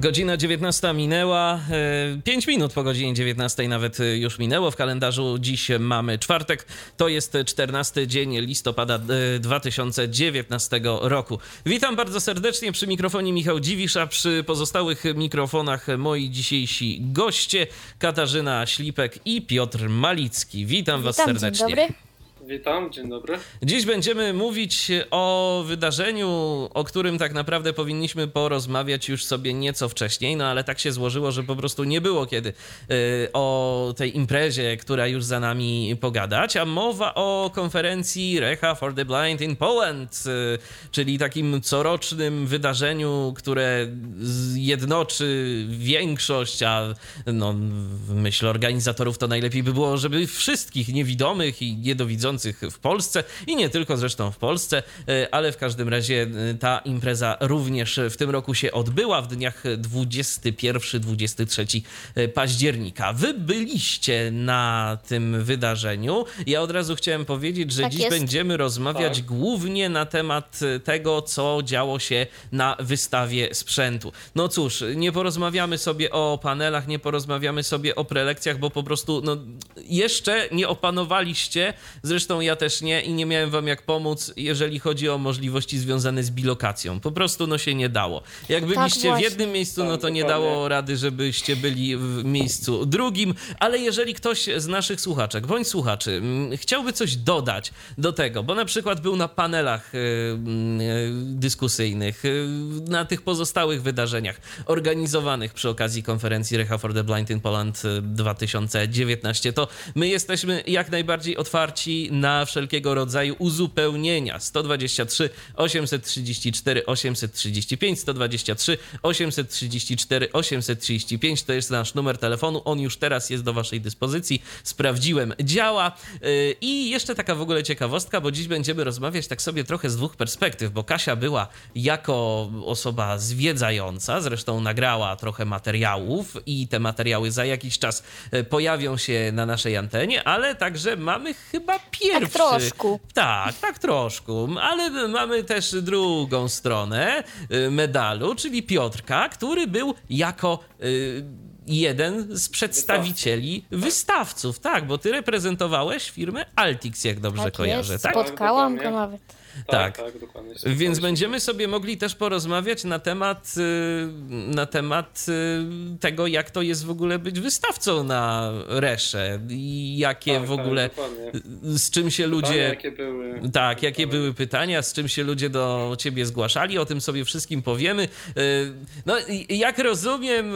Godzina 19 minęła, 5 minut po godzinie 19 nawet już minęło. W kalendarzu dziś mamy czwartek, to jest 14 dzień listopada 2019 roku. Witam bardzo serdecznie przy mikrofonie Michał Dziwisz, a przy pozostałych mikrofonach moi dzisiejsi goście Katarzyna Ślipek i Piotr Malicki. Witam, Witam was serdecznie. Dzień dobry. Witam, dzień dobry. Dziś będziemy mówić o wydarzeniu, o którym tak naprawdę powinniśmy porozmawiać już sobie nieco wcześniej, no ale tak się złożyło, że po prostu nie było kiedy y, o tej imprezie, która już za nami pogadać, a mowa o konferencji Recha for the Blind in Poland, y, czyli takim corocznym wydarzeniu, które jednoczy większość, a no, w myśl organizatorów to najlepiej by było, żeby wszystkich niewidomych i niedowidzących w Polsce i nie tylko zresztą w Polsce, e, ale w każdym razie e, ta impreza również w tym roku się odbyła w dniach 21-23 e, października. Wy byliście na tym wydarzeniu. Ja od razu chciałem powiedzieć, że Tak dziś jest. będziemy rozmawiać Tak. głównie na temat tego, co działo się na wystawie sprzętu. No cóż, nie porozmawiamy sobie o panelach, nie porozmawiamy sobie o prelekcjach, bo po prostu no, jeszcze nie opanowaliście, zresztą ja też nie i nie miałem wam jak pomóc, jeżeli chodzi o możliwości związane z bilokacją. Po prostu no się nie dało. Jak byliście w właśnie. jednym miejscu, no Tak, to nie dało rady, żebyście byli w miejscu drugim, ale jeżeli ktoś z naszych słuchaczek bądź słuchaczy mm, chciałby coś dodać do tego, bo na przykład był na panelach y, y, dyskusyjnych, y, na tych pozostałych wydarzeniach organizowanych przy okazji konferencji Recha for the Blind in Poland y, 2019, to my jesteśmy jak najbardziej otwarci na wszelkiego rodzaju uzupełnienia. 123 834 835 123 834 835 to jest nasz numer telefonu. On już teraz jest do waszej dyspozycji. Sprawdziłem, działa. Yy, I jeszcze taka w ogóle ciekawostka, bo dziś będziemy rozmawiać tak sobie trochę z dwóch perspektyw, bo Kasia była jako osoba zwiedzająca, zresztą nagrała trochę materiałów i te materiały za jakiś czas e, pojawią się na naszej antenie, ale także mamy chyba pierwszy. troszkę. Tak, tak troszkę, ale mamy też drugą stronę y, medalu, czyli Piotrka, który był jako y, jeden z przedstawicieli wystawców. Tak, bo ty reprezentowałeś firmę Altix, jak dobrze tak kojarzę, jest. tak? Spotkałam dokładnie. go nawet. Tak. Tak, tak, dokładnie. Więc będziemy sobie mogli też porozmawiać na temat, y, na temat y, tego, jak to jest w ogóle być wystawcą na Resze i jakie Tak, w tak, ogóle, y, z czym się ludzie... Pytania, jakie były. Tak, jakie Tak. były pytania, z czym się ludzie do ciebie zgłaszali, o tym sobie wszystkim powiemy. No, jak rozumiem,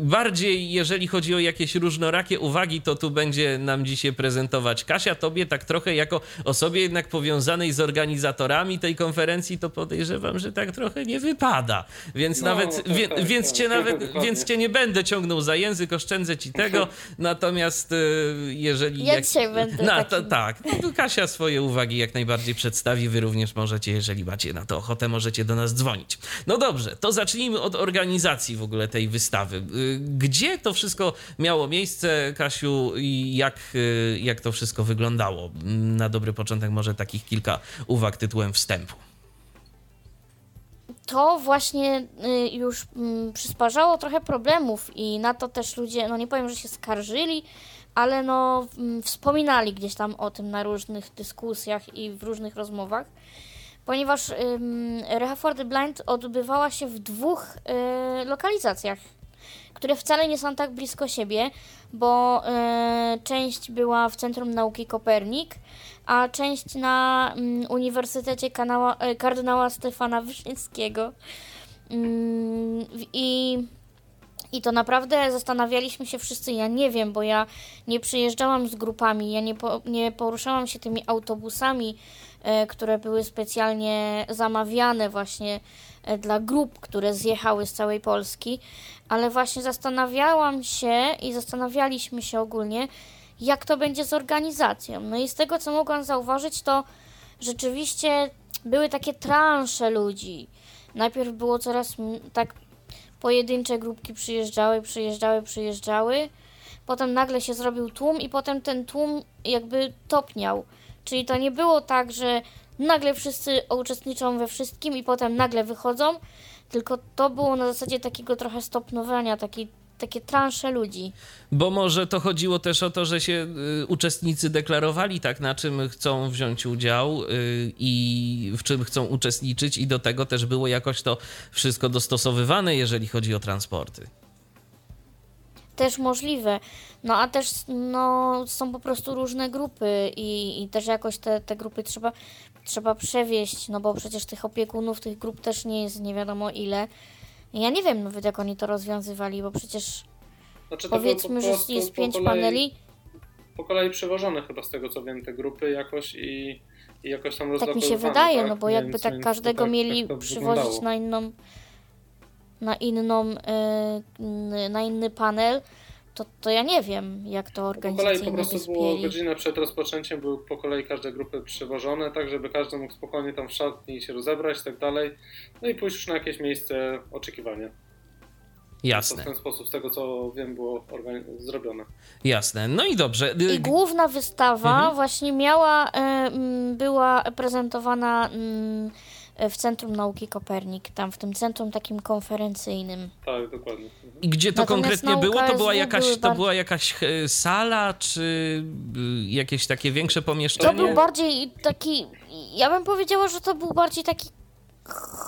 bardziej jeżeli chodzi o jakieś różnorakie uwagi, to tu będzie nam dzisiaj prezentować Kasia. Tobie tak trochę jako osobie jednak powiązanej z organizatorami tej konferencji, to podejrzewam, że tak trochę nie wypada. Więc No, nawet, tak, wie, tak, więc tak. cię nawet, Dokładnie. więc cię nie będę ciągnął za język, oszczędzę ci tego. Natomiast y, jeżeli... Ja dzisiaj będę No, takim- to, tak, no to Kasia swoje uwagi jak najbardziej przedstawi. Wy również możecie, jeżeli macie na to ochotę, możecie do nas dzwonić. No dobrze, to zacznijmy od organizacji w ogóle tej wystawy. Y, Gdzie to wszystko miało miejsce, Kasiu, i jak, y, jak to wszystko wyglądało? Mm, Na dobry początek może takich kilka uwag tytułem wstępu. To właśnie y, już mm, przysparzało trochę problemów i na to też ludzie, no nie powiem, że się skarżyli, ale no mm, wspominali gdzieś tam o tym na różnych dyskusjach i w różnych rozmowach, ponieważ ym, Reha for the Blind odbywała się w dwóch y, lokalizacjach, które wcale nie są tak blisko siebie, bo y, część była w Centrum Nauki Kopernik, a część na mm, Uniwersytecie Kanała, e, kardynała Stefana Wyszyńskiego. Mm, I, I to naprawdę zastanawialiśmy się wszyscy. Ja nie wiem, bo ja nie przyjeżdżałam z grupami, ja nie, po, nie poruszałam się tymi autobusami, e, które były specjalnie zamawiane właśnie e, dla grup, które zjechały z całej Polski, ale właśnie zastanawiałam się i zastanawialiśmy się ogólnie, jak to będzie z organizacją. No i z tego, co mogłam zauważyć, to rzeczywiście były takie transze ludzi. Najpierw było coraz tak pojedyncze grupki przyjeżdżały, przyjeżdżały, przyjeżdżały. Potem nagle się zrobił tłum i potem ten tłum jakby topniał. Czyli to nie było tak, że nagle wszyscy uczestniczą we wszystkim i potem nagle wychodzą, tylko to było na zasadzie takiego trochę stopnowania, taki, takie transze ludzi. Bo może to chodziło też o to, że się y, uczestnicy deklarowali tak, na czym chcą wziąć udział y, i w czym chcą uczestniczyć, i do tego też było jakoś to wszystko dostosowywane, jeżeli chodzi o transporty. Też możliwe. No a też no, są po prostu różne grupy i, i też jakoś te, te grupy trzeba, trzeba przewieźć, no bo przecież tych opiekunów tych grup też nie jest nie wiadomo ile. Ja nie wiem nawet jak oni to rozwiązywali, bo przecież Znaczy, powiedzmy, po że prostu jest po pięć kolei- paneli, Po kolei przewożone chyba z tego co wiem te grupy jakoś i, i jakoś tam tak mi się wydaje, tak? no bo jakby Więc- tak każdego tak- mieli tak przywozić na inną na inną y, na inny panel, to, to ja nie wiem jak to Po kolei organizacyjnie po prostu było godzinę przed rozpoczęciem były po kolei każde grupy przewożone, tak żeby każdy mógł spokojnie tam w szatni się rozebrać i tak dalej. No i pójść już na jakieś miejsce oczekiwania. To w Jasne, ten sposób, z tego co wiem, było zrobione. jasne. No i dobrze. Y, I główna wystawa Mhm. właśnie miała, mm, była prezentowana mm, w Centrum Nauki Kopernik, tam w tym centrum takim konferencyjnym. Tak, dokładnie. Mhm. I gdzie to Natomiast konkretnie było? To była jakaś, to bardzo- była jakaś e, sala, czy y, jakieś takie większe To pomieszczenie? był bardziej taki, ja bym powiedziała, że to był bardziej taki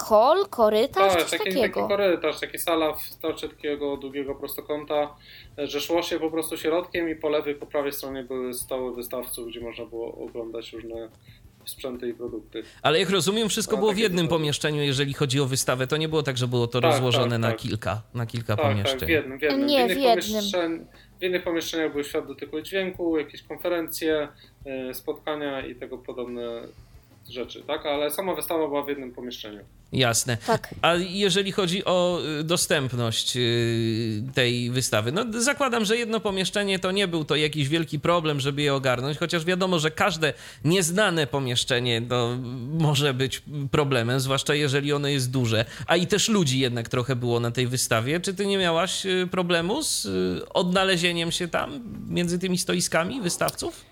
hol, korytarz, Tak, coś taki, taki takiego. korytarz, taka sala w kształcie takiego długiego prostokąta, że szło się po prostu środkiem i po lewej, po prawej stronie były stoły wystawców, gdzie można było oglądać różne sprzęty i produkty. Ale jak rozumiem, wszystko No, było w jednym pomieszczeniu, jeżeli chodzi o wystawę. To nie było tak, że było to Tak, rozłożone tak, na tak. kilka, na kilka Tak, pomieszczeń. tak, w jednym, w jednym. Nie, w, w innych jednym. pomieszczeń- w innych pomieszczeniach były świat dotyku i dźwięku, jakieś konferencje, y, spotkania i tego podobne rzeczy, tak? Ale sama wystawa była w jednym pomieszczeniu. Jasne. Tak. A jeżeli chodzi o y, dostępność y, tej wystawy, no zakładam, że jedno pomieszczenie to nie był to jakiś wielki problem, żeby je ogarnąć, chociaż wiadomo, że każde nieznane pomieszczenie no, może być problemem, zwłaszcza jeżeli ono jest duże, a i też ludzi jednak trochę było na tej wystawie. Czy ty nie miałaś y, problemu z odnalezieniem się tam między tymi stoiskami wystawców?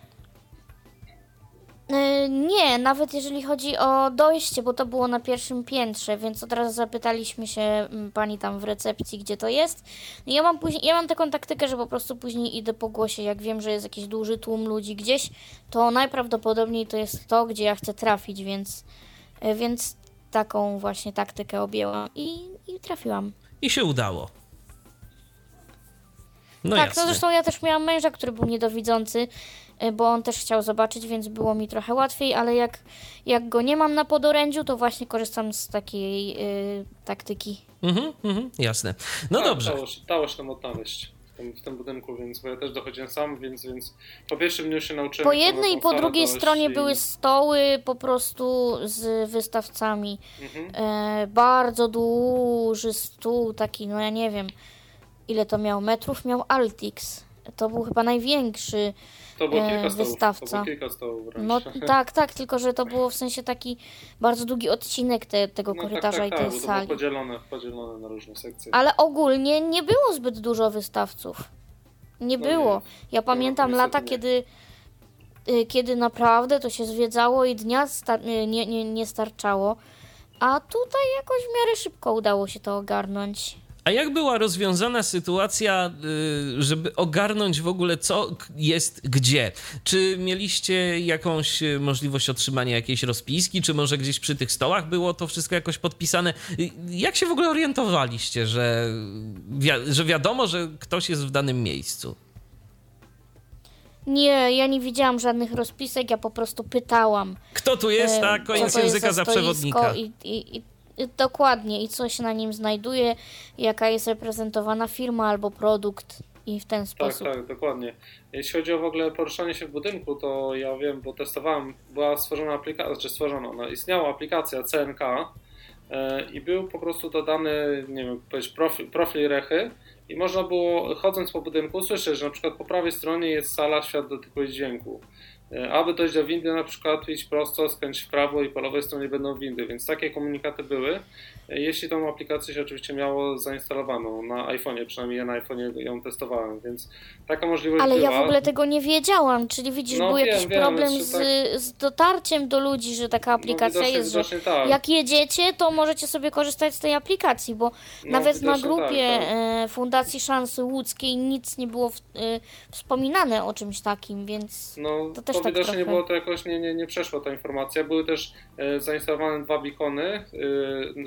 E, Nie, nawet jeżeli chodzi o dojście, bo to było na pierwszym piętrze, więc od razu zapytaliśmy się mm, pani tam w recepcji, gdzie to jest. No Ja mam później, ja mam taką taktykę, że po prostu później idę po głosie, jak wiem, że jest jakiś duży tłum ludzi gdzieś, to najprawdopodobniej to jest to, gdzie ja chcę trafić, więc, e, więc taką właśnie taktykę objęłam i, i trafiłam. I się udało. No tak, jasne. no zresztą ja też miałam męża, który był niedowidzący, bo on też chciał zobaczyć, więc było mi trochę łatwiej, ale jak, jak go nie mam na podorędziu, to właśnie korzystam z takiej y, taktyki. Mhm, mhm, jasne. No Tak, dobrze. Dało się, dało się tam odnaleźć w tym, w tym budynku, więc bo ja też dochodziłem sam, więc, więc po pierwszym dniu się nauczyłem. Po jednej i po drugiej stronie i- były stoły po prostu z wystawcami. Mhm. E, bardzo duży stół, taki, no ja nie wiem, ile to miał metrów, miał Altix. To był chyba największy. To było e, kilka stołów. To wystawca. było kilka stołów wręcz. No tak, tak, tylko że to było w sensie taki bardzo długi odcinek te, tego No korytarza tak, i tak, tej tak, bo to sali. było podzielone, podzielone na różne sekcje. Ale ogólnie nie było zbyt dużo wystawców. Nie No było. nie. Ja pamiętam niestety lata, kiedy, y, kiedy naprawdę to się zwiedzało i dnia y, nie, nie, nie starczało. A tutaj jakoś w miarę szybko udało się to ogarnąć. A jak była rozwiązana sytuacja, y, żeby ogarnąć w ogóle, co jest gdzie? Czy mieliście jakąś y, możliwość otrzymania jakiejś rozpiski, czy może gdzieś przy tych stołach było to wszystko jakoś podpisane? Y, Jak się w ogóle orientowaliście, że, wi- że wiadomo, że ktoś jest w danym miejscu? Nie, ja nie widziałam żadnych rozpisek, ja po prostu pytałam. Kto tu jest, e, tak? Koniec języka za stoisko przewodnika. I, i, i dokładnie, i co się na nim znajduje, jaka jest reprezentowana firma albo produkt i w ten Tak, sposób. tak, dokładnie. Jeśli chodzi o w ogóle poruszanie się w budynku, to ja wiem, bo testowałem, była stworzona aplikacja, czy stworzona, no, istniała aplikacja CNK e, i był po prostu dodany, nie wiem, powiedzieć, profil, profil rechy i można było, chodząc po budynku, słyszeć, że na przykład po prawej stronie jest sala świat dotyku i dźwięku. E, aby dojść do windy, na przykład idź prosto, skręć w prawo i po lewej stronie będą windy, więc takie komunikaty były. E, jeśli tą aplikację się oczywiście miało zainstalowaną na iPhone'ie, przynajmniej ja na iPhone'ie ją testowałem, więc taka możliwość Ale była. ja w ogóle tego nie wiedziałam, czyli widzisz, No był wiem, jakiś wiem, problem z, tak- z dotarciem do ludzi, że taka aplikacja no, jest, że tak. jak jedziecie, to możecie sobie korzystać z tej aplikacji, bo No, nawet na grupie tak, tak. e, Fundacji Szansy Łódzkiej nic nie było w, e, wspominane o czymś takim, więc No, To to, też tak widocznie nie trochę. było to jakoś, nie, nie, nie przeszła ta informacja. Były też e, zainstalowane dwa beacony. E,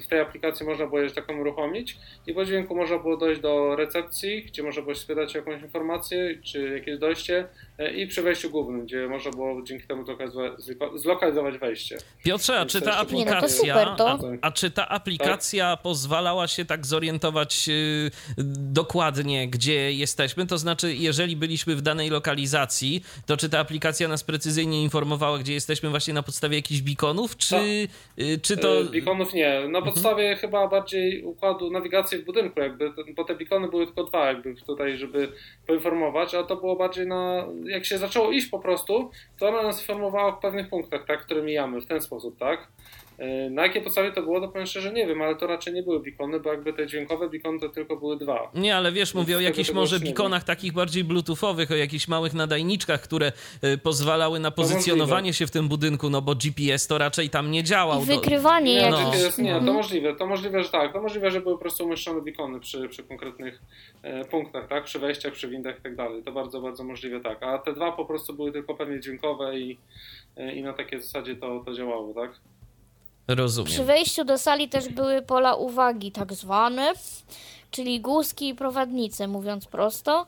w tej aplikacji można było je, że taką uruchomić i po dźwięku można było dojść do recepcji, gdzie można było spytać jakąś informację, czy jakieś dojście i przy wejściu głównym, gdzie można było dzięki temu zlokalizować, zlokalizować wejście. Piotrze, a czy ta Nie, no to aplikacja, super, to- a, a czy ta aplikacja pozwalała się tak zorientować y, dokładnie, gdzie jesteśmy? To znaczy, jeżeli byliśmy w danej lokalizacji, to czy ta aplikacja nas precyzyjnie informowała, gdzie jesteśmy właśnie na podstawie jakichś beaconów, czy, y, czy to... E, Beaconów nie. Na Mhm. podstawie chyba bardziej układu nawigacji w budynku, jakby, bo te beacony były tylko dwa, jakby tutaj, żeby poinformować, a to było bardziej na. Jak się zaczęło iść po prostu, to ona nas informowała o pewnych punktach, tak, które mijamy w ten sposób, tak. E, Na jakiej podstawie to było, to powiem szczerze nie wiem, ale to raczej nie były beacony, bo jakby te dźwiękowe beacony to tylko były dwa. Nie, ale wiesz, mówię o jakichś może beaconach takich bardziej bluetoothowych, o jakichś małych nadajniczkach, które y, pozwalały na pozycjonowanie się w tym budynku, no bo GPS to raczej tam nie działał. i wykrywanie Nie, No. to jest, nie, to możliwe, to możliwe, że tak, to możliwe, że były po prostu umieszczone beacony przy, przy konkretnych e, punktach, tak, przy wejściach, przy windach i tak dalej, to bardzo, bardzo możliwe, tak, a te dwa po prostu były tylko pewnie dźwiękowe i, e, i na takiej zasadzie to, to działało, tak. Rozumiem. Przy wejściu do sali też były pola uwagi, tak zwane, czyli guzki i prowadnice, mówiąc prosto.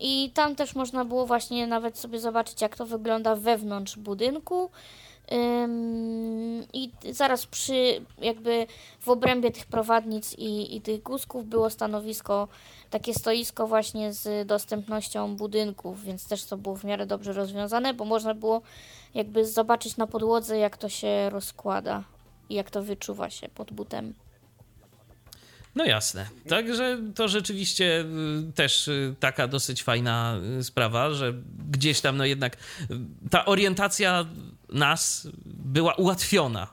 I tam też można było właśnie nawet sobie zobaczyć, jak to wygląda wewnątrz budynku. I zaraz przy, jakby w obrębie tych prowadnic i, i tych guzków było stanowisko, takie stoisko właśnie z dostępnością budynków, więc też to było w miarę dobrze rozwiązane, bo można było jakby zobaczyć na podłodze, jak to się rozkłada i jak to wyczuwa się pod butem. No jasne. Także to rzeczywiście y, też y, taka dosyć fajna y, sprawa, że gdzieś tam no jednak ta orientacja nas była ułatwiona.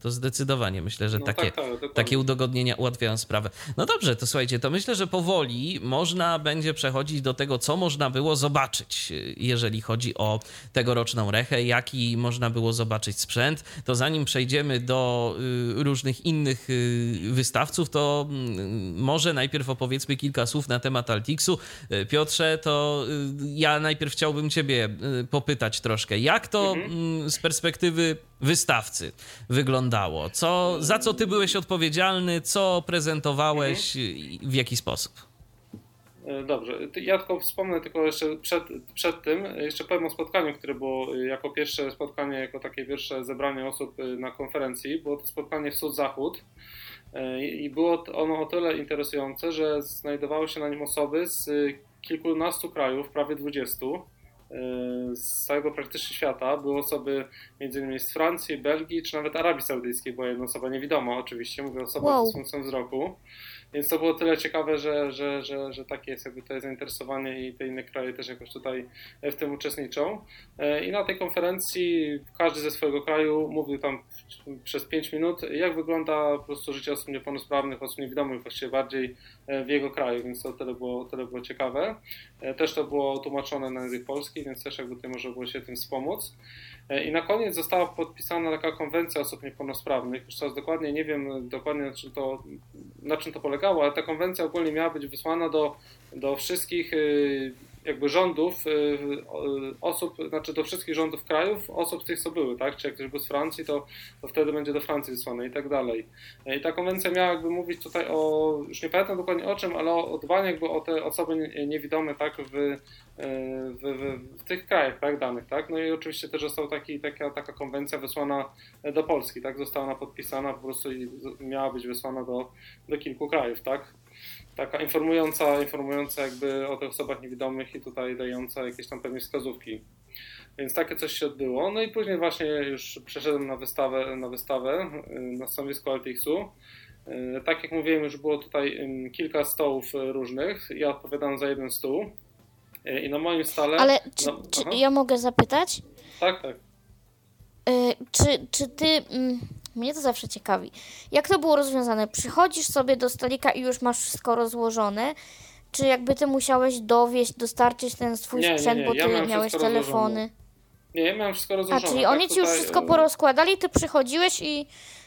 To zdecydowanie myślę, że No takie, tak, tak, takie udogodnienia ułatwiają sprawę. No dobrze, to słuchajcie, to myślę, że powoli można będzie przechodzić do tego, co można było zobaczyć, jeżeli chodzi o tegoroczną rechę, jaki można było zobaczyć sprzęt. To zanim przejdziemy do y, różnych innych y, wystawców, to mm, może najpierw opowiedzmy kilka słów na temat Altixu. Y, Piotrze, to ja najpierw chciałbym ciebie popytać troszkę, jak to mm, z perspektywy wystawcy wyglądało? Co, za co ty byłeś odpowiedzialny? Co prezentowałeś? i W jaki sposób? E, Dobrze, ja tylko wspomnę tylko jeszcze przed, przed tym, jeszcze powiem o spotkaniu, które było e, jako pierwsze spotkanie, jako takie pierwsze zebranie osób e, na konferencji. Było to spotkanie Wschód-Zachód E, i było ono o tyle interesujące, że znajdowały się na nim osoby z kilkunastu krajów, prawie 20 e, z całego praktycznie świata. Były osoby m.in. z Francji, Belgii, czy nawet Arabii Saudyjskiej, była jedna osoba niewidoma oczywiście, mówię o osobach Wow. z funkcją wzroku. Więc to było tyle ciekawe, że, że, że, że takie jest jakby tutaj zainteresowanie i te inne kraje też jakoś tutaj w tym uczestniczą. E, I na tej konferencji każdy ze swojego kraju mówił tam przez 5 minut, jak wygląda po prostu życie osób niepełnosprawnych, osób niewidomych właściwie bardziej e, w jego kraju, więc to tyle było, tyle było ciekawe. E, Też to było tłumaczone na język polski, więc też jakby tutaj można było się tym wspomóc. E, I na koniec została podpisana taka konwencja osób niepełnosprawnych. Już teraz dokładnie nie wiem dokładnie na czym to, na czym to polegało, ale ta konwencja ogólnie miała być wysłana do, do wszystkich y, jakby rządów y, o- osób, znaczy do wszystkich rządów krajów, osób z tych, co były, tak? Czy jak ktoś był z Francji, to, to wtedy będzie do Francji wysłane i tak dalej. I ta konwencja miała jakby mówić tutaj o, już nie pamiętam dokładnie o czym, ale o, o dbaniu jakby o te osoby nie- niewidome, tak? W, w, w, w tych krajach tak, danych, tak? No i oczywiście też została taki, taka, taka konwencja wysłana do Polski, tak? Została ona podpisana po prostu i miała być wysłana do, do kilku krajów, tak? Taka informująca, informująca jakby o tych osobach niewidomych i tutaj dająca jakieś tam pewnie wskazówki. Więc takie coś się odbyło. No i później właśnie już przeszedłem na wystawę, na wystawę y, na stanowisku Altixu. Y, Tak jak mówiłem, już było tutaj kilka stołów y, różnych. Ja odpowiadam za jeden stół. I na moim stole... Ale czy, no, czy ja mogę zapytać? Tak, tak. Czy, czy ty. Mm, mnie to zawsze ciekawi. Jak to było rozwiązane? Przychodzisz sobie do stolika i już masz wszystko rozłożone? Czy jakby ty musiałeś dowieść, dostarczyć ten swój Nie, nie, sprzęt, nie, bo ja ty miałem miałeś telefony? Nie, ja miałem wszystko A, rozłożone. czyli tak, oni ci już tutaj, wszystko e, porozkładali, ty przychodziłeś i,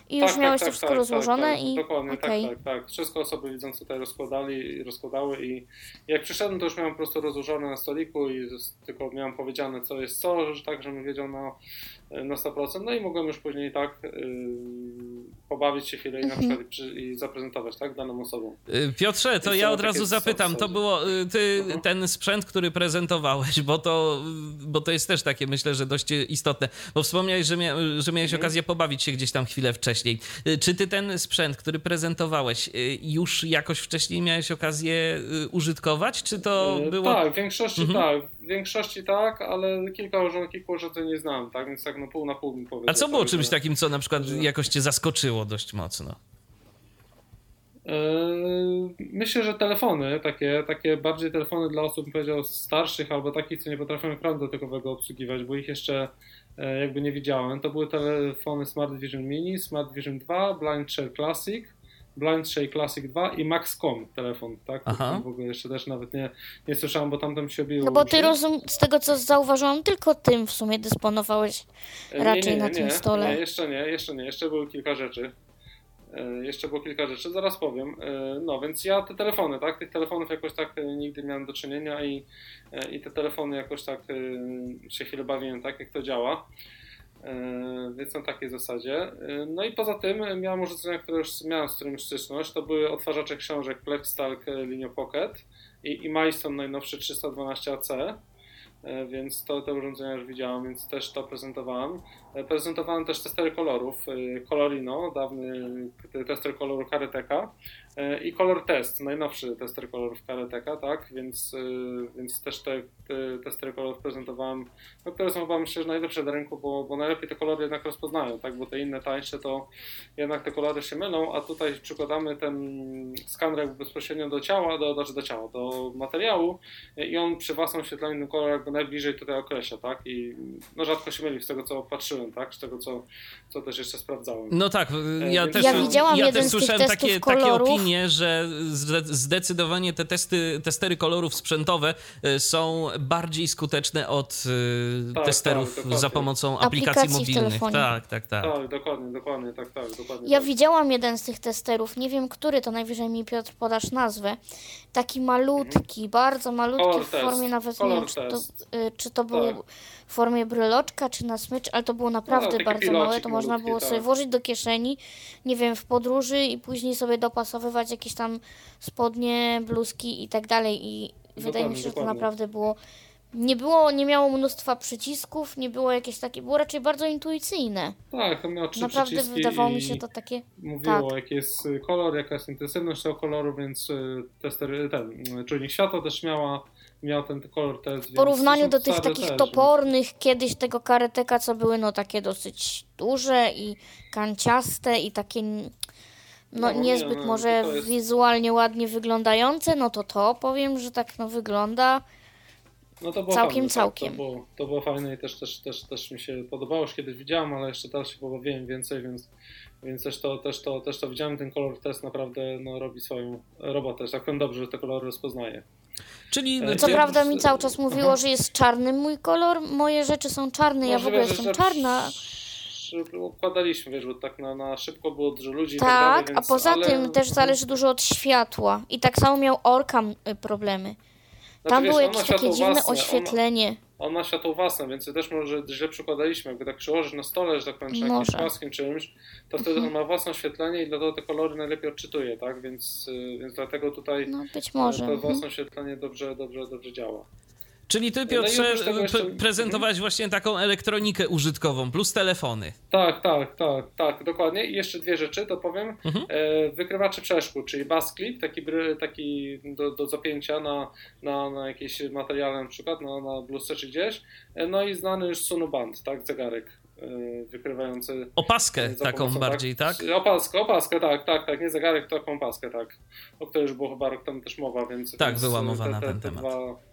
i już tak, miałeś tak, to tak, wszystko tak, rozłożone tak, tak, i. Dokładnie, okej. tak, tak, tak. Wszystko osoby widzące tutaj rozkładali i rozkładały i jak przyszedłem, to już miałem po prostu rozłożone na stoliku i tylko miałem powiedziane, co jest co, że tak, żebym wiedział na, na 100%. No i mogłem już później tak yy, pobawić się chwilę i na Mhm. przykład przy, i zaprezentować, tak, daną osobą. Y, Piotrze, to ja od razu zapytam, to było y, ty, Mhm. ten sprzęt, który prezentowałeś, bo to, bo to jest też takie, myślę, że dość istotne, bo wspomniałeś, że, mia, że miałeś Mhm. okazję pobawić się gdzieś tam chwilę wcześniej. Y, Czy ty ten sprzęt, który prezentowałeś, już jakoś wcześniej miałeś okazję użytkować, czy to było... Tak, w większości Mhm. tak, w większości tak, ale kilka urządzeń, kilku urządzeń nie znam, tak, więc tak no pół na pół mi powiedział. A co było tak, czymś że- takim, co na przykład jakoś cię zaskoczyło dość mocno? Yy, Myślę, że telefony, takie, takie bardziej telefony dla osób, powiedział, starszych albo takich, co nie potrafią ekranu dotykowego obsługiwać, bo ich jeszcze e, jakby nie widziałem. To były telefony Smart Vision Mini, Smart Vision 2, Blind Share Classic, Blind Classic 2 i Maxcom telefon, tak? Aha. W ogóle jeszcze też nawet nie, nie słyszałem, bo tamten się bił. No bo ty rozum, z tego co zauważyłam, tylko tym w sumie dysponowałeś. Raczej na tym stole. Nie, jeszcze nie, jeszcze nie, jeszcze było kilka rzeczy. E, Jeszcze było kilka rzeczy, zaraz powiem. E, No więc ja te telefony, tak? Tych telefonów jakoś tak e, nigdy miałem do czynienia i, i te telefony jakoś tak się chwilę bawiłem, tak jak to działa. E, Więc na takiej zasadzie. E, No i poza tym miałem urządzenia, które już miałem z którymi styczność. To były odtwarzacze książek Blackstalk e, Linio Pocket i, i Milestone najnowszy 312AC. E, Więc to te urządzenia już widziałem, więc też to prezentowałem. E, Prezentowałem też testery kolorów e, Colorino, dawny tester koloru Kareteka e, i Color Test, najnowszy tester kolorów Kareteka, tak, więc, e, więc też te, te testery kolorów prezentowałem, no, które są chyba myślę, że najlepsze na rynku, bo, bo najlepiej te kolory jednak rozpoznają, tak, bo te inne tańsze to jednak te kolory się mylą, a tutaj przykładamy ten skaner jakby bezpośrednio do ciała, do, znaczy do ciała, do materiału e, i on przy własnym oświetleniu kolor jakby najbliżej tutaj określa, tak, i no rzadko się myli z tego, co patrzyłem, tak, z tego, co, co też jeszcze sprawdzałem. No tak, ja więc- też, Ja widziałam ja jeden też z tych słyszałem testów takie, takie kolorów. Opinie, że zde- zdecydowanie te testy, testery kolorów sprzętowe y, są bardziej skuteczne od y, Tak, testerów tak, za pomocą aplikacji, Aplikacji mobilnych. Tak, tak, tak. Tak, dokładnie, dokładnie, tak, tak, dokładnie. Ja tak. widziałam jeden z tych testerów, nie wiem który, to najwyżej mi Piotr podasz nazwę. Taki malutki, bardzo malutki Color w formie test, nawet nie color wiem, czy to, y, czy to było Tak. W formie bryloczka, czy na smycz, ale to było naprawdę taki bardzo pilocik małe, to można było tak. sobie włożyć do kieszeni, nie wiem, w podróży i później sobie dopasowywać jakieś tam spodnie, bluzki i tak dalej i wydaje mi się, że to dokładnie. naprawdę było nie było, nie miało mnóstwa przycisków, nie było jakieś takie, było raczej bardzo intuicyjne. Tak, on miał trzy Naprawdę wydawało mi się to takie Mówiło, tak. jaki jest y, kolor, jaka jest intensywność tego koloru, więc y, tester, ten y, czujnik światła też miała, miał ten kolor test. W porównaniu do tych takich też, topornych kiedyś tego kareteka, co były no takie dosyć duże i kanciaste i takie no, No, nie, niezbyt no, może jest- wizualnie ładnie wyglądające, no to to powiem, że tak no wygląda. No to było Całkiem, fajne, całkiem. Tak, to, było, to było fajne i też, też, też, też mi się podobało, już kiedyś widziałem, ale jeszcze teraz się pobawiłem więcej, więc, więc też, to, też, to, też to widziałem. Ten kolor test naprawdę no, robi swoją robotę, tak powiem dobrze, że te kolory rozpoznaje. Czyli E, Co prawda mi cały czas mówiło, Aha. że jest czarny mój kolor, moje rzeczy są czarne, ja w ogóle Możliwe, jestem czarna. Układaliśmy, wiesz, bo tak na, na szybko było dużo ludzi tak, Tak, dalej, a więc, poza ale... tym też zależy dużo od światła. I tak samo miał Orkam y, problemy. Znaczy, Tam wiesz, było on jakieś takie dziwne własne, on- oświetlenie. On ma światło własne, więc też może źle przykładaliśmy. Jakby tak przyłożyć na stole, że tak powiem, czy na jakimś płaskim czymś, to wtedy on ma własne oświetlenie i dlatego te kolory najlepiej odczytuje, tak? Więc, y, więc dlatego tutaj No być e, może. to mhm. własne oświetlenie dobrze, dobrze, dobrze działa. Czyli ty, No Piotrze, tego jeszcze- prezentowałeś właśnie taką elektronikę użytkową plus telefony. Tak, tak, tak, tak, dokładnie. I jeszcze dwie rzeczy, to powiem. Mhm. E, wykrywacze przeszkód, czyli bus clip, taki, taki do, do zapięcia na, na, na jakieś materiale, na przykład na, na bluzce czy gdzieś. E, no i znany już Sunuband, tak, zegarek e, wykrywający Opaskę taką pomocą, bardziej, tak? Opaskę, opaskę, tak, tak, tak, nie zegarek, to taką opaskę, tak. O której już było chyba rok temu też mowa, więc... Tak, więc była mowa te, na te, ten te temat. Dwa,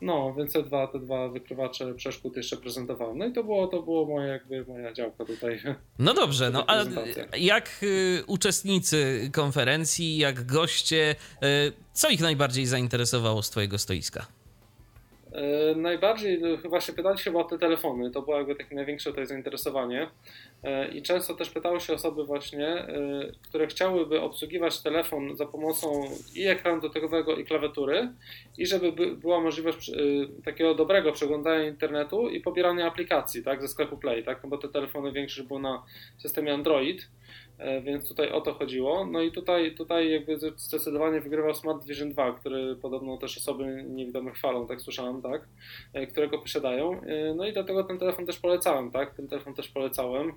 No, więc te dwa, te dwa wykrywacze przeszkód jeszcze prezentowałem. No i to było, to było moje, jakby moja działka tutaj. No dobrze, no a Prezentacja. jak y, uczestnicy konferencji, jak goście, y, co ich najbardziej zainteresowało z twojego stoiska? E, Najbardziej no, chyba się pytali chyba o te telefony, to było jakby takie największe tutaj zainteresowanie. E, i często też pytały się osoby właśnie, e, które chciałyby obsługiwać telefon za pomocą i ekranu dotykowego i klawiatury i żeby by, była możliwość takiego dobrego przeglądania internetu i pobierania aplikacji tak, ze sklepu Play, tak, no bo te telefony większość były na systemie Android, więc tutaj o to chodziło. No i tutaj, tutaj jakby zdecydowanie wygrywał Smart Vision 2, który podobno też osoby niewidome chwalą, tak słyszałem, tak, e, którego posiadają. E, No i dlatego ten telefon też polecałem, tak, ten telefon też polecałem.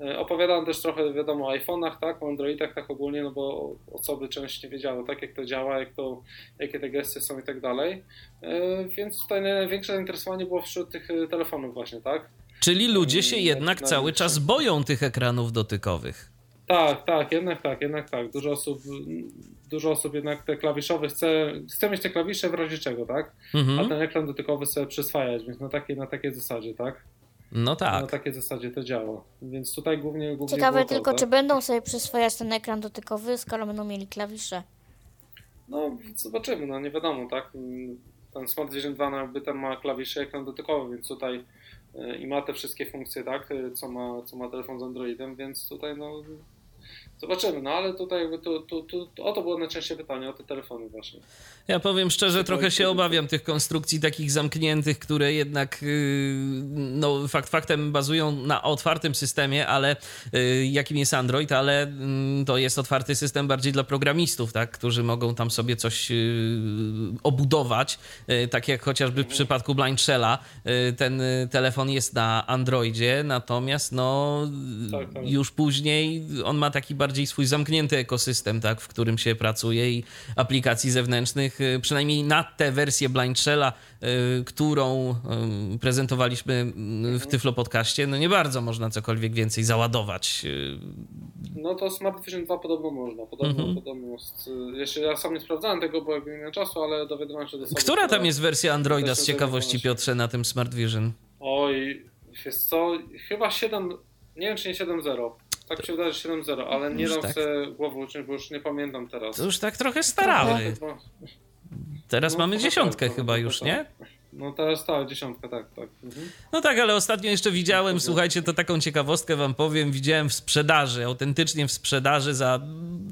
E, Opowiadałem też trochę, wiadomo, o iPhone'ach, tak, o Androidach, tak ogólnie, no bo osoby często nie wiedziały, tak, jak to działa, jak to, jakie te gesty są i tak dalej. E, Więc tutaj największe zainteresowanie było wśród tych e, telefonów właśnie, tak. Czyli ludzie się jednak na- cały czas boją tych ekranów dotykowych. Tak, tak, jednak tak, jednak tak. Dużo osób, dużo osób jednak te klawiszowe chce, chce mieć te klawisze w razie czego, tak? A Mhm. ten ekran dotykowy chce przyswajać, więc na takiej, na takiej zasadzie, tak? No Na tak. takiej zasadzie to działa. Więc tutaj głównie, głównie Ciekawe to, tylko, tak? czy będą sobie przyswajać ten ekran dotykowy, skoro będą mieli klawisze. No, zobaczymy, no nie wiadomo, tak? Ten Smart Vision 2 no, jakby tam ma klawisze ekran dotykowy, więc tutaj y, i ma te wszystkie funkcje, tak? y, Co ma, co ma telefon z Androidem, więc tutaj no zobaczymy, no ale tutaj jakby tu, tu, tu, tu o to było najczęściej pytanie, o te telefony właśnie. Ja powiem szczerze, trochę się obawiam tych konstrukcji takich zamkniętych, które jednak, yy, no fakt faktem bazują na otwartym systemie, ale yy, jakim jest Android, ale mm, to jest otwarty system bardziej dla programistów, tak, którzy mogą tam sobie coś yy, obudować, tak jak chociażby w przypadku Blind Shella, ten telefon jest na Androidzie, natomiast no Tak, tak. już później on ma taki bardziej swój zamknięty ekosystem, tak, w którym się pracuje i aplikacji zewnętrznych, y, przynajmniej na tę wersję Blind Shella, y, którą y, prezentowaliśmy y, w Tyflo Podcaście, no nie bardzo można cokolwiek więcej załadować. No to Smart Vision 2 podobno można, podobno, Mhm. podobno jest, jeszcze ja sam nie sprawdzałem tego, bo jakby nie miałem czasu, ale dowiadywałem się do osoby, Która tam jest wersja Androida z ciekawości. Piotrze, na tym Smart Vision? Oj, wiesz co, chyba 7, nie wiem czy nie 7.0, tak się wydaje, że 7.0, ale nie dam tak. sobie głowy uczyć, bo już nie pamiętam teraz. To już tak trochę starały. Chyba- Teraz No, mamy trochę dziesiątkę tak, chyba trochę już, tak. nie? No teraz tak, dziesiątka, tak, tak. Mhm. No tak, ale ostatnio jeszcze widziałem, słuchajcie, to taką ciekawostkę wam powiem, widziałem w sprzedaży, autentycznie w sprzedaży za,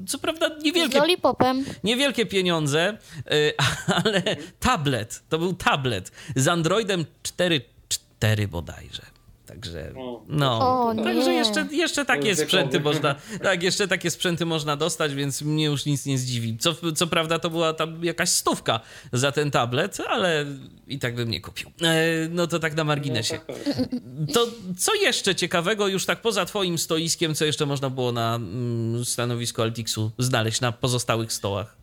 co prawda, Z niewielkie, lollipopem. niewielkie pieniądze, y, ale tablet, to był tablet z Androidem 4.4 bodajże. Także, no, O, także jeszcze, jeszcze takie sprzęty można, tak, jeszcze takie sprzęty można dostać, więc mnie już nic nie zdziwi. Co, co prawda to była tam jakaś stówka za ten tablet, ale i tak bym nie kupił. E, no to tak na no, marginesie. tak, tak. To co jeszcze ciekawego, już tak poza twoim stoiskiem, co jeszcze można było na mm, stanowisku Altixu znaleźć na pozostałych stołach?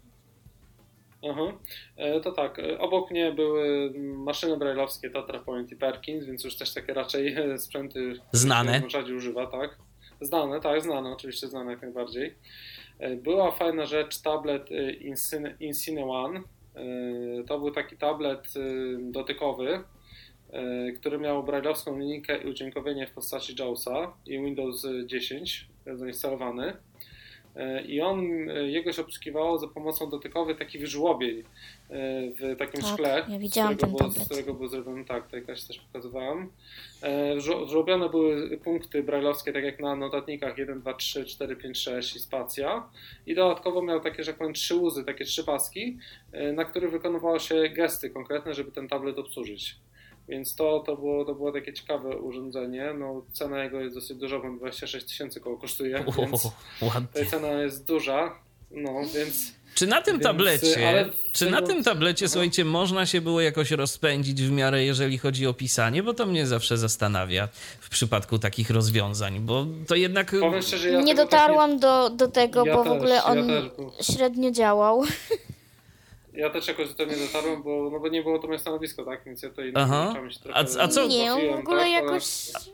Aha. E, To tak, e, obok mnie były maszyny brajlowskie Tatra Point i Perkins, więc już też takie raczej e, sprzęty Znane. rzadziej używa, tak? Znane, tak, znane, oczywiście znane jak najbardziej. Była fajna rzecz, tablet Insine, Insine One. To był taki tablet dotykowy, który miał brajlowską linijkę i udźwiękowienie w postaci JAWSa i Windows 10 zainstalowany. E, I on, e, jego się obsługiwało za pomocą dotykowej taki wyżłobień e, w takim Tak, szkle, ja widziałam z, którego było, z którego był zrobiony, tak, tutaj Kasia też pokazywałam. E, Zrobione były punkty brajlowskie, tak jak na notatnikach 1, 2, 3, 4, 5, 6 i spacja. I dodatkowo miał takie, że tak powiem, trzy łuzy, takie trzy paski, na których wykonywało się gesty konkretne, żeby ten tablet obsłużyć. Więc to, to, było, to było takie ciekawe urządzenie. No, cena jego jest dosyć duża, bo 26 tysięcy koło kosztuje, więc O, tutaj cena jest duża. No, więc Czy na tym Więc, tablecie, ale czy na tym tablecie, Aha. słuchajcie, można się było jakoś rozpędzić w miarę, jeżeli chodzi o pisanie? Bo to mnie zawsze zastanawia w przypadku takich rozwiązań, bo to jednak... powiem szczerze, ja nie tego tak dotarłam do, do tego, Ja bo w też, ogóle ja on też, bo- średnio działał. Ja też jakoś do tego nie dotarłem, bo, no bo nie było to moje stanowisko, tak? Więc ja tutaj Aha. musiałem się trochę A a co- Nie, w ogóle tak, ale- jakoś...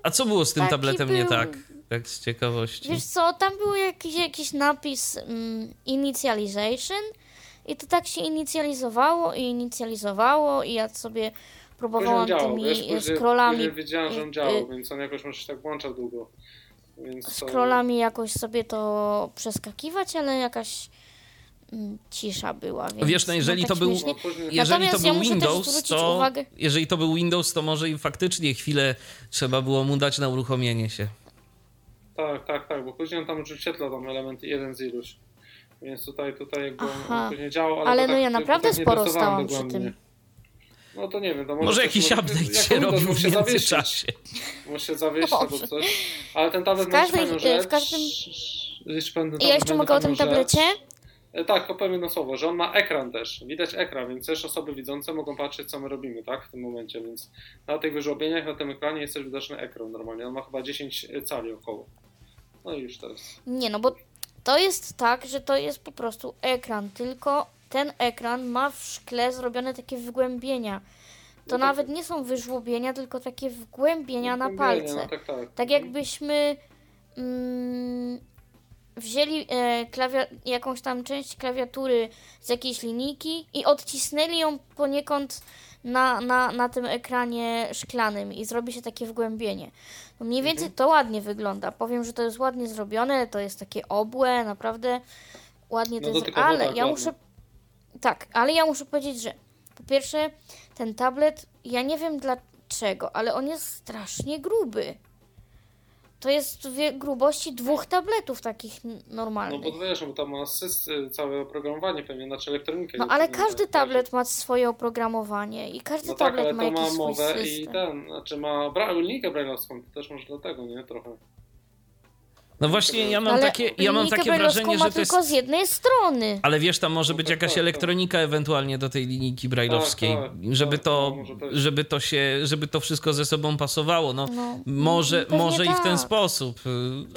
A co było z tym Taki tabletem nie był. tak? Tak z ciekawości. Wiesz co, tam był jakiś, jakiś napis mm, initialization I to tak się inicjalizowało i inicjalizowało i ja sobie próbowałam działał, tymi wiesz, później, scrollami, później wiedziałem, że on działał, y, więc on jakoś może się tak włączał długo. Więc to... scrollami jakoś sobie to przeskakiwać, ale jakaś cisza była, więc Wiesz, no jeżeli tak to był- śmiesznie. No. Jeżeli to Natomiast ja był też Windows, to uwagę- jeżeli to był Windows, to może i faktycznie chwilę trzeba było mu dać na uruchomienie się. Tak, tak, tak, bo później on tam już wyświetla tam element jeden z iluś. Więc tutaj, tutaj jakby on, Aha. on później działał, ale, Ale no tak, ja naprawdę tak sporo stałam przy tym. No to nie wiem, to może, Może jakiś update się robił w się zawiesić. międzyczasie. Może się Dobrze. albo coś. Ale ten tablet W ma każdej- fajną w każdym- Jeszcze ja jeszcze mogę o tym tablecie? rzecz. E, Tak, opowiem jedno słowo, że on ma ekran też. Widać ekran, więc też osoby widzące mogą patrzeć, co my robimy, tak? W tym momencie, więc na tych wyżłobieniach, na tym ekranie jest też widoczny ekran normalnie. On ma chyba 10 cali około. No i już teraz. Nie, no bo to jest tak, że to jest po prostu ekran, tylko ten ekran ma w szkle zrobione takie wgłębienia. To No tak. nawet nie są wyżłobienia, tylko takie wgłębienia na palce. No, tak, tak. Tak jakbyśmy mm, wzięli e, klawia- jakąś tam część klawiatury z jakiejś linijki i odcisnęli ją poniekąd na, na, na tym ekranie szklanym i zrobi się takie wgłębienie. No mniej więcej Mhm. to ładnie wygląda. Powiem, że to jest ładnie zrobione, to jest takie obłe, naprawdę ładnie to No, jest. dotykowo Ale tak, ja ładnie. muszę. Tak, ale ja muszę powiedzieć, że po pierwsze, ten tablet, ja nie wiem dlaczego, ale on jest strasznie gruby. To jest grubości dwóch tabletów takich n- No normalnych. bo wiesz, bo tam ma całe oprogramowanie pewnie, znaczy elektronikę. No ale każdy tak, tablet ma swoje oprogramowanie i każdy No tak, tablet ma jakiś ma swój mowę i system. ten, znaczy ma bra- linijkę brailleowską, to też może dlatego, nie? Trochę. No właśnie, ja mam ale takie, ja mam takie wrażenie, że to jest... tylko z jednej strony. Ale wiesz, tam może być tak, jakaś tak, tak. elektronika ewentualnie do tej linijki brajlowskiej, Tak, tak, żeby tak, to, no, żeby to się, żeby to wszystko ze sobą pasowało. No, No, może, może i w ten tak. sposób.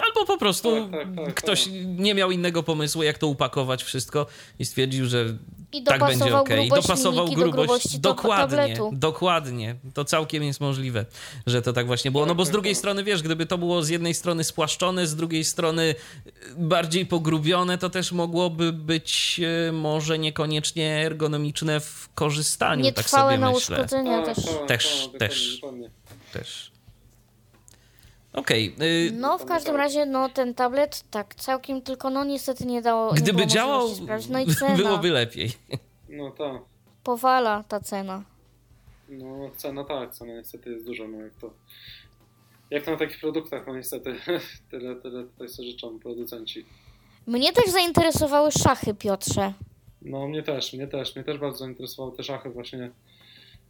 Albo po prostu Tak, tak, tak, ktoś tak. nie miał innego pomysłu, jak to upakować wszystko i stwierdził, że I tak będzie dopasował ok. grubość Dopasował do grubość. to- dokładnie, tabletu. dokładnie. To całkiem jest możliwe, że to tak właśnie było. No Tak, bo z tak, drugiej tak. strony, wiesz, gdyby to było z jednej strony spłaszczone, z drugiej strony y, bardziej pogrubione, to też mogłoby być y, może niekoniecznie ergonomiczne w korzystaniu, tak Nietrwałe sobie na myślę. uszkodzenia Tak, też. tak, Też, tak, też. Też. Okej. y, No, w każdym razie, no ten tablet tak całkiem tylko, no niestety nie dało. nie Gdyby było działał. No i cena. byłoby lepiej. No tak. Powala ta cena. No cena tak, cena niestety jest duża, no jak to... Jak to na takich produktach, no niestety tyle, tyle tutaj sobie życzą producenci. Mnie też zainteresowały szachy, Piotrze. No mnie też, mnie też, mnie też bardzo zainteresowały te szachy właśnie,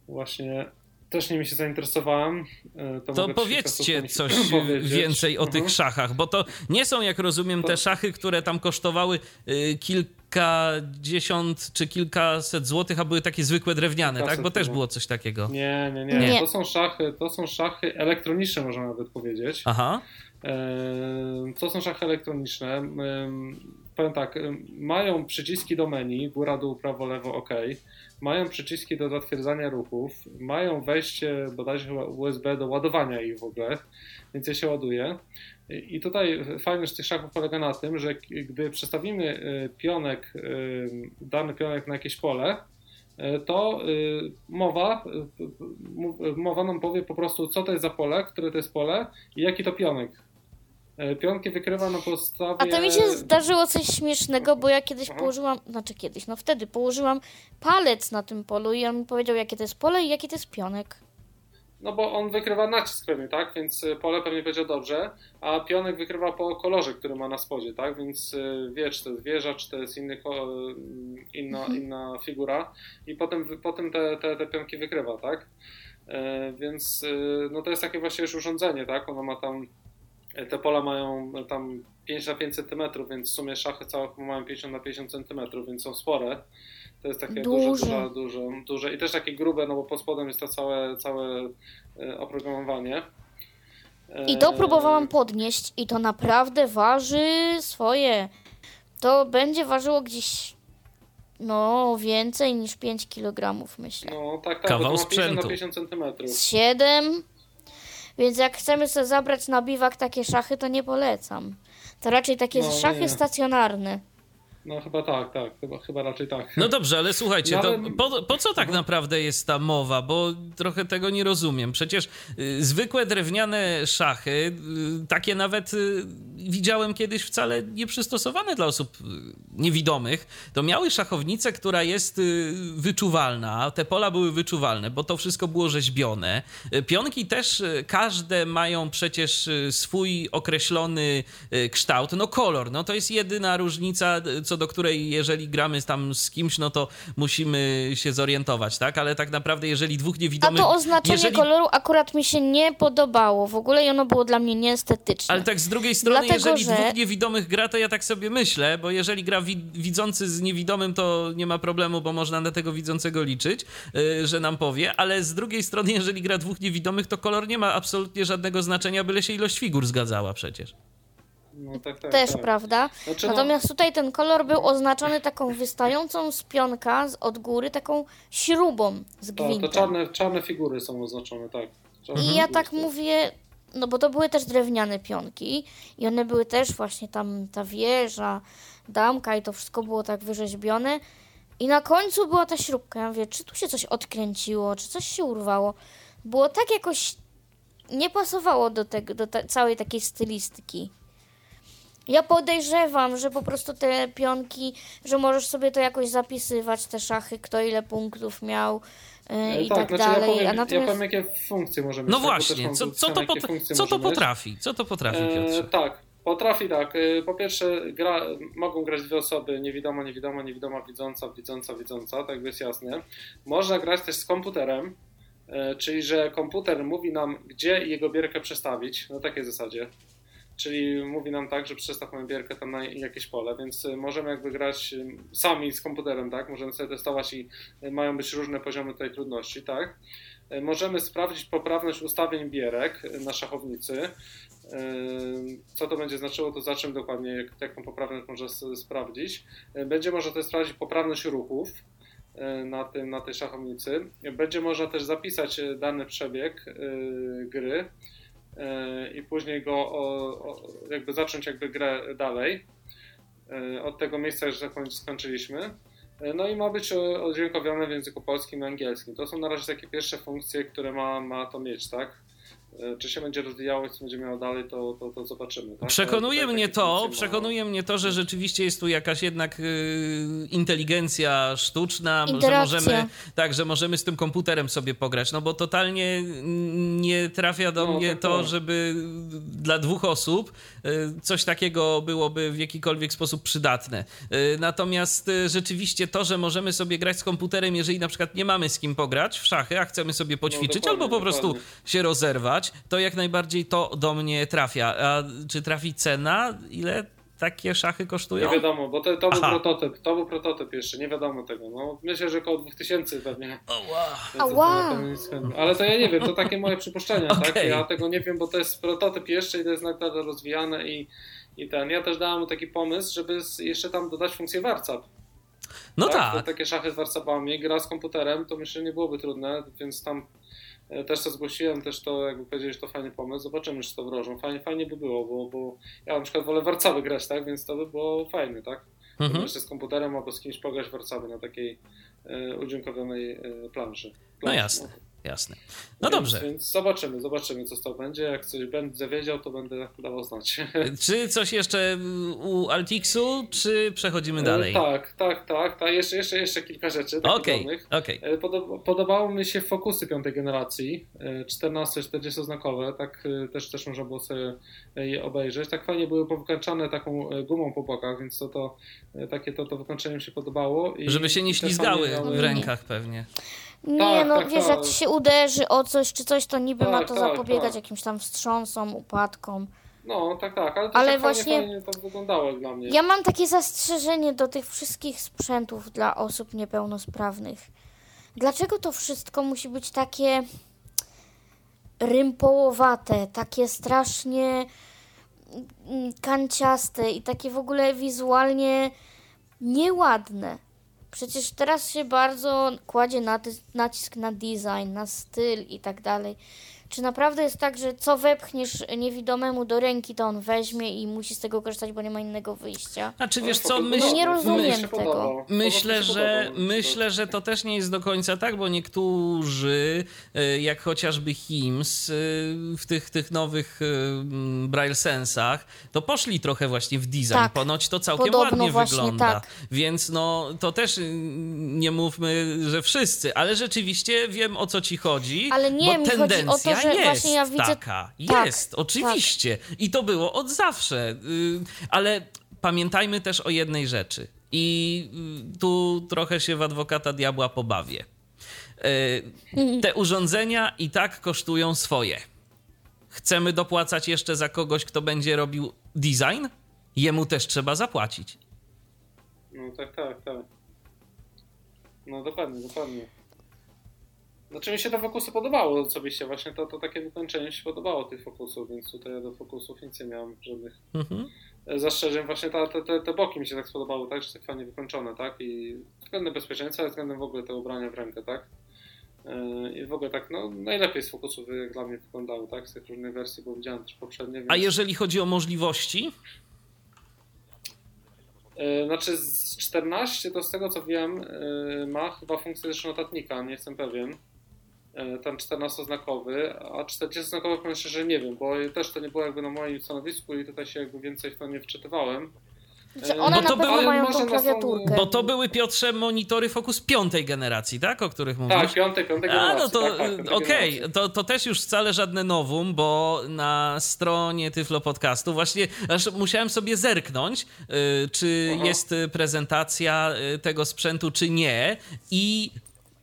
właśnie też nimi się zainteresowałem. e, To, To powiedzcie coś powiedzieć. więcej o Mhm. tych szachach, bo to nie są, jak rozumiem, te szachy, które tam kosztowały y, kilkadziesiąt czy kilkaset złotych, a były takie zwykłe drewniane, tak? Kilkaset Bo też chyba. było coś takiego. Nie, nie, nie, Nie. To są szachy, to są szachy elektroniczne, można nawet powiedzieć. Aha. Ehm, To są szachy elektroniczne. Ehm, Powiem tak, mają przyciski do menu, góra, dół, prawo, lewo, OK. Mają przyciski do zatwierdzania ruchów, mają wejście bodajże chyba USB do ładowania ich w ogóle, więc je się ładuje. I tutaj fajność tych szachów polega na tym, że gdy przestawimy e, pionek, e, dany pionek na jakieś pole, e, to mowa, mowa nam powie po prostu, co to jest za pole, które to jest pole i jaki to pionek. E, Pionki wykrywa na podstawie. A to mi się zdarzyło coś śmiesznego, bo ja kiedyś Aha. położyłam, znaczy kiedyś, no wtedy położyłam palec na tym polu i on mi powiedział, jakie to jest pole i jaki to jest pionek. No bo on wykrywa nacisk pewnie, tak? Więc y, pole pewnie powiedział dobrze, a pionek wykrywa po kolorze, który ma na spodzie, tak? Więc y, wie, czy to jest wieża, czy to jest inny, inna, Mhm. inna figura i potem, potem te, te, te pionki wykrywa, tak? E, Więc no to jest takie właśnie już urządzenie, tak? Ono ma tam, te pola mają tam 5 na 5 cm, więc w sumie szachy całe mają 50 na 50 cm, więc są spore. To jest takie duże, Duże. duże, duże, duże i też takie grube, no bo pod spodem jest to całe, całe e, oprogramowanie. I to E, próbowałam podnieść i to naprawdę waży swoje. To będzie ważyło gdzieś, no, więcej niż 5 kg, myślę. No tak, tak, Kawał bo to ma 50 na sprzętu. 50 cm. Z 7. Więc jak chcemy sobie zabrać na biwak takie szachy, to nie polecam. To raczej takie No, szachy nie. stacjonarne. No chyba tak, tak, chyba, chyba raczej tak. No dobrze, ale słuchajcie, to Nawet- po, po co tak naprawdę jest ta mowa? Bo trochę tego nie rozumiem. Przecież y, zwykłe drewniane szachy, y, takie nawet y, widziałem kiedyś wcale nieprzystosowane dla osób niewidomych, to miały szachownicę, która jest wyczuwalna. Te pola były wyczuwalne, bo to wszystko było rzeźbione. Pionki też każde mają przecież swój określony kształt, no kolor, no to jest jedyna różnica, y, co do której jeżeli gramy tam z kimś, no to musimy się zorientować, tak? Ale tak naprawdę jeżeli dwóch A niewidomych... to oznaczenie jeżeli... koloru akurat mi się nie podobało w ogóle i ono było dla mnie nieestetyczne. Ale tak z drugiej strony, Dlatego, jeżeli że- dwóch niewidomych gra, to ja tak sobie myślę, bo jeżeli gra wi- widzący z niewidomym, to nie ma problemu, bo można na tego widzącego liczyć, yy, że nam powie, ale z drugiej strony, jeżeli gra dwóch niewidomych, to kolor nie ma absolutnie żadnego znaczenia, byle się ilość figur zgadzała przecież. No, tak, tak, Też tak. prawda. Znaczy, no- Natomiast tutaj ten kolor był oznaczony taką wystającą z pionka z od góry, taką śrubą z Tak, to gwintem. czarne, czarne figury są oznaczone, tak. Czarne I ja tak są. mówię, no bo to były też drewniane pionki i one były też właśnie tam ta wieża, damka i to wszystko było tak wyrzeźbione. I na końcu była ta śrubka. Ja mówię, czy tu się coś odkręciło, czy coś się urwało. Było tak jakoś nie pasowało do, tego, do ta, całej takiej stylistyki. Ja podejrzewam, że po prostu te pionki, że możesz sobie to jakoś zapisywać, te szachy, kto ile punktów miał yy, i tak, znaczy dalej. Ja powiem, A natomiast... ja powiem jakie funkcje może mieć. No tak, właśnie, co, co, to, pot- co to potrafi? Co to potrafi, E, Piotrze? tak, potrafi tak. E, Po pierwsze, gra, mogą grać dwie osoby, niewidoma, niewidoma, niewidoma, widząca, widząca, widząca, tak jest jasne. Można grać też z komputerem, czyli że komputer mówi nam, gdzie jego bierkę przestawić, na takiej zasadzie. Czyli mówi nam tak, że przestawmy bierkę tam na jakieś pole, więc e, możemy jakby grać e, sami z komputerem, tak? Możemy sobie testować i e, mają być różne poziomy tej trudności, tak? Możemy sprawdzić poprawność ustawień bierek na szachownicy. Co to będzie znaczyło, to za czym dokładnie, jak, jaką poprawność można sprawdzić. Będzie można też sprawdzić poprawność ruchów na, tym, na tej szachownicy. Będzie można też zapisać dany przebieg gry i później go o, o, jakby zacząć jakby grę dalej yy, od tego miejsca, gdzie skończyliśmy. Yy, No i ma być o- odźwiękowione w języku polskim i angielskim. To są na razie takie pierwsze funkcje, które ma, ma to mieć, tak? E, Czy się będzie rozwijało co będzie miało dalej, to, to, to zobaczymy. Tak? Przekonuje Ale tutaj mnie takie to, funkcje ma- przekonuje mnie to, że rzeczywiście jest tu jakaś jednak y, inteligencja sztuczna, że możemy, tak, że możemy z tym komputerem sobie pograć, no bo totalnie nie trafia do No, mnie tak, to, tak. żeby dla dwóch osób y, coś takiego byłoby w jakikolwiek sposób przydatne. Y, Natomiast y, rzeczywiście to, że możemy sobie grać z komputerem, jeżeli na przykład nie mamy z kim pograć w szachy, a chcemy sobie poćwiczyć dokładnie, albo po prostu dokładnie. się rozerwać, to jak najbardziej to do mnie trafia. A czy trafi cena? Ile takie szachy kosztują? Nie wiadomo, bo to, to był prototyp, to był prototyp jeszcze, nie wiadomo tego. No, myślę, że około 2000 pewnie. Nic chętnie. Ale to ja nie wiem, to takie moje przypuszczenia, tak? Okej. Ja tego nie wiem, bo to jest prototyp jeszcze i to jest naprawdę rozwijane i, i ten. Ja też dałem mu taki pomysł, żeby jeszcze tam dodać funkcję warcap. No To tak. takie szachy z warcapami, gra z komputerem, to myślę nie byłoby trudne, więc tam też to zgłosiłem, też to jakby powiedzieli, że to fajny pomysł, zobaczymy, czy to wdrożą. Fajnie, fajnie by było, bo, bo ja na przykład wolę warcaby grać, tak, więc to by było fajne, tak? Mhm. Jeszcze z komputerem albo z kimś pograć warcaby na takiej e, udźwiękowionej e, planszy. No planszy jasne, jasne. No Więc- dobrze. Więc zobaczymy, zobaczymy, co to będzie. Jak coś będę wiedział, to będę dawał znać. Czy coś jeszcze u Altixu, czy przechodzimy dalej? E, Tak, tak, tak, tak. Jeszcze, jeszcze, jeszcze kilka rzeczy. Okej, okej. E, Podoba, podobało mi się fokusy piątej generacji, 14-40 znakowe, tak e, też, też można było sobie je obejrzeć. Tak fajnie były powykańczane taką e, gumą po bokach, więc to, to e, takie to, to wykończenie mi się podobało. I Żeby się nie ślizgały w rękach pewnie. Nie, Tak, no tak, wiesz, tak. jak się uderzy o coś czy coś, to niby ma Tak, to tak, zapobiegać tak. jakimś tam wstrząsom, upadkom. No, tak, tak, ale to Ale tak właśnie- fajnie, fajnie to wyglądało dla mnie. Ja mam takie zastrzeżenie do tych wszystkich sprzętów dla osób niepełnosprawnych. Dlaczego to wszystko musi być takie rympołowate, takie strasznie mm, kanciaste i takie w ogóle wizualnie nieładne? Przecież teraz się bardzo kładzie nacisk na design, na styl i tak dalej. Czy naprawdę jest tak, że co wepchniesz niewidomemu do ręki, to on weźmie i musi z tego korzystać, bo nie ma innego wyjścia? Znaczy No, wiesz co, myśl, Nie rozumiem mi się tego. Myślę, że, no, myślę, że to też nie jest do końca tak, bo niektórzy, e, jak chociażby HIMS, e, w tych, tych nowych e, Braille Sensach, to poszli trochę właśnie w design. Tak. Ponoć to całkiem Podobno ładnie wygląda. tak. Więc no, to też nie mówmy, że wszyscy, ale rzeczywiście wiem o co ci chodzi. Ale nie, bo mi chodzi o to, że jest właśnie ja widzę- taka. tak, jest, oczywiście. I to było od zawsze. Y, Ale pamiętajmy też o jednej rzeczy. I y, tu trochę się w adwokata diabła pobawię. Y, Te urządzenia i tak kosztują swoje. Chcemy dopłacać jeszcze za kogoś, kto będzie robił design? Jemu też trzeba zapłacić. No tak, tak, tak. No dokładnie, dokładnie. Znaczy mi się te fokusy podobało osobiście, właśnie to, to takie wykończenie mi się podobało tych fokusów, więc tutaj ja do fokusów nic nie miałem żadnych Mhm. zastrzeżeń. Właśnie ta, te, te, te boki mi się tak spodobały, tak, że tak fajnie wykończone, tak, i względem bezpieczeństwa, ale względem w ogóle tego ubrania w rękę, tak. E, I w ogóle tak, no najlepiej z fokusów jak dla mnie wyglądały, tak, z tych różnych wersji, bo widziałem też poprzednie. Więc... A jeżeli chodzi o możliwości, E, Znaczy z 14 to z tego co wiem e, ma chyba funkcję też notatnika, nie jestem pewien. E, Ten 14-znakowy, a 40-znakowy powiem szczerze nie wiem, bo też to nie było jakby na moim stanowisku i tutaj się jakby więcej w to nie wczytywałem. Znaczy, E, one Bo na to były- mają tą klawiaturkę. bo to były Piotrze monitory Focus piątej generacji, tak? O których mówisz? Tak, piątej, piątej A, generacji. no to tak, tak, okej, generacji. to, to też już wcale żadne nowum, bo na stronie Tyflo Podcastu właśnie aż musiałem sobie zerknąć, y, czy Aha. jest prezentacja y, tego sprzętu, czy nie i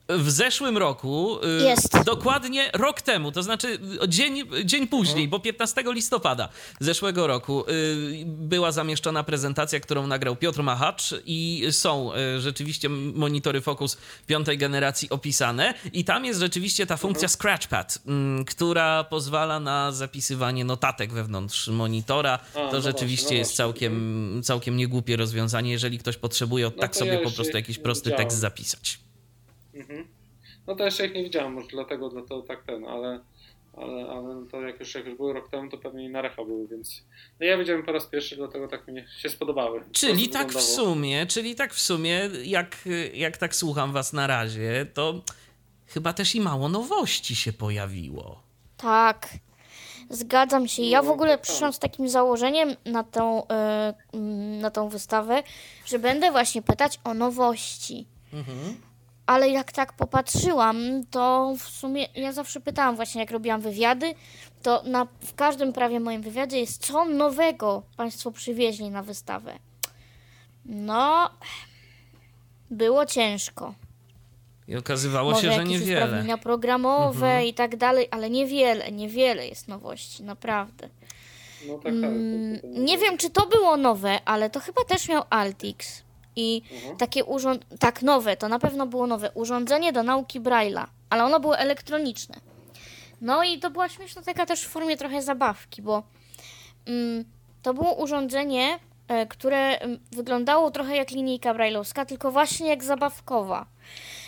w zeszłym roku, y, Jest. dokładnie rok temu, to znaczy y, dzień, dzień później, bo 15 listopada zeszłego roku y, była zamieszczona prezentacja, którą nagrał Piotr Machacz i są rzeczywiście monitory Focus piątej generacji opisane i tam jest rzeczywiście ta funkcja Scratchpad, mm, która pozwala na zapisywanie notatek wewnątrz monitora. To no rzeczywiście no jest całkiem, całkiem niegłupie rozwiązanie, jeżeli ktoś potrzebuje od No tak sobie po prostu jakiś prosty tekst zapisać. Mhm. No to jeszcze ich nie widziałem, może dlatego, dlatego tak ten, ale, ale, ale no to jak już, jak już były rok temu, to pewnie i na recha były, więc no ja widziałem po raz pierwszy, dlatego tak mi się spodobały. Czyli tak w wyglądało. sumie, czyli tak w sumie, jak, jak tak słucham was na razie, to chyba też i mało nowości się pojawiło. Tak, zgadzam się. Ja w No, ogóle tak, przyszłam z takim założeniem na tą, e, na tą wystawę, że będę właśnie pytać o nowości. Ale jak tak popatrzyłam, to w sumie ja zawsze pytałam właśnie, jak robiłam wywiady, to na, w każdym prawie moim wywiadzie jest co nowego Państwo przywieźli na wystawę. No, było ciężko. I okazywało Może się, że niewiele. Mhm. usprawnienia programowe i tak dalej, ale niewiele, niewiele jest nowości, naprawdę. No tak, tak. Mm, nie wiem, czy to było nowe, ale to chyba też miał Altix. I Mhm. takie urząd... Tak, nowe, to na pewno było nowe. Urządzenie do nauki Braille'a, ale ono było elektroniczne. No i to była śmieszna taka też w formie trochę zabawki, bo mm, to było urządzenie, e, które mm, wyglądało trochę jak linijka brailleowska, tylko właśnie jak zabawkowa.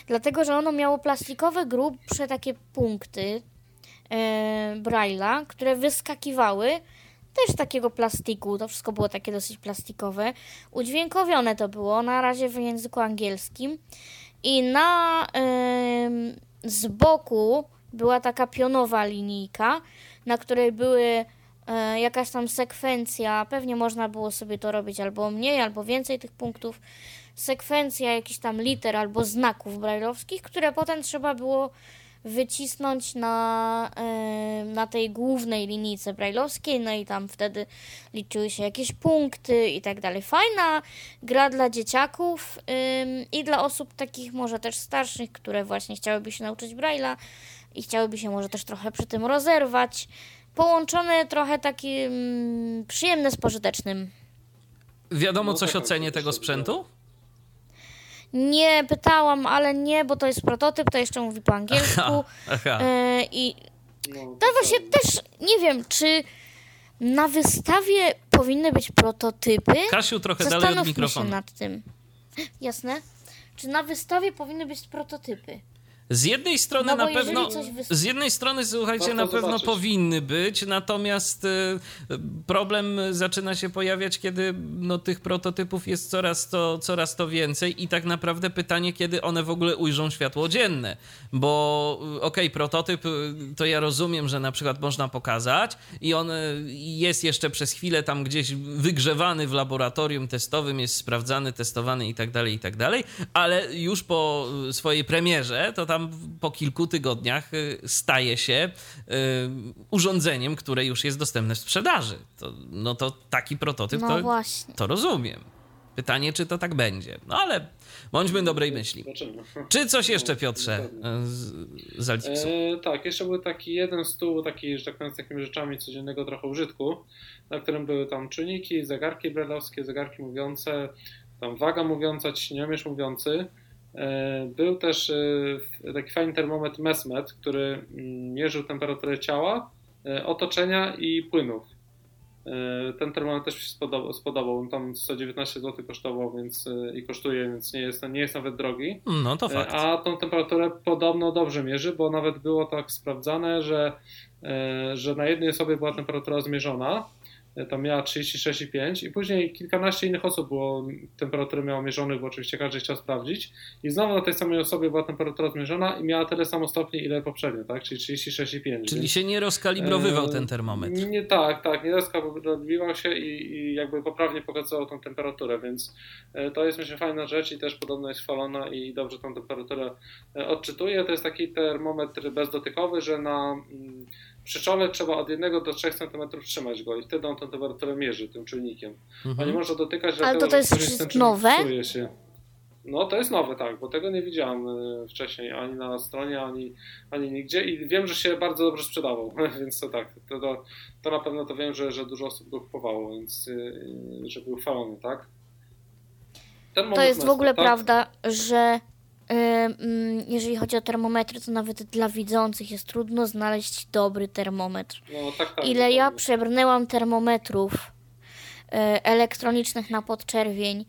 Dlatego, że ono miało plastikowe, grubsze takie punkty e, Braille'a, które wyskakiwały też takiego plastiku. To wszystko było takie dosyć plastikowe. Udźwiękowione to było, na razie w języku angielskim. I na z boku była taka pionowa linijka, na której były e, jakaś tam sekwencja, pewnie można było sobie to robić albo mniej, albo więcej tych punktów, sekwencja jakichś tam liter albo znaków brajlowskich, które potem trzeba było wycisnąć na, na tej głównej linijce brajlowskiej, no i tam wtedy liczyły się jakieś punkty i tak dalej. Fajna gra dla dzieciaków i dla osób takich może też starszych, które właśnie chciałyby się nauczyć Braille'a i chciałyby się może też trochę przy tym rozerwać. Połączone trochę takie mm, przyjemne z pożytecznym. Wiadomo coś tak, o cenie tego też sprzętu? Nie pytałam, ale nie, bo to jest prototyp, to jeszcze mówi po angielsku. Aha. E, I No, to właśnie też nie wiem, czy na wystawie powinny być prototypy. Kasiu, trochę dalej od Zastanówmy się mikrofonu. nad tym. Jasne? Czy na wystawie powinny być prototypy? Z jednej strony No na pewno. Z jednej strony, słuchajcie, Warto na pewno zobaczyć. powinny być, natomiast y, problem zaczyna się pojawiać, kiedy no, tych prototypów jest coraz to, coraz to więcej i tak naprawdę pytanie, kiedy one w ogóle ujrzą światło dzienne. Bo y, okej, prototyp y, to ja rozumiem, że na przykład można pokazać i on jest jeszcze przez chwilę tam gdzieś wygrzewany w laboratorium testowym, jest sprawdzany, testowany i tak dalej, i tak dalej, ale już po swojej premierze, to tam po kilku tygodniach y, staje się y, urządzeniem, które już jest dostępne w sprzedaży. To, no to taki prototyp No to, właśnie. to rozumiem. Pytanie, czy to tak będzie. No ale bądźmy dobrej myśli. Czy coś jeszcze, No, Piotrze, dokładnie. z, z? E, tak, jeszcze był taki jeden stół, taki, że tak powiem, z takimi rzeczami codziennego trochę użytku, na którym były tam czujniki, zegarki brelowskie, zegarki mówiące, tam waga mówiąca, ciśniomierz mówiący. E, Był też e, taki fajny termometr Mesmet, który mm, mierzył temperaturę ciała, e, otoczenia i płynów. Ten termometr też mi się spodobał, spodobał. On tam 119 zł kosztował więc, i kosztuje, więc nie jest, nie jest nawet drogi. No to fakt. A tą temperaturę podobno dobrze mierzy, bo nawet było tak sprawdzane, że, że na jednej osobie była temperatura zmierzona, e, tam miała 36,5 i później kilkanaście innych osób było temperatury miało mierzonych, bo oczywiście każdy chciał sprawdzić i znowu na tej samej osobie była temperatura zmierzona i miała tyle samo stopni, ile poprzednio, tak? Czyli 36,5. Czyli więc- się nie rozkalibrowywał E, ten termometr. Nie tak, tak, nie rozkalibrowywał się i, i jakby poprawnie pokazywał tą temperaturę, więc e, to jest myślę fajna rzecz i też podobno jest chwalona i dobrze tą temperaturę e, odczytuje. To jest taki termometr bezdotykowy, że na mm, przy czole trzeba od 1 do 3 cm trzymać go i wtedy on tę temperaturę mierzy tym czujnikiem. A nie Mhm. można dotykać, Ale dlatego, to to jest nowe? No to jest nowe, tak, bo tego nie widziałem e, wcześniej ani na stronie, ani, ani nigdzie i wiem, że się bardzo dobrze sprzedawał, więc to tak, to, to, to na pewno to wiem, że, że dużo osób go kupowało, więc yy, że był chwalony, tak? To jest w ogóle tak? prawda, że jeżeli chodzi o termometry, to nawet dla widzących jest trudno znaleźć dobry termometr. No, tak, tak, Ile ja przebrnęłam termometrów y, elektronicznych na podczerwień,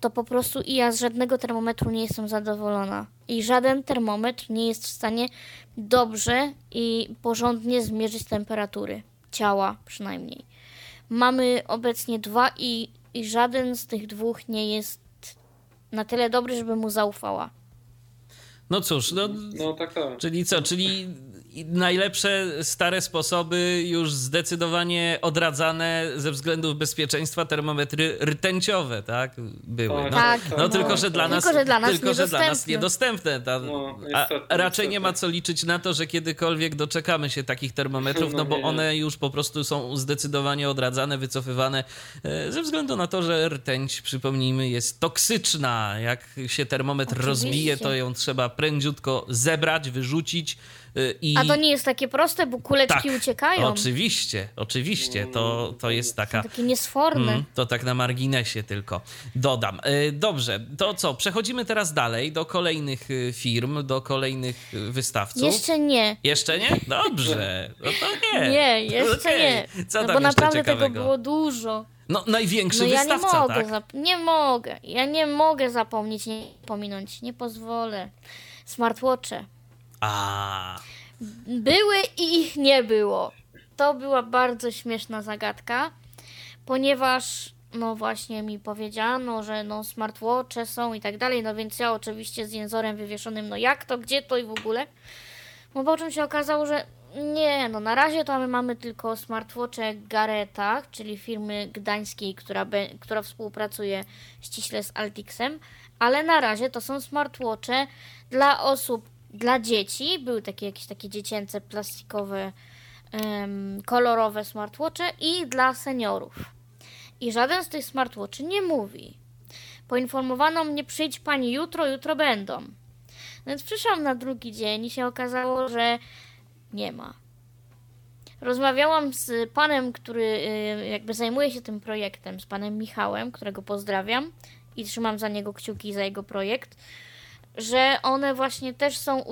to po prostu i ja z żadnego termometru nie jestem zadowolona. I żaden termometr nie jest w stanie dobrze i porządnie zmierzyć temperatury ciała przynajmniej. Mamy obecnie dwa i, i żaden z tych dwóch nie jest na tyle dobry, żeby mu zaufała. No cóż, no, No tak, tak. czyli co? Czyli najlepsze stare sposoby już zdecydowanie odradzane ze względów bezpieczeństwa termometry rtęciowe, tak? Były. Tak, No, Tak, no no. tylko, że dla nas, Tylko, że dla nas tylko, że dla nas niedostępne. niedostępne. Ta, No, a raczej niestety. nie ma co liczyć na to, że kiedykolwiek doczekamy się takich termometrów, no No bo nie. one już po prostu są zdecydowanie odradzane, wycofywane e, ze względu na to, że rtęć, przypomnijmy, jest toksyczna. Jak się termometr Oczywiście. rozbije, to ją trzeba prędziutko zebrać, wyrzucić i... A to nie jest takie proste, bo kuleczki Tak, uciekają. Oczywiście, oczywiście. To, to jest taka. Takie niesforne. Mm, to tak na marginesie tylko dodam. E, Dobrze, to co? Przechodzimy teraz dalej do kolejnych y, firm, do kolejnych y, wystawców. Jeszcze nie. Jeszcze nie? Dobrze. No to nie. Nie, jeszcze Okej. nie. Co no bo naprawdę tego ciekawego? było dużo. No największy No ja nie wystawca, mogę, tak? nie mogę. Ja nie mogę zapomnieć, nie pominąć. Nie pozwolę. Smartwatche. A. Były i ich nie było. To była bardzo śmieszna zagadka, ponieważ no właśnie mi powiedziano, że no smartwatche są i tak dalej, no więc ja oczywiście z jęzorem wywieszonym, no jak to, gdzie to i w ogóle. No po czym się okazało, że nie, no na razie to my mamy tylko smartwatche Garetach, czyli firmy gdańskiej, która, be, która współpracuje ściśle z Altixem, ale na razie to są smartwatche dla osób, dla dzieci, były takie jakieś takie dziecięce, plastikowe, em, kolorowe smartwatche i dla seniorów. I żaden z tych smartwatchy nie mówi. Poinformowano mnie, przyjdź pani jutro, jutro będą. Więc przyszłam na drugi dzień i się okazało, że nie ma. Rozmawiałam z panem, który y, jakby zajmuje się tym projektem, z panem Michałem, którego pozdrawiam i trzymam za niego kciuki za jego projekt, że one właśnie też są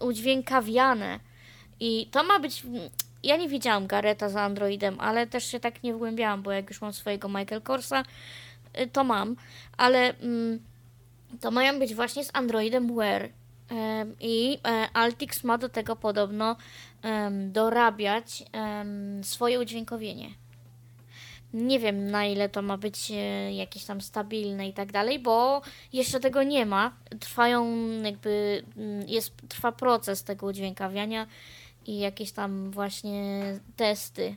udźwiękawiane. I to ma być. Ja nie widziałam Gareta za Androidem, ale też się tak nie wgłębiałam, bo jak już mam swojego Michael Corsa, y, to mam, ale mm, to mają być właśnie z Androidem Wear. I e, Altix ma do tego podobno dorabiać swoje udźwiękowienie. Nie wiem na ile to ma być e, jakieś tam stabilne i tak dalej, bo jeszcze tego nie ma. Trwają jakby, mm, jest, trwa proces tego udźwiękawiania i jakieś tam właśnie testy.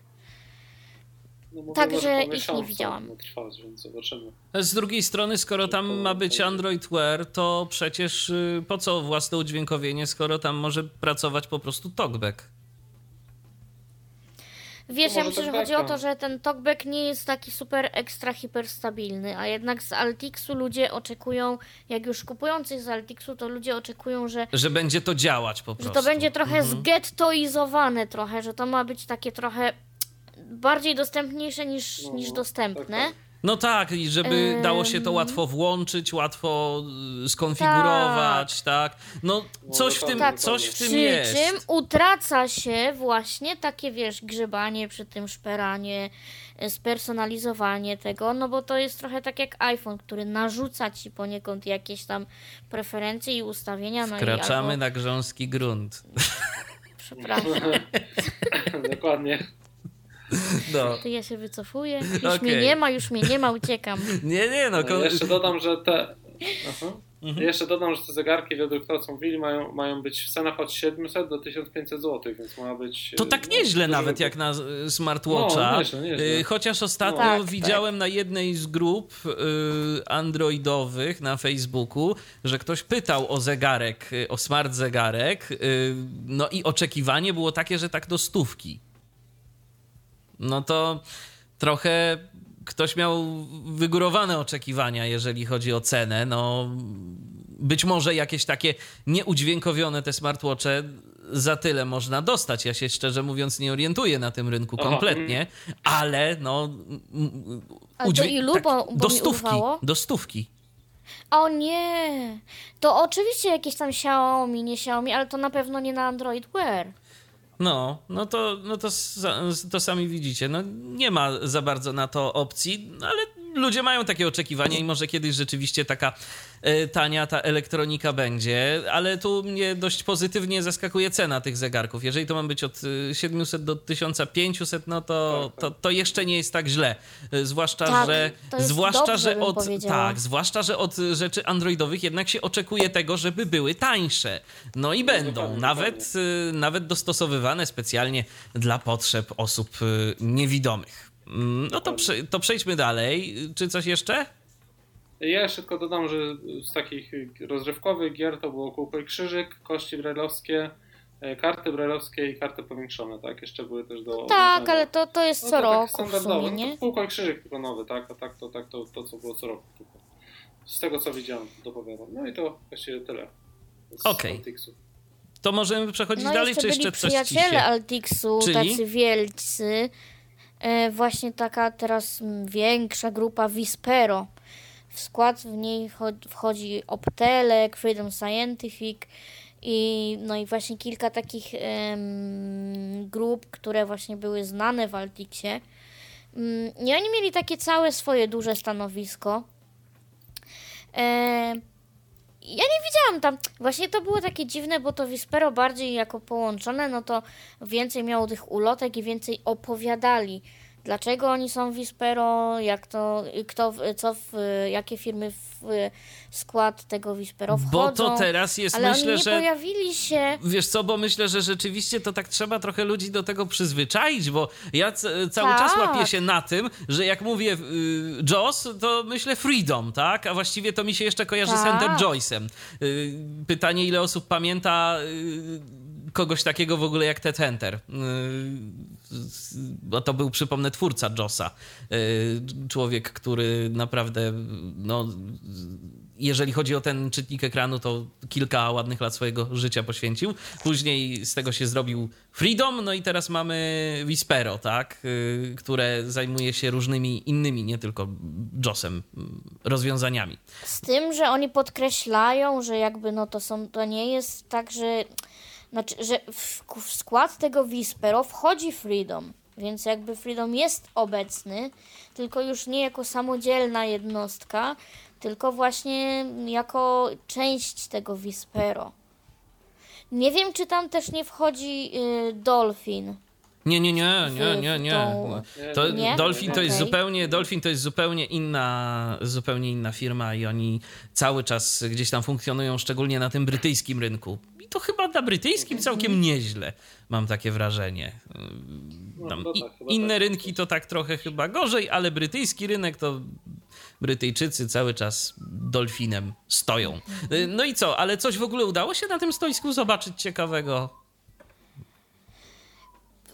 No, Także ich nie widziałam. ma Trwać, więc zobaczymy. Z drugiej strony, skoro tam ma być Android Wear, to przecież y, po co własne udźwiękowienie, skoro tam może pracować po prostu TalkBack? Wiesz, ja myślę, że tak chodzi o to, że ten talkback nie jest taki super ekstra hiperstabilny, a jednak z Altixu ludzie oczekują, jak już kupują coś z Altixu, to ludzie oczekują, że, Że będzie to działać po że prostu. to będzie trochę Mhm. zgettoizowane trochę, że to ma być takie trochę bardziej dostępniejsze niż, No, niż tak, dostępne. tak. No tak, i żeby dało się to łatwo włączyć, łatwo y, skonfigurować, tak? No coś w tym, dokładnie, coś w tym Przy jest. czym utraca się właśnie takie, wiesz, grzebanie przy tym szperanie, e, spersonalizowanie tego, no bo to jest trochę tak jak iPhone, który narzuca ci poniekąd jakieś tam preferencje i ustawienia. No Wkraczamy i albo, na grząski grunt. Przepraszam, Dokładnie. No. to ja się wycofuję. Już Okej. mnie nie ma, już mnie nie ma, uciekam. Nie, nie, no. No, Ko- jeszcze dodam, że te. Aha. Mhm. Jeszcze dodam, że te zegarki, według tego co mówili, mają, mają być w cenach od 700 do 1500 zł, więc ma być. To tak no, nieźle dużo nawet jak na y, smartwatcha. No, nieźle, nieźle. Y, Chociaż ostatnio No. Tak, widziałem na jednej z grup y, androidowych na Facebooku, że ktoś pytał o zegarek, o smart zegarek, no i oczekiwanie było takie, że tak do stówki. No to trochę ktoś miał wygórowane oczekiwania, jeżeli chodzi o cenę. No, być może jakieś takie nieudźwiękowione te smartwatche za tyle można dostać. Ja się szczerze mówiąc nie orientuję na tym rynku Aha, kompletnie, ale no. Ale do ilu? Bo- bo do stówki. Do stówki. O nie! To oczywiście jakieś tam Xiaomi, nie Xiaomi, ale to na pewno nie na Android Wear. No, no to, no to, to sami widzicie. No, nie ma za bardzo na to opcji, ale ludzie mają takie oczekiwania i może kiedyś rzeczywiście taka e, tania ta elektronika będzie, ale tu mnie dość pozytywnie zaskakuje cena tych zegarków. Jeżeli to ma być od e, 700 do 1500, no to, to, to jeszcze nie jest tak źle. E, Zwłaszcza, Tak, że zwłaszcza, dobrze, że od tak, zwłaszcza, że od rzeczy androidowych jednak się oczekuje tego, żeby były tańsze. No i będą, nawet, nawet dostosowywane specjalnie dla potrzeb osób niewidomych. Mm, No to, prze, to przejdźmy dalej. Czy coś jeszcze? Ja jeszcze tylko dodam, że z takich rozrywkowych gier to było kółko i krzyżyk, kości brajlowskie, e, karty brajlowskie i karty powiększone, tak? Jeszcze były też do. Tak, ale to, to jest No co to tak roku w standardowe. sumie, No nie? to kółko i krzyżyk tylko nowy, tak? A tak to, tak to, to co było co roku. Tylko. Z tego co widziałem, to powiadam. No i to właściwie tyle. Okej. Altixu. To możemy przechodzić No dalej, jeszcze czy jeszcze coś ci przyjaciele się... Altixu, Czyli? tacy wielcy. E, właśnie taka teraz większa grupa Vispero. W skład w niej cho- wchodzi Optelek, Freedom Scientific i no i właśnie kilka takich em, grup, które właśnie były znane w Altixie. Mm, I oni mieli takie całe swoje duże stanowisko. E, ja nie widziałam tam. Właśnie to było takie dziwne, bo to Vispero bardziej jako połączone, no to więcej miało tych ulotek i więcej opowiadali. Dlaczego oni są Vispero, jak to, kto, w- co, w, jakie firmy w skład tego Vispero wchodzą. Bo to teraz jest, ale myślę, oni nie że... pojawili się. Wiesz co, bo myślę, że rzeczywiście to tak trzeba trochę ludzi do tego przyzwyczaić, bo ja cały czas Tak. łapię się na tym, że jak mówię y, Joss, to myślę Freedom, tak? A właściwie to mi się jeszcze kojarzy z Tak. Ender Joyce'em. Y, pytanie, ile osób pamięta y, kogoś takiego w ogóle jak Ted Hunter. Y, bo to był, przypomnę, twórca Jossa. Y, człowiek, który naprawdę, no, jeżeli chodzi o ten czytnik ekranu, to kilka ładnych lat swojego życia poświęcił. Później z tego się zrobił Freedom, no i teraz mamy Vispero, tak? Y, które zajmuje się różnymi innymi, nie tylko JOSem, y, rozwiązaniami. Z tym, że oni podkreślają, że jakby no to są, to nie jest tak, że znaczy, że w, w skład tego Vispero wchodzi Freedom, więc jakby Freedom jest obecny, tylko już nie jako samodzielna jednostka, tylko właśnie jako część tego Vispero. Nie wiem, czy tam też nie wchodzi y, Dolphin. Nie, nie, nie, nie, nie, nie. tą- To Nie? Dolphin to jest zupełnie Dolphin to jest zupełnie inna, zupełnie inna firma i oni cały czas gdzieś tam funkcjonują, szczególnie na tym brytyjskim rynku. To chyba na brytyjskim Mhm. całkiem nieźle, mam takie wrażenie. No, Tam i, tak, inne tak. rynki to tak trochę chyba gorzej, ale brytyjski rynek to Brytyjczycy cały czas dolfinem stoją. Mhm. No i co, ale coś w ogóle udało się na tym stoisku zobaczyć ciekawego?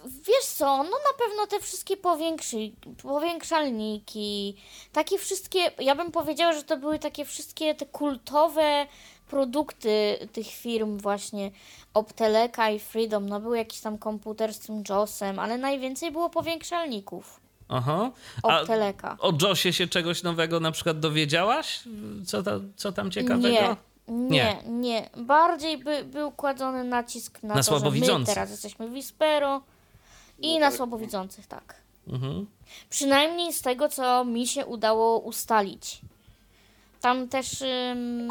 Wiesz co, no na pewno te wszystkie powiększy, powiększalniki, takie wszystkie, ja bym powiedziała, że to były takie wszystkie te kultowe produkty tych firm właśnie Opteleka i Freedom, no był jakiś tam komputer z tym JOSem, ale najwięcej było powiększalników Aha. A Opteleka. o Josie się czegoś nowego na przykład dowiedziałaś? Co, ta, co tam ciekawego? Nie, nie, nie. Bardziej by, był kładziony nacisk na, Na to, że my teraz jesteśmy Vispero i No na słabowidzących, tak. Mhm. Przynajmniej z tego, co mi się udało ustalić. Tam też ym,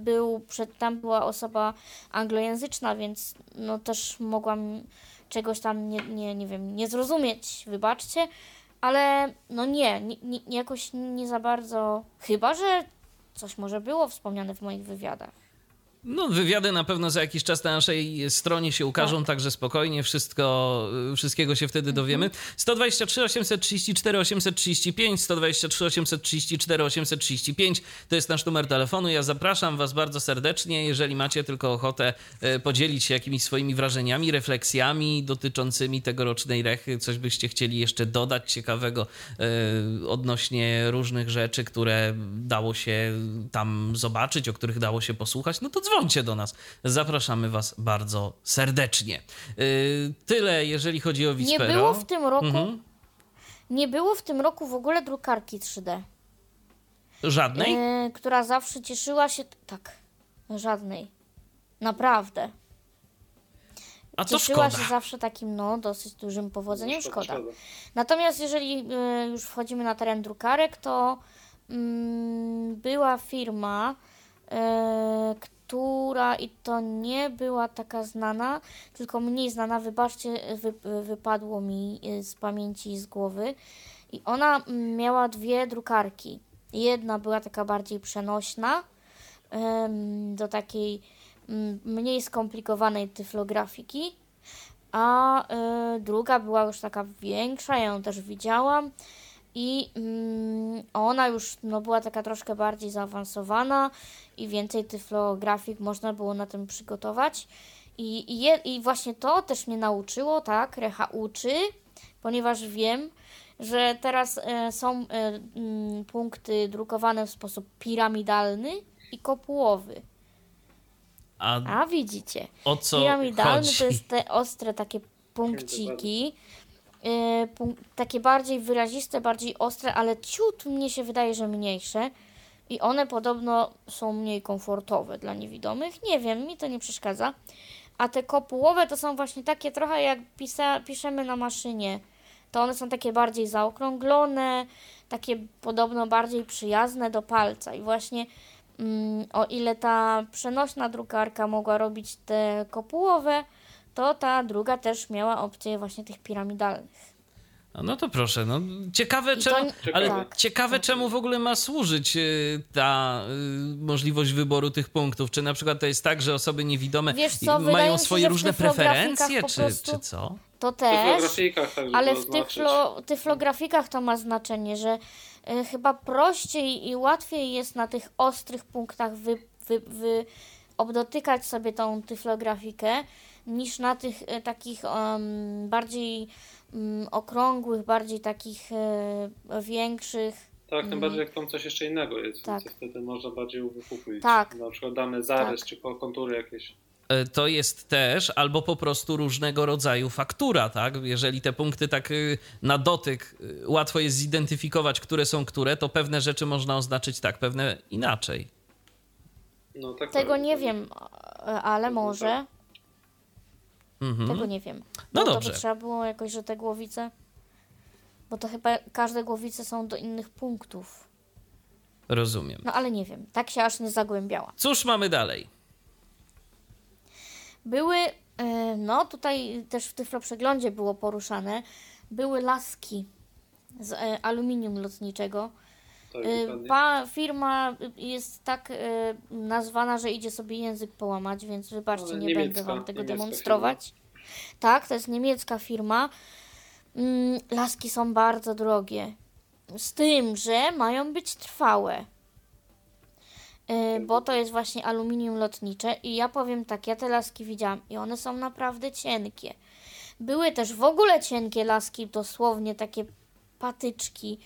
był, przed, tam była osoba anglojęzyczna, więc no też mogłam czegoś tam nie, nie, nie wiem, nie zrozumieć, wybaczcie, ale no nie, nie, nie, jakoś nie za bardzo, chyba, że coś może było wspomniane w moich wywiadach. No, wywiady na pewno za jakiś czas na naszej stronie się ukażą, także spokojnie, wszystko, wszystkiego się wtedy dowiemy. 123 834 835, 123 834 835 to jest nasz numer telefonu. Ja zapraszam Was bardzo serdecznie, jeżeli macie tylko ochotę e, podzielić się jakimiś swoimi wrażeniami, refleksjami dotyczącymi tegorocznej rechy, coś byście chcieli jeszcze dodać ciekawego e, odnośnie różnych rzeczy, które dało się tam zobaczyć, o których dało się posłuchać, no to dzwońcie do nas. Zapraszamy Was bardzo serdecznie. Yy, Tyle, jeżeli chodzi o Nie Vispero. było w tym roku, Mhm. nie było w tym roku w ogóle drukarki 3D. Żadnej? E, która zawsze cieszyła się. Tak, żadnej. Naprawdę. A to cieszyła szkoda. się zawsze takim, no, dosyć dużym powodzeniem. Szkoda. Natomiast jeżeli e, już wchodzimy na teren drukarek, to mm, była firma, e, która i to nie była taka znana, tylko mniej znana, wybaczcie, wy, wypadło mi e, z pamięci i z głowy. I ona miała dwie drukarki. Jedna była taka bardziej przenośna, do takiej mm, mniej skomplikowanej tyflografiki, a y, druga była już taka większa, ja ją też widziałam i mm, ona już no, była taka troszkę bardziej zaawansowana i więcej tyflografik można było na tym przygotować. I, i, je, I właśnie to też mnie nauczyło, tak, Recha uczy, ponieważ wiem, że teraz e, są e, mm, punkty drukowane w sposób piramidalny i kopułowy. A A widzicie, o co piramidalny chodzi? to jest te ostre takie punkciki, punk- takie bardziej wyraziste, bardziej ostre, ale ciut mnie się wydaje, że mniejsze. I one podobno są mniej komfortowe dla niewidomych. Nie wiem, mi to nie przeszkadza. A te kopułowe to są właśnie takie trochę jak pisa- piszemy na maszynie. To one są takie bardziej zaokrąglone, takie podobno bardziej przyjazne do palca. I właśnie mm, o ile ta przenośna drukarka mogła robić te kopułowe, to ta druga też miała opcję właśnie tych piramidalnych. No to proszę, no ciekawe I czemu, to- ale tak. ciekawe czemu w ogóle ma służyć y, ta y, możliwość wyboru tych punktów. Czy na przykład to jest tak, że osoby niewidome co, mają się, swoje w różne preferencje, czy, prostu- czy co? To też. tak, Ale w tyflo, tyflografikach to ma znaczenie, że y, chyba prościej i łatwiej jest na tych ostrych punktach wy, wy, wy, obdotykać sobie tą tyflografikę niż na tych y, takich em, bardziej mm, okrągłych, bardziej takich y, większych. Tak, tym bardziej jak tam coś jeszcze innego jest, Tak. więc wtedy można bardziej uwypuklić. Tak. Na przykład dany zarys Tak. czy ko- kontury jakieś. E, to jest też albo po prostu różnego rodzaju faktura, tak? Jeżeli te punkty tak y, na dotyk y, łatwo jest zidentyfikować, które są które, to pewne rzeczy można oznaczyć tak, pewne inaczej. No, tak Tego tak. nie wiem, e, ale może. Mhm. Tego nie wiem. No Bo To dobrze. by trzeba było jakoś, że te głowice. Bo to chyba każde głowice są do innych punktów. Rozumiem. No ale nie wiem, tak się aż nie zagłębiałam. Cóż mamy dalej? Były, e, no tutaj też w Tyflo Przeglądzie było poruszane, były laski z e, aluminium lotniczego. Tak, dokładnie. Pa, firma jest tak e, nazwana, że idzie sobie język połamać, więc wybaczcie, Ale nie niemiecka- będę wam tego demonstrować. Tak, to jest niemiecka firma. Mm, laski są bardzo drogie. Z tym, że mają być trwałe. E, bo to jest właśnie aluminium lotnicze i ja powiem tak, ja te laski widziałam i one są naprawdę cienkie. Były też w ogóle cienkie laski, dosłownie takie patyczki.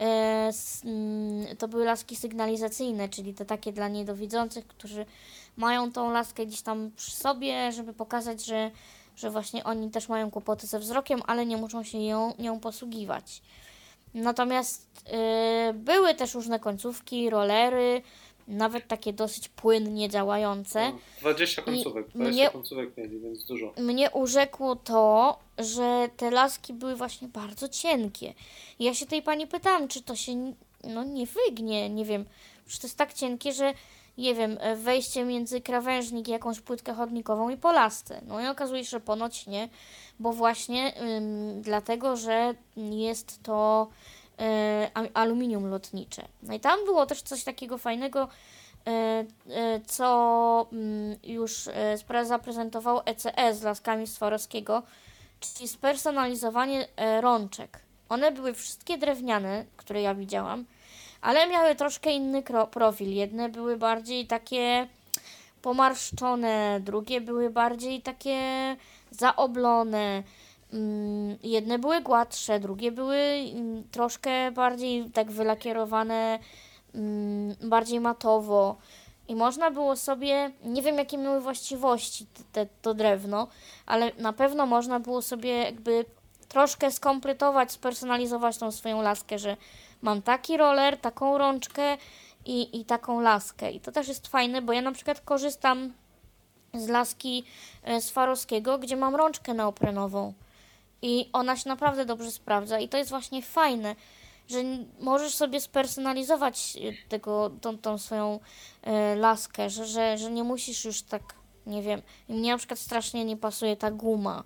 E, mm, to były laski sygnalizacyjne, czyli te takie dla niedowidzących, którzy mają tą laskę gdzieś tam przy sobie, żeby pokazać, że, że właśnie oni też mają kłopoty ze wzrokiem, ale nie muszą się ją, nią posługiwać. Natomiast e, były też różne końcówki, rolery, nawet takie dosyć płynnie działające. No, 20 końcówek, 20 mnie- końcówek mieli, więc dużo. Mnie urzekło to, że te laski były właśnie bardzo cienkie. Ja się tej pani pytałam, czy to się no, nie wygnie, nie wiem. Przecież to jest tak cienkie, że nie wiem, e, wejście między krawężnik jakąś płytkę chodnikową i po lasce. No i okazuje się, że ponoć nie, bo właśnie ym, dlatego, że jest to aluminium lotnicze. No i tam było też coś takiego fajnego, e, e, co mm, już e, zaprezentował ECS z laskami Swarowskiego, czyli spersonalizowanie e, rączek. One były wszystkie drewniane, które ja widziałam, ale miały troszkę inny profil. Jedne były bardziej takie pomarszczone, drugie były bardziej takie zaoblone. Mm, Jedne były gładsze, drugie były mm, troszkę bardziej tak wylakierowane, mm, bardziej matowo. I można było sobie, nie wiem jakie miały właściwości te, to drewno, ale na pewno można było sobie jakby troszkę skompletować, spersonalizować tą swoją laskę, że mam taki roller, taką rączkę i, i taką laskę. I to też jest fajne, bo ja na przykład korzystam z laski e, Swarowskiego, gdzie mam rączkę neoprenową. I ona się naprawdę dobrze sprawdza. I to jest właśnie fajne, że możesz sobie spersonalizować e, tego, tą, tą swoją e, laskę, że, że, że nie musisz już tak, nie wiem. Mnie na przykład strasznie nie pasuje ta guma.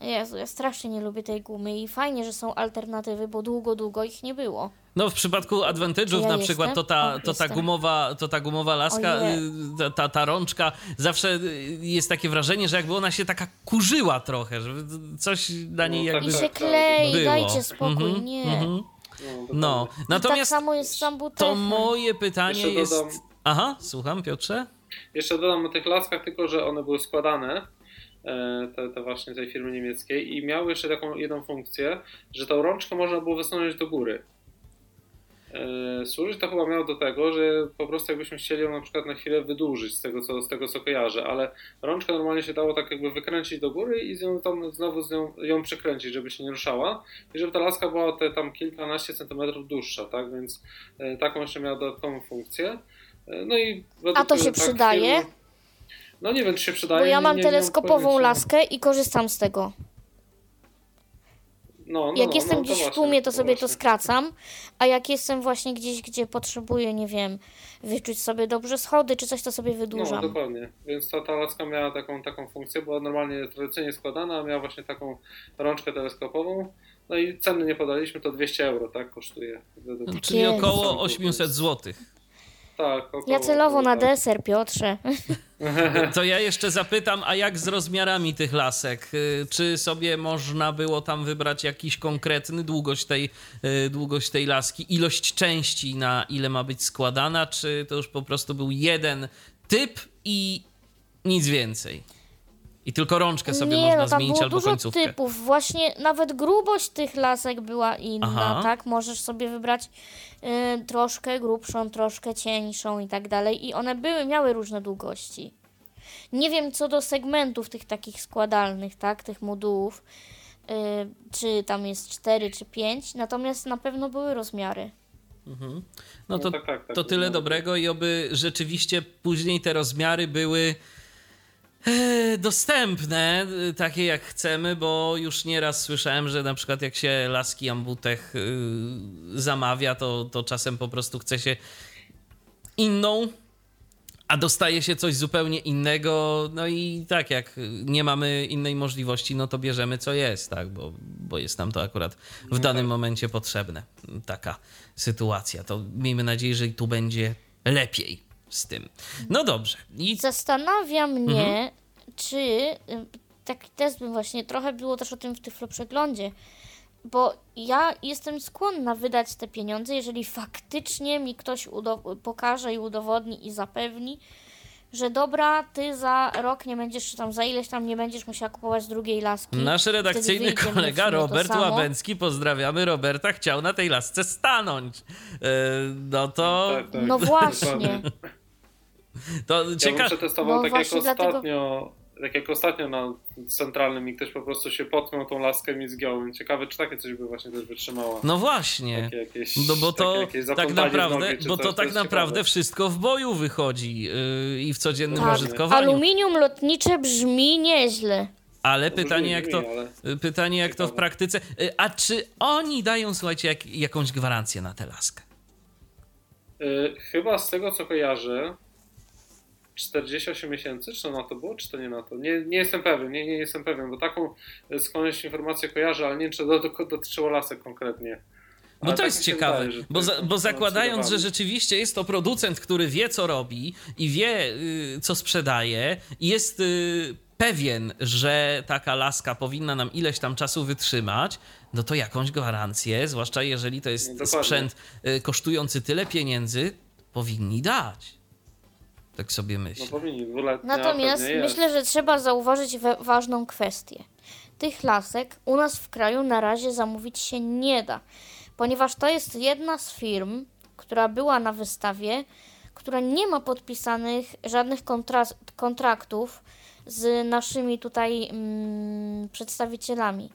Jezu, ja strasznie nie lubię tej gumy i fajnie, że są alternatywy, bo długo, długo ich nie było. No w przypadku Advantage'ów Ja na przykład to ta? O, to, ta jestem. gumowa, to ta gumowa laska, y, ta, ta, ta rączka, zawsze jest takie wrażenie, że jakby ona się taka kurzyła trochę, że coś na niej No, tak, jakby I tak, się tak, klei, było. dajcie spokój, Mhm, nie. mhm. No, No, dokładnie. I tak natomiast samo jest z to moje pytanie Jeszcze jest... dodam- Aha, słucham Piotrze? Jeszcze dodam o tych laskach tylko, że one były składane, te, te właśnie tej firmy niemieckiej i miały jeszcze taką jedną funkcję, że tą rączkę można było wysunąć do góry. E, Służyć to chyba miało do tego, że po prostu jakbyśmy chcieli ją na przykład na chwilę wydłużyć z tego, co, z tego co kojarzę, ale rączkę normalnie się dało tak jakby wykręcić do góry i z nią tam znowu z nią, ją przykręcić, żeby się nie ruszała i żeby ta laska była te tam kilkanaście centymetrów dłuższa, tak, więc e, taką jeszcze miała dodatkową funkcję. E, No i A to się tak, przydaje? firmy- no nie wiem, czy się przydaje. Bo ja mam nie- nie teleskopową laskę i korzystam z tego. No, no, Jak no, jestem no, gdzieś w właśnie, tłumie, to sobie to właśnie. skracam, a jak jestem właśnie gdzieś, gdzie potrzebuję, nie wiem, wyczuć sobie dobrze schody czy coś, to sobie No, wydłużam. dokładnie. Więc ta, ta laska miała taką, taką funkcję, była normalnie tradycyjnie składana, a miała właśnie taką rączkę teleskopową. No i ceny nie podaliśmy, to 200 euro, tak, kosztuje. według- Czyli około 800 zł. Tak, około, ja celowo na tak. deser, Piotrze. To ja jeszcze zapytam, a jak z rozmiarami tych lasek? Y, Czy sobie można było tam wybrać jakiś konkretny długość tej, y, długość tej laski, ilość części, na ile ma być składana, czy to już po prostu był jeden typ i nic więcej? I tylko rączkę sobie nie, można no tam zmienić było albo dużo końcówkę. typów. Właśnie nawet grubość tych lasek była inna, Aha. tak? Możesz sobie wybrać y, troszkę grubszą, troszkę cieńszą i tak dalej. I one były, miały różne długości. Nie wiem co do segmentów tych takich składalnych, tak? Tych modułów. Y, czy tam jest 4 czy 5, natomiast na pewno były rozmiary. No No to, tak, tak, tak. to tyle dobrego i oby rzeczywiście później te rozmiary były dostępne, e, takie jak chcemy, bo już nieraz słyszałem, że na przykład jak się laski ambutech y, zamawia, to, to czasem po prostu chce się inną a dostaje się coś zupełnie innego, no i tak jak nie mamy innej możliwości, no to bierzemy co jest, tak, bo, bo jest nam to akurat w danym tak. momencie potrzebne. Taka sytuacja. To miejmy nadzieję, że i tu będzie lepiej z tym. No dobrze. I Zastanawia mnie, Mhm. czy y, taki test bym właśnie trochę było też o tym w Tyflo przeglądzie, bo ja jestem skłonna wydać te pieniądze, jeżeli faktycznie mi ktoś udo- pokaże i udowodni i zapewni, że dobra, ty za rok nie będziesz, czy tam za ileś tam nie będziesz musiała kupować drugiej laski. nasz redakcyjny kolega Robert. Łabęcki, pozdrawiamy Roberta, chciał na tej lasce stanąć. E, No to, Tak, tak. No właśnie. To Ja ciekawe. przetestował No tak jak właśnie dlatego- ostatnio, tak jak ostatnio na centralnym i ktoś po prostu się potknął tą laskę i zgiął. Ciekawe, czy takie coś by właśnie też wytrzymało. No właśnie. Takie jakieś, No bo to tak naprawdę, nogi bo coś, to tak naprawdę ciekawe. wszystko w boju wychodzi yy, i w codziennym Tak. użytkowaniu. Aluminium lotnicze brzmi nieźle. Ale No pytanie brzmi, jak to, brzmi, ale- pytanie jak to w Ciekawe. praktyce. Y, A czy oni dają, słuchajcie, jak, jakąś gwarancję na tę laskę? Y, chyba z tego co kojarzę 48 miesięcy, czy to na to było, czy to nie na to? Nie, nie jestem pewien, nie, nie jestem pewien, bo taką y, skądś informację kojarzę, ale nie wiem, czy to do- dotyczyło lasek konkretnie. Bo Ale to tak jest mi się ciekawe, wydaje, to bo, jest za, bo informacja zakładając, że rzeczywiście jest to producent, który wie, co robi i wie, y, co sprzedaje, i jest y, pewien, że taka laska powinna nam ileś tam czasu wytrzymać, no to jakąś gwarancję, zwłaszcza jeżeli to jest No dokładnie. sprzęt y, kosztujący tyle pieniędzy, powinni dać. Tak sobie No myślę. powinni, dwuletnia Natomiast pewnie jest. myślę, że trzeba zauważyć we- ważną kwestię. Tych lasek u nas w kraju na razie zamówić się nie da, ponieważ to jest jedna z firm, która była na wystawie, która nie ma podpisanych żadnych kontra- kontraktów z naszymi tutaj mm, przedstawicielami.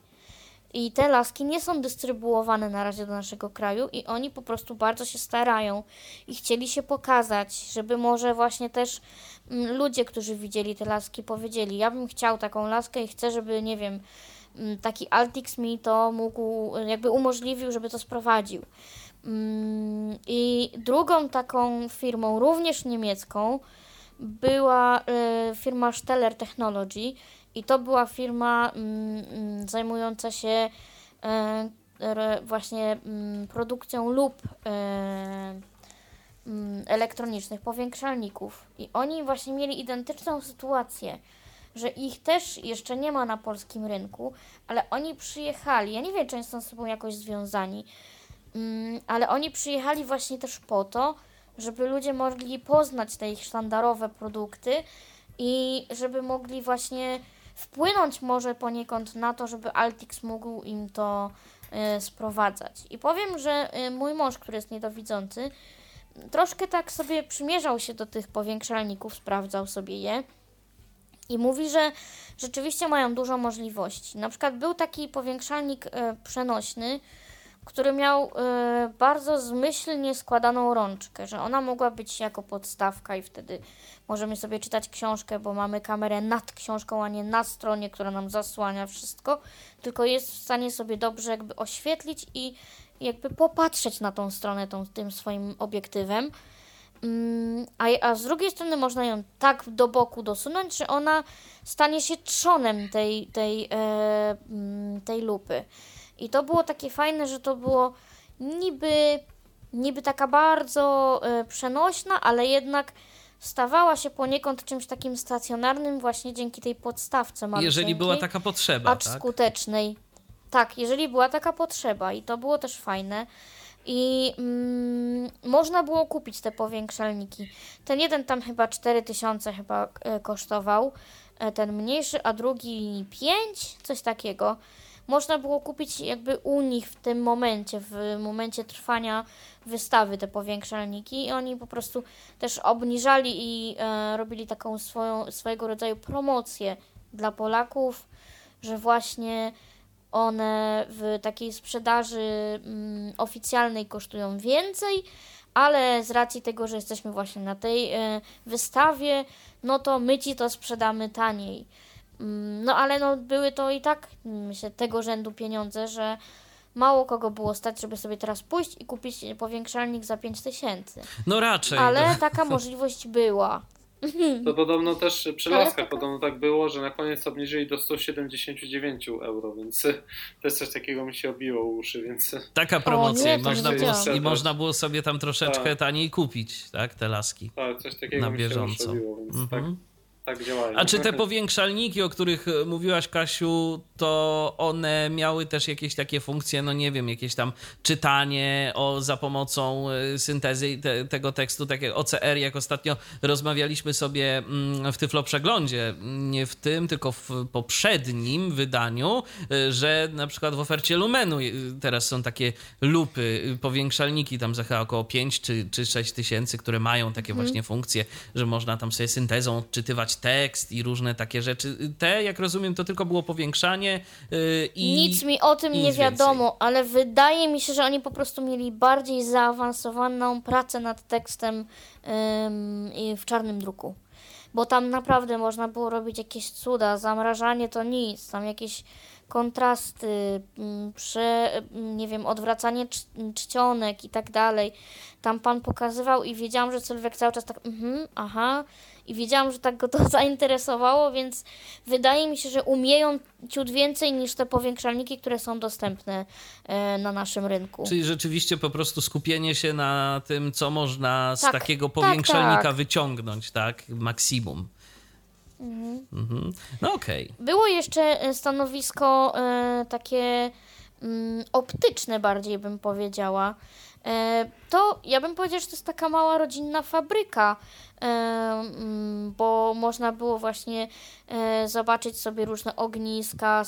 I te laski nie są dystrybuowane na razie do naszego kraju i oni po prostu bardzo się starają i chcieli się pokazać, żeby może właśnie też mm, ludzie, którzy widzieli te laski, powiedzieli: Ja bym chciał taką laskę i chcę, żeby, nie wiem, mm, taki Altix mi to mógł, jakby umożliwił, żeby to sprowadził. Mm, I drugą taką firmą, również niemiecką, była y, firma Steller Technology i to była firma mm, mm, zajmująca się e, właśnie mm, produkcją lub e, elektronicznych powiększalników. I oni właśnie mieli identyczną sytuację, że ich też jeszcze nie ma na polskim rynku, ale oni przyjechali. Ja nie wiem, czy oni są z sobą jakoś związani, ale oni przyjechali właśnie też po to, żeby ludzie mogli poznać te ich sztandarowe produkty i żeby mogli właśnie wpłynąć może poniekąd na to, żeby Altix mógł im to e, sprowadzać. I powiem, że e, mój mąż, który jest niedowidzący, troszkę tak sobie przymierzał się do tych powiększalników, sprawdzał sobie je i mówi, że rzeczywiście mają dużo możliwości. Na przykład był taki powiększalnik e, przenośny, który miał e, bardzo zmyślnie składaną rączkę, że ona mogła być jako podstawka i wtedy możemy sobie czytać książkę, bo mamy kamerę nad książką, a nie na stronie, która nam zasłania wszystko, tylko jest w stanie sobie dobrze jakby oświetlić i jakby popatrzeć na tą stronę tą, tym swoim obiektywem. Mm, A, a z drugiej strony można ją tak do boku dosunąć, że ona stanie się trzonem tej, tej, e, mm, tej lupy. I to było takie fajne, że to było niby, niby taka bardzo e, przenośna, ale jednak stawała się poniekąd czymś takim stacjonarnym właśnie dzięki tej podstawce Jeżeli była taka potrzeba, acz tak? skutecznej. Tak, jeżeli była taka potrzeba i to było też fajne. I mm, można było kupić te powiększalniki. Ten jeden tam chyba 4000 chyba e, kosztował, e, ten mniejszy, a drugi 5, coś takiego. Można było kupić jakby u nich w tym momencie, w momencie trwania wystawy te powiększalniki i oni po prostu też obniżali i e, robili taką swoją, swojego rodzaju promocję dla Polaków, że właśnie one w takiej sprzedaży mm, oficjalnej kosztują więcej, ale z racji tego, że jesteśmy właśnie na tej e, wystawie, no to my ci to sprzedamy taniej. Mm, no ale no, były to i tak, myślę, tego rzędu pieniądze, że mało kogo było stać, żeby sobie teraz pójść i kupić powiększalnik za 5000. No raczej. Ale no. taka możliwość była. To podobno też przy laskach taka- podobno tak było, że na koniec obniżyli do 179 euro, więc też coś takiego mi się obiło u uszy, więc Taka promocja nie, i, to można nie było, i można było sobie tam troszeczkę Tak. taniej kupić, tak, te laski. tak, coś takiego Na mi się bieżąco. obiło, więc Mhm. tak, tak działają. A czy te powiększalniki, o których e, mówiłaś, Kasiu, to one miały też jakieś takie funkcje, no nie wiem, jakieś tam czytanie o, za pomocą e, syntezy te, tego tekstu, tak jak OCR, jak ostatnio rozmawialiśmy sobie mm, w Tyflo Przeglądzie, nie w tym, tylko w poprzednim wydaniu, e, że na przykład w ofercie Lumenu teraz są takie lupy, powiększalniki tam za chyba około 5 czy, czy 6 tysięcy, które mają takie właśnie funkcje, że można tam sobie syntezą odczytywać tekst i różne takie rzeczy. Te, jak rozumiem, to tylko było powiększanie yy, i... Nic mi o tym nie wiadomo, ale wydaje mi się, że oni po prostu mieli bardziej zaawansowaną pracę nad tekstem i w czarnym druku. Bo tam naprawdę można było robić jakieś cuda, zamrażanie to nic, tam jakieś kontrasty, mm, prze, mm, nie wiem, odwracanie cz- czcionek i tak dalej. Tam pan pokazywał i wiedziałam, że Sylwek cały czas tak, mhm, aha, i wiedziałam, że tak go to zainteresowało, więc wydaje mi się, że umieją ciut więcej niż te powiększalniki, które są dostępne e, na naszym rynku. Czyli rzeczywiście po prostu skupienie się na tym, co można z Tak, takiego tak, powiększalnika tak. wyciągnąć, tak? Maksimum. Mhm. No okej. Było jeszcze e, stanowisko e, takie mm, optyczne bardziej bym powiedziała. E, to ja bym powiedziała, że to jest taka mała rodzinna fabryka, e, mm, bo można było właśnie e, zobaczyć sobie różne ogniska,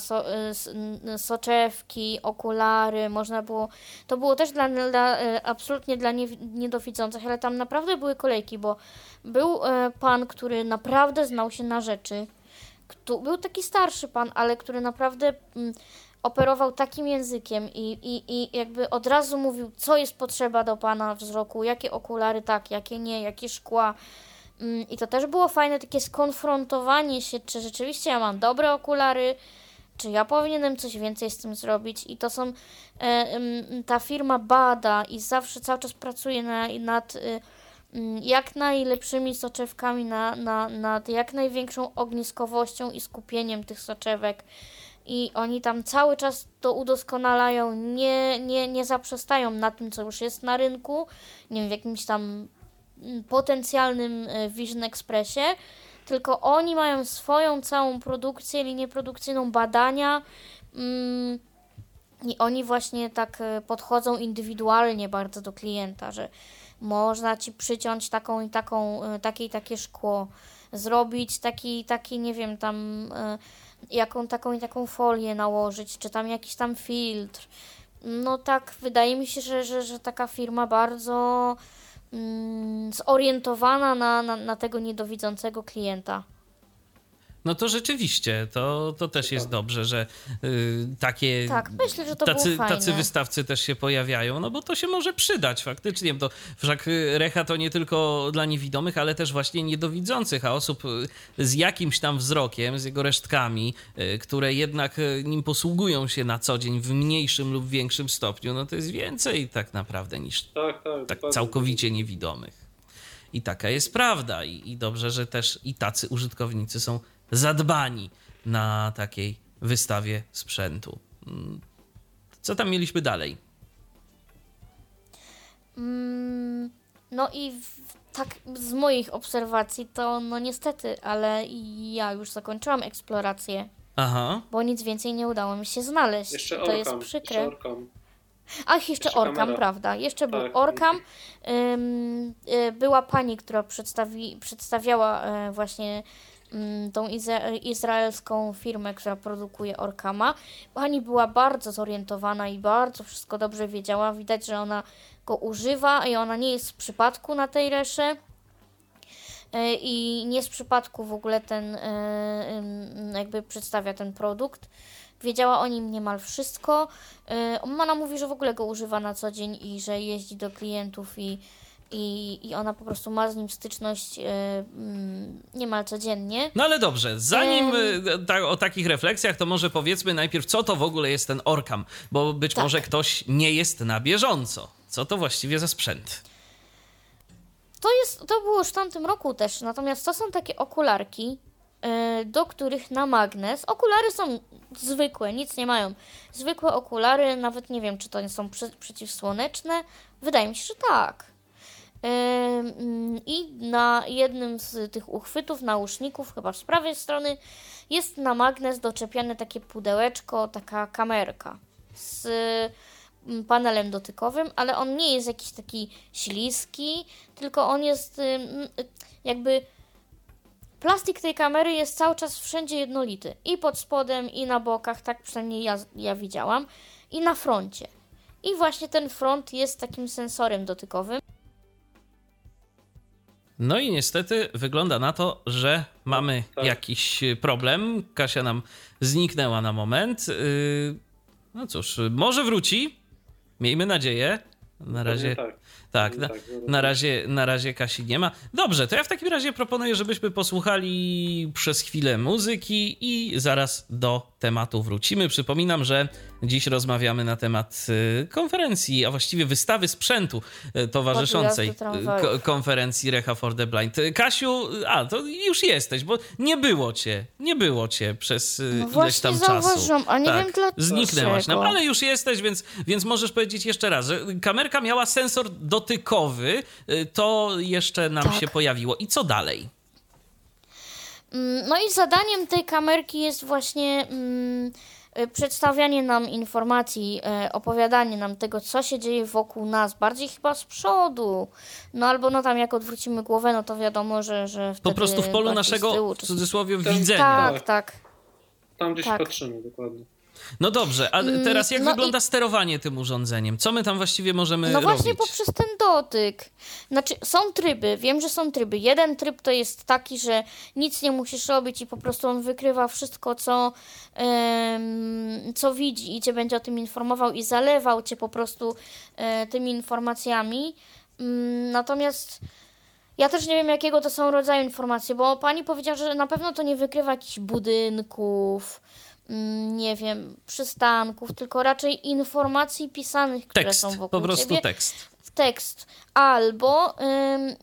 soczewki, okulary, można było, to było też dla, dla absolutnie dla nie, niedowidzących, ale tam naprawdę były kolejki, bo był pan, który naprawdę znał się na rzeczy, był taki starszy pan, ale który naprawdę mm, operował takim językiem i, i, i jakby od razu mówił, co jest potrzeba do pana wzroku, jakie okulary tak, jakie nie, jakie szkła. Mm, I to też było fajne, takie skonfrontowanie się, czy rzeczywiście ja mam dobre okulary, czy ja powinienem coś więcej z tym zrobić. I to są, e, ta firma bada i zawsze cały czas pracuje na, nad y, mm, jak najlepszymi soczewkami, na, na, nad jak największą ogniskowością i skupieniem tych soczewek. I oni tam cały czas to udoskonalają, nie, nie, nie zaprzestają na tym, co już jest na rynku, nie wiem, w jakimś tam mm, potencjalnym e, Vision Expressie, tylko oni mają swoją całą produkcję, linię produkcyjną, badania mm, i oni właśnie tak e, podchodzą indywidualnie bardzo do klienta, że można ci przyciąć taką i taką, e, takie i takie szkło, zrobić taki, taki nie wiem, tam jaką taką i taką folię nałożyć, czy tam jakiś tam filtr. No tak, wydaje mi się, że, że, że taka firma bardzo mm, zorientowana na, na, na tego niedowidzącego klienta. No to rzeczywiście, to, to też jest dobrze, że y, takie. Tak, myślę, że to tacy, tacy wystawcy też się pojawiają, no bo to się może przydać faktycznie. Bo wszak y, Recha to nie tylko dla niewidomych, ale też właśnie niedowidzących, a osób y, z jakimś tam wzrokiem, z jego resztkami, y, które jednak y, nim posługują się na co dzień w mniejszym lub większym stopniu, no to jest więcej tak naprawdę niż Tak, tak. tak całkowicie niewidomych. I taka jest prawda. I, I dobrze, że też i tacy użytkownicy są zadbani na takiej wystawie sprzętu. Mm. Co tam mieliśmy dalej? Mm, no i w, tak z moich obserwacji to no niestety, ale ja już zakończyłam eksplorację, Aha. bo nic więcej nie udało mi się znaleźć. Jeszcze to Orkam. jest Jeszcze przykre. Orkam. Ach, jeszcze Jeszcze Orkam, kamera. prawda? Jeszcze był Tak. Orkam. Ym, y, była pani, która przedstawi, przedstawiała y, właśnie tą ize- izraelską firmę, która produkuje Orkama. Pani była bardzo zorientowana i bardzo wszystko dobrze wiedziała. Widać, że ona go używa i ona nie jest z przypadku na tej resze. Y, I nie z przypadku w ogóle ten ym, jakby przedstawia ten produkt. Wiedziała o nim niemal wszystko. Y, Ona mówi, że w ogóle go używa na co dzień i że jeździ do klientów i, i, i ona po prostu ma z nim styczność y, mm, niemal codziennie. No ale dobrze, zanim y, ta, o takich refleksjach, to może powiedzmy najpierw, co to w ogóle jest ten Orkam, bo być Tak. może ktoś nie jest na bieżąco. Co to właściwie za sprzęt? to jest, to było już w tamtym roku też, natomiast to są takie okularki, e, do których na magnes, okulary są zwykłe, nic nie mają. Zwykłe okulary, nawet nie wiem, czy to nie są przeciwsłoneczne, wydaje mi się, że tak. Mm, I na jednym z tych uchwytów, nauszników, chyba z prawej strony, jest na magnes doczepiane takie pudełeczko, taka kamerka z mm, panelem dotykowym, ale on nie jest jakiś taki śliski, tylko on jest ym, jakby plastik tej kamery jest cały czas wszędzie jednolity. I pod spodem, i na bokach, tak przynajmniej ja, ja widziałam, i na froncie. I właśnie ten front jest takim sensorem dotykowym. No i niestety wygląda na to, że mamy Tak. jakiś problem. Kasia nam zniknęła na moment. Yy, No cóż, może wróci. Miejmy nadzieję. Na razie. tak. Tak, na, tak, na, razie, na razie Kasi nie ma. Dobrze, to ja w takim razie proponuję, żebyśmy posłuchali przez chwilę muzyki i zaraz do tematu wrócimy. Przypominam, że dziś rozmawiamy na temat y, konferencji, a właściwie wystawy sprzętu y, towarzyszącej y, ko- konferencji Recha for the Blind. Kasiu, a to już jesteś, bo nie było cię, nie było cię przez No ileś tam czasu. a nie wiem dlaczego. Zniknęłaś nam, ale już jesteś, więc, więc możesz powiedzieć jeszcze raz, że kamerka miała sensor dotykowy, y, to jeszcze nam Tak. się pojawiło. I co dalej? Mm, No i zadaniem tej kamerki jest właśnie mm, y, przedstawianie nam informacji, e, opowiadanie nam tego, co się dzieje wokół nas, bardziej chyba z przodu. No albo no tam jak odwrócimy głowę, no to wiadomo, że, że wtedy Po prostu w polu naszego, tyłu, w cudzysłowie, Tak. widzenia. Tak, tak. Tam gdzieś Tak. patrzymy dokładnie. No dobrze, a teraz jak no wygląda i- sterowanie tym urządzeniem? Co my tam właściwie możemy No robić? właśnie poprzez ten dotyk. Znaczy, są tryby, wiem, że są tryby. Jeden tryb to jest taki, że nic nie musisz robić i po prostu on wykrywa wszystko, co, co widzi i cię będzie o tym informował i zalewał cię po prostu e, tymi informacjami. Mm, natomiast ja też nie wiem, jakiego to są rodzaju informacje, bo pani powiedziała, że na pewno to nie wykrywa jakichś budynków, mm, nie wiem, przystanków, tylko raczej informacji pisanych, które Tekst, są wokół po prostu ciebie. tekst. Tekst. Albo ym,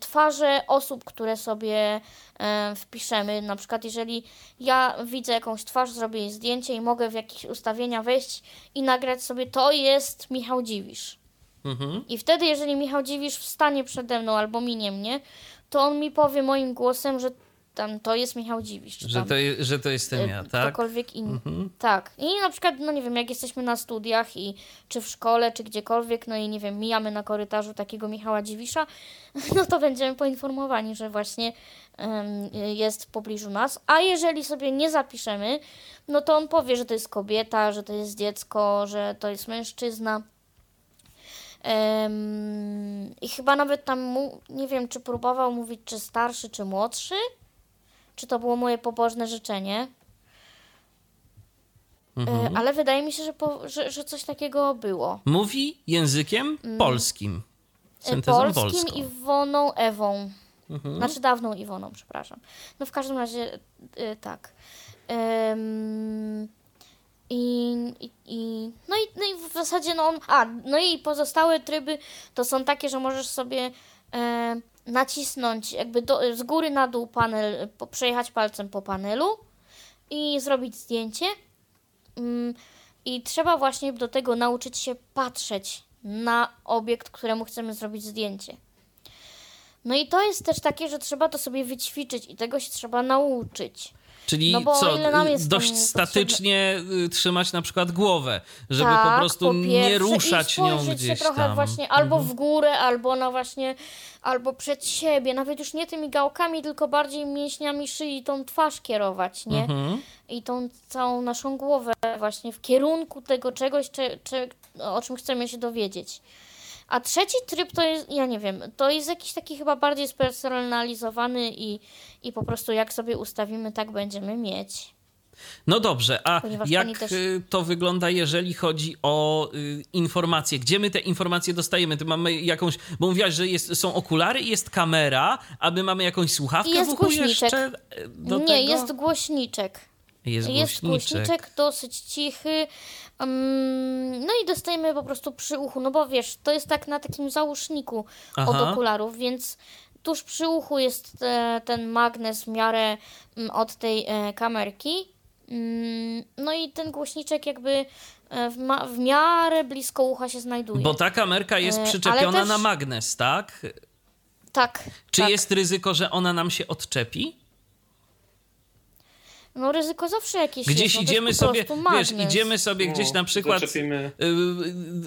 twarze osób, które sobie ym, wpiszemy. Na przykład, jeżeli ja widzę jakąś twarz, zrobię jej zdjęcie i mogę w jakieś ustawienia wejść i nagrać sobie, to jest Michał Dziwisz. Mhm. I wtedy, jeżeli Michał Dziwisz wstanie przede mną albo minie mnie, to on mi powie moim głosem, że tam to jest Michał Dziwisz. Czy Że to, je- że to jestem ja, e, tak? Ktokolwiek inny. Tak. I na przykład, no nie wiem, jak jesteśmy na studiach i czy w szkole, czy gdziekolwiek, no i nie wiem, mijamy na korytarzu takiego Michała Dziwisza, no to będziemy poinformowani, że właśnie em, jest w pobliżu nas. A jeżeli sobie nie zapiszemy, no to on powie, że to jest kobieta, że to jest dziecko, że to jest mężczyzna. I chyba nawet tam, mu, nie wiem, czy próbował mówić, czy starszy, czy młodszy. Czy to było moje pobożne życzenie? E, ale wydaje mi się, że, po, że, że coś takiego było. Mówi językiem polskim. Mm. E, Syntezą Polskim polską. Iwoną Ewą. Znaczy dawną Iwoną, przepraszam. No w każdym razie y, tak. Ym, i, i, i, no, i, no i w zasadzie no on, a, no i pozostałe tryby to są takie, że możesz sobie e, nacisnąć jakby do, z góry na dół panel, po, przejechać palcem po panelu i zrobić zdjęcie. Ym, I trzeba właśnie do tego nauczyć się patrzeć na obiekt, któremu chcemy zrobić zdjęcie. No i to jest też takie, że trzeba to sobie wyćwiczyć i tego się trzeba nauczyć. Czyli No co, y, dość statycznie y, trzymać na przykład głowę, żeby tak, po prostu nie pierwsze, ruszać i nią gdzieś się trochę tam. Mhm. właśnie albo w górę, albo na właśnie, albo przed siebie, nawet już nie tymi gałkami, tylko bardziej mięśniami szyi tą twarz kierować, nie? Mhm. I tą całą naszą głowę właśnie w kierunku tego czegoś, cze, cze, o czym chcemy się dowiedzieć. A trzeci tryb to jest, ja nie wiem, to jest jakiś taki chyba bardziej spersonalizowany i, i po prostu jak sobie ustawimy, tak będziemy mieć. No dobrze, a Ponieważ jak też- to wygląda, jeżeli chodzi o y, informacje? Gdzie my te informacje dostajemy? Ty mamy jakąś, bo mówiłaś, że jest, są okulary i jest kamera, a my mamy jakąś słuchawkę jest w uchu głośniczek. jeszcze nie, tego? jest głośniczek. Jest Jest głośniczek. głośniczek dosyć cichy. Mm, no i dostajemy po prostu przy uchu, no bo wiesz, to jest tak na takim załóżniku od Aha. okularów, więc tuż przy uchu jest e, ten magnes w miarę mm, od tej e, kamerki. Mm, no i ten głośniczek jakby e, w, w miarę blisko ucha się znajduje. Bo ta kamerka jest przyczepiona też- na magnes, tak? tak. Czy tak. jest ryzyko, że ona nam się odczepi? No ryzyko zawsze jakieś Gdzieś jest. No, idziemy sobie, wiesz, idziemy sobie No, gdzieś na przykład Zaczepimy.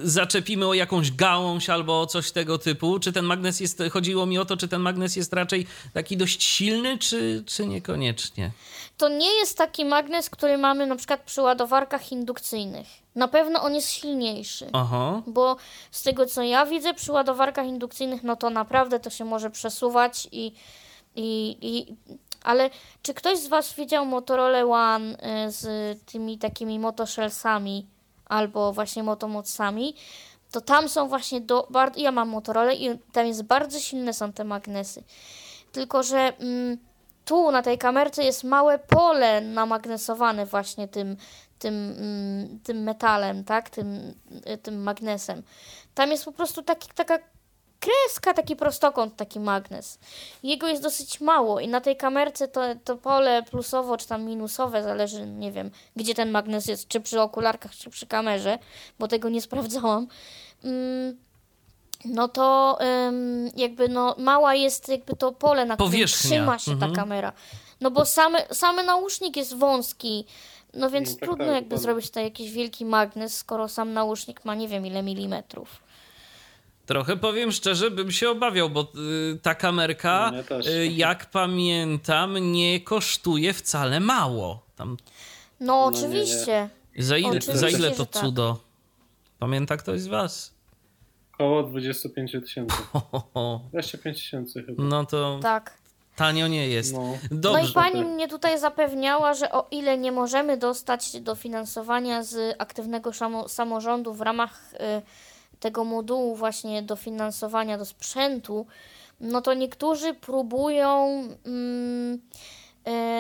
y, zaczepimy o jakąś gałąź albo o coś tego typu. Czy ten magnes jest, chodziło mi o to, czy ten magnes jest raczej taki dość silny, czy, czy niekoniecznie? To nie jest taki magnes, który mamy na przykład przy ładowarkach indukcyjnych. Na pewno on jest silniejszy. Aha. Bo z tego co ja widzę przy ładowarkach indukcyjnych, no to naprawdę to się może przesuwać i. i, i ale czy ktoś z Was widział Motorola One y, z tymi takimi motoshellsami albo właśnie motomocami? To tam są właśnie do. Bar- ja mam Motorola i tam jest bardzo silne są te magnesy. Tylko, że mm, tu na tej kamerce jest małe pole namagnesowane właśnie tym, tym, mm, tym metalem, tak? Tym, y, tym magnesem. Tam jest po prostu taki, taka kreska, taki prostokąt, taki magnes. Jego jest dosyć mało i na tej kamerce to, to pole plusowo czy tam minusowe, zależy, nie wiem, gdzie ten magnes jest, czy przy okularkach, czy przy kamerze, bo tego nie sprawdzałam. Mm, no to ym, jakby no mała jest jakby to pole, na którym Powierzchnia. trzyma się Mhm. ta kamera. No bo samy, samy nausznik jest wąski, no więc No tak, trudno tak, jakby dokładnie. zrobić tutaj jakiś wielki magnes, skoro sam nausznik ma nie wiem ile milimetrów. Trochę powiem szczerze, bym się obawiał, bo y, ta kamerka, No, y, jak pamiętam, nie kosztuje wcale mało. Tam No, No nie, oczywiście. za ile, Oczywiście, za ile to tak. cudo? Pamięta ktoś z was? Około 25 tysięcy. Ho, ho, ho. 25 tysięcy chyba. No to Tak. tanio nie jest. No. No i pani tak. mnie tutaj zapewniała, że o ile nie możemy dostać dofinansowania z aktywnego samorządu w ramach y, tego modułu właśnie dofinansowania do sprzętu, no to niektórzy próbują mm,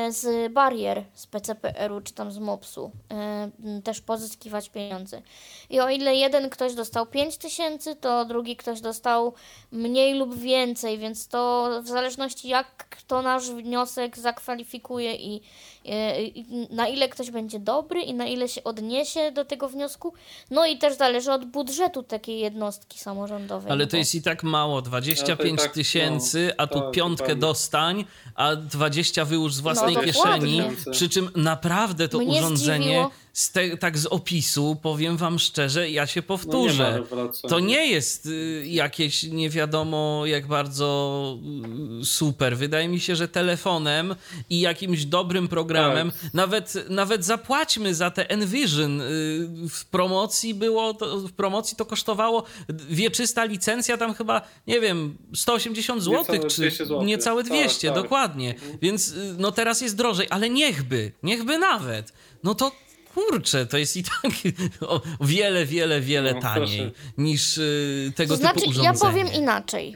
y, z barier z PCPR-u czy tam z MOPS-u m, też pozyskiwać pieniądze. I o ile jeden ktoś dostał 5 tysięcy, to drugi ktoś dostał mniej lub więcej, więc to w zależności jak kto nasz wniosek zakwalifikuje i na ile ktoś będzie dobry i na ile się odniesie do tego wniosku, no i też zależy od budżetu takiej jednostki samorządowej. Ale no to jest i tak mało, 25 tak, tysięcy, no, a tu tak, piątkę dokładnie. dostań, a 20 wyłóż z własnej No, kieszeni. Przy czym naprawdę to Mnie urządzenie, zdziwiło- z te, tak z opisu, powiem wam szczerze, ja się No nie powtórzę. To nie jest y, jakieś nie wiadomo jak bardzo y, super. Wydaje mi się, że telefonem i jakimś dobrym programem, Tak. nawet, nawet zapłaćmy za te Envision. y, W promocji było, to, w promocji to kosztowało wieczysta licencja tam chyba, nie wiem, 180 zł, Niecałe czy 200 złotych. niecałe Tak, 200, tak. dokładnie. Więc y, no teraz jest drożej, ale niechby, niechby nawet. No to kurczę, to jest i tak o wiele, wiele, wiele No, taniej proszę. niż y, tego To znaczy, typu ja urządzenie. powiem inaczej.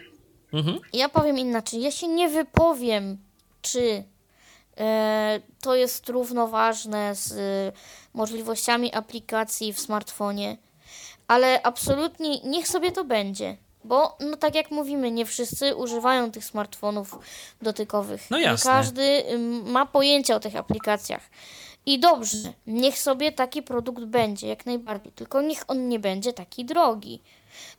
Mhm. Ja powiem inaczej. Ja się nie wypowiem, czy e, to jest równoważne z e, możliwościami aplikacji w smartfonie, ale absolutnie niech sobie to będzie. Bo, no tak jak mówimy, nie wszyscy używają tych smartfonów dotykowych. No Nie jasne. każdy ym, ma pojęcie o tych aplikacjach. I dobrze, niech sobie taki produkt będzie, jak najbardziej. Tylko niech on nie będzie taki drogi.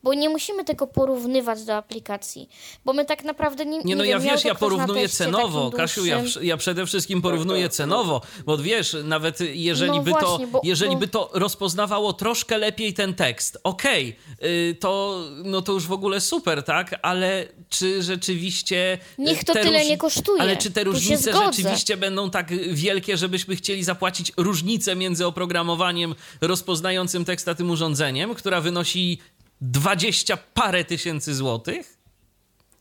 Bo nie musimy tego porównywać do aplikacji. Bo my tak naprawdę nie Nie no, ja wiesz, ja porównuję cenowo. Kasiu, ja, ja przede wszystkim porównuję tak, cenowo, bo wiesz, nawet jeżeli, No by, właśnie, to, bo- jeżeli bo- by to rozpoznawało troszkę lepiej ten tekst, okej, y, to, no to już w ogóle super, tak? Ale czy rzeczywiście... y, Niech to tyle nie kosztuje. Ale czy te różnice rzeczywiście będą tak wielkie, żebyśmy chcieli zapłacić różnicę między oprogramowaniem rozpoznającym tekst a tym urządzeniem, która wynosi 20 parę tysięcy złotych?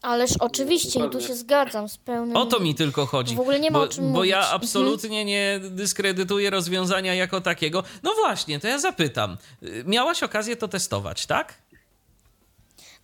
Ależ oczywiście, i tu się zgadzam z pełnym... O to mi tylko chodzi. W ogóle nie ma bo, o czym Bo mówić. ja Mhm. absolutnie nie dyskredytuję rozwiązania jako takiego. No właśnie, to ja zapytam. Miałaś okazję to testować, tak?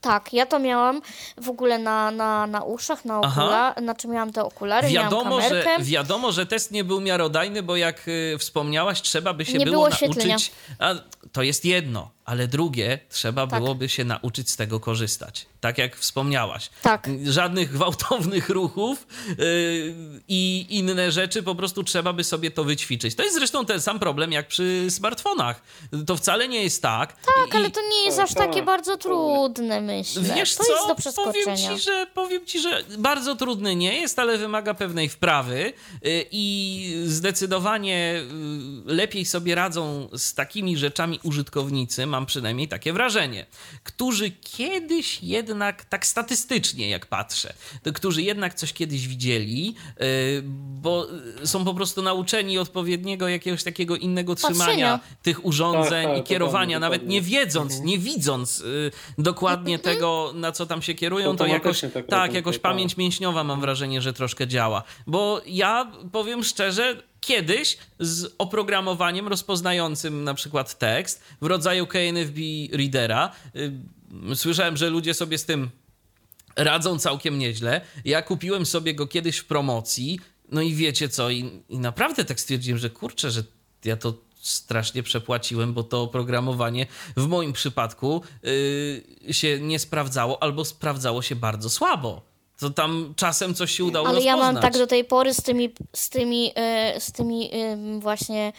Tak, ja to miałam w ogóle na, na, na uszach, na okulach, znaczy miałam te okulary, Wiadomo miałam że, kamerkę. wiadomo, że test nie był miarodajny, bo jak y, wspomniałaś, trzeba by się Nie było, było nauczyć. A, to jest jedno, ale drugie, trzeba Tak. byłoby się nauczyć z tego korzystać. Tak jak wspomniałaś. Tak. Żadnych gwałtownych ruchów y, i inne rzeczy, po prostu trzeba by sobie to wyćwiczyć. To jest zresztą ten sam problem jak przy smartfonach. To wcale nie jest tak. Tak, ale to nie jest Tak, aż takie tak. bardzo trudne, myślę. Wiesz to co? jest do powiem ci, że, powiem ci, że bardzo trudny nie jest, ale wymaga pewnej wprawy y, i zdecydowanie y, lepiej sobie radzą z takimi rzeczami użytkownicy, mam przynajmniej takie wrażenie, którzy kiedyś jednak, tak statystycznie jak patrzę, to którzy jednak coś kiedyś widzieli, y, bo są po prostu nauczeni odpowiedniego jakiegoś takiego innego trzymania Patrzenia. tych urządzeń Tak, tak, i kierowania, dokładnie, nawet nie wiedząc, nie widząc y, dokładnie tego, na co tam się kierują, to jakoś, tak tak, jakoś tak. pamięć mięśniowa mam wrażenie, że troszkę działa. Bo ja powiem szczerze, kiedyś z oprogramowaniem rozpoznającym na przykład tekst w rodzaju KNFB Readera, y, słyszałem, że ludzie sobie z tym radzą całkiem nieźle. Ja kupiłem sobie go kiedyś w promocji, no i wiecie co, i, i naprawdę tak stwierdziłem, że kurczę, że ja to strasznie przepłaciłem, bo to oprogramowanie w moim przypadku yy, się nie sprawdzało albo sprawdzało się bardzo słabo. To tam czasem coś się udało Ale ja rozpoznać. mam tak do tej pory z tymi, z tymi, e, z tymi em, właśnie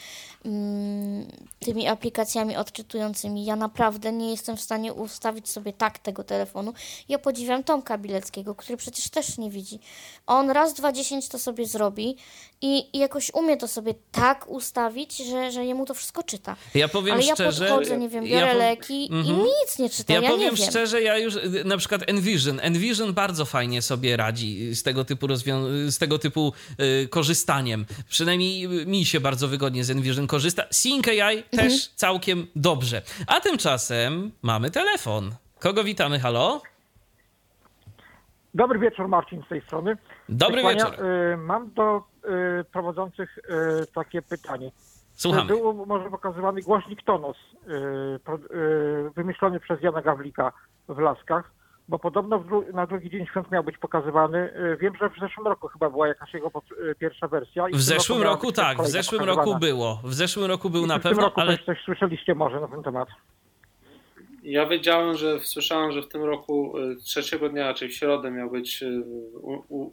tymi aplikacjami odczytującymi. Ja naprawdę nie jestem w stanie ustawić sobie tak tego telefonu. Ja podziwiam Tomka Bileckiego, który przecież też nie widzi. On raz, dwa, dziesięć to sobie zrobi i, i jakoś umie to sobie tak ustawić, że, że jemu to wszystko czyta. Ja powiem Ale ja szczerze... podchodzę, nie wiem, ja biorę po- leki i Mhm. nic nie czyta. Ja, Ja, powiem szczerze, ja już na przykład Envision. Envision bardzo fajnie sobie radzi z tego typu, rozwią- z tego typu y, korzystaniem. Przynajmniej mi się bardzo wygodnie z Envision korzysta. Sync AI Mhm. też całkiem dobrze. A tymczasem mamy telefon. Kogo witamy? Halo? Dobry wieczór, Marcin z tej strony. Dobry wieczór. y, Mam do y, prowadzących y, takie pytanie. Słuchamy. Był może pokazywany głośnik Tonos, y, pro- y, wymyślony przez Jana Gawlika w Laskach, bo podobno dru- na drugi dzień świąt miał być pokazywany. Y, Wiem, że w zeszłym roku chyba była jakaś jego y, pierwsza wersja. i W zeszłym roku być tak, w zeszłym pokazywana. roku było. W zeszłym roku był I na pewno, roku ale też coś słyszeliście może na ten temat. Ja wiedziałem, że słyszałem, że w tym roku y, trzeciego dnia, czyli w środę miał być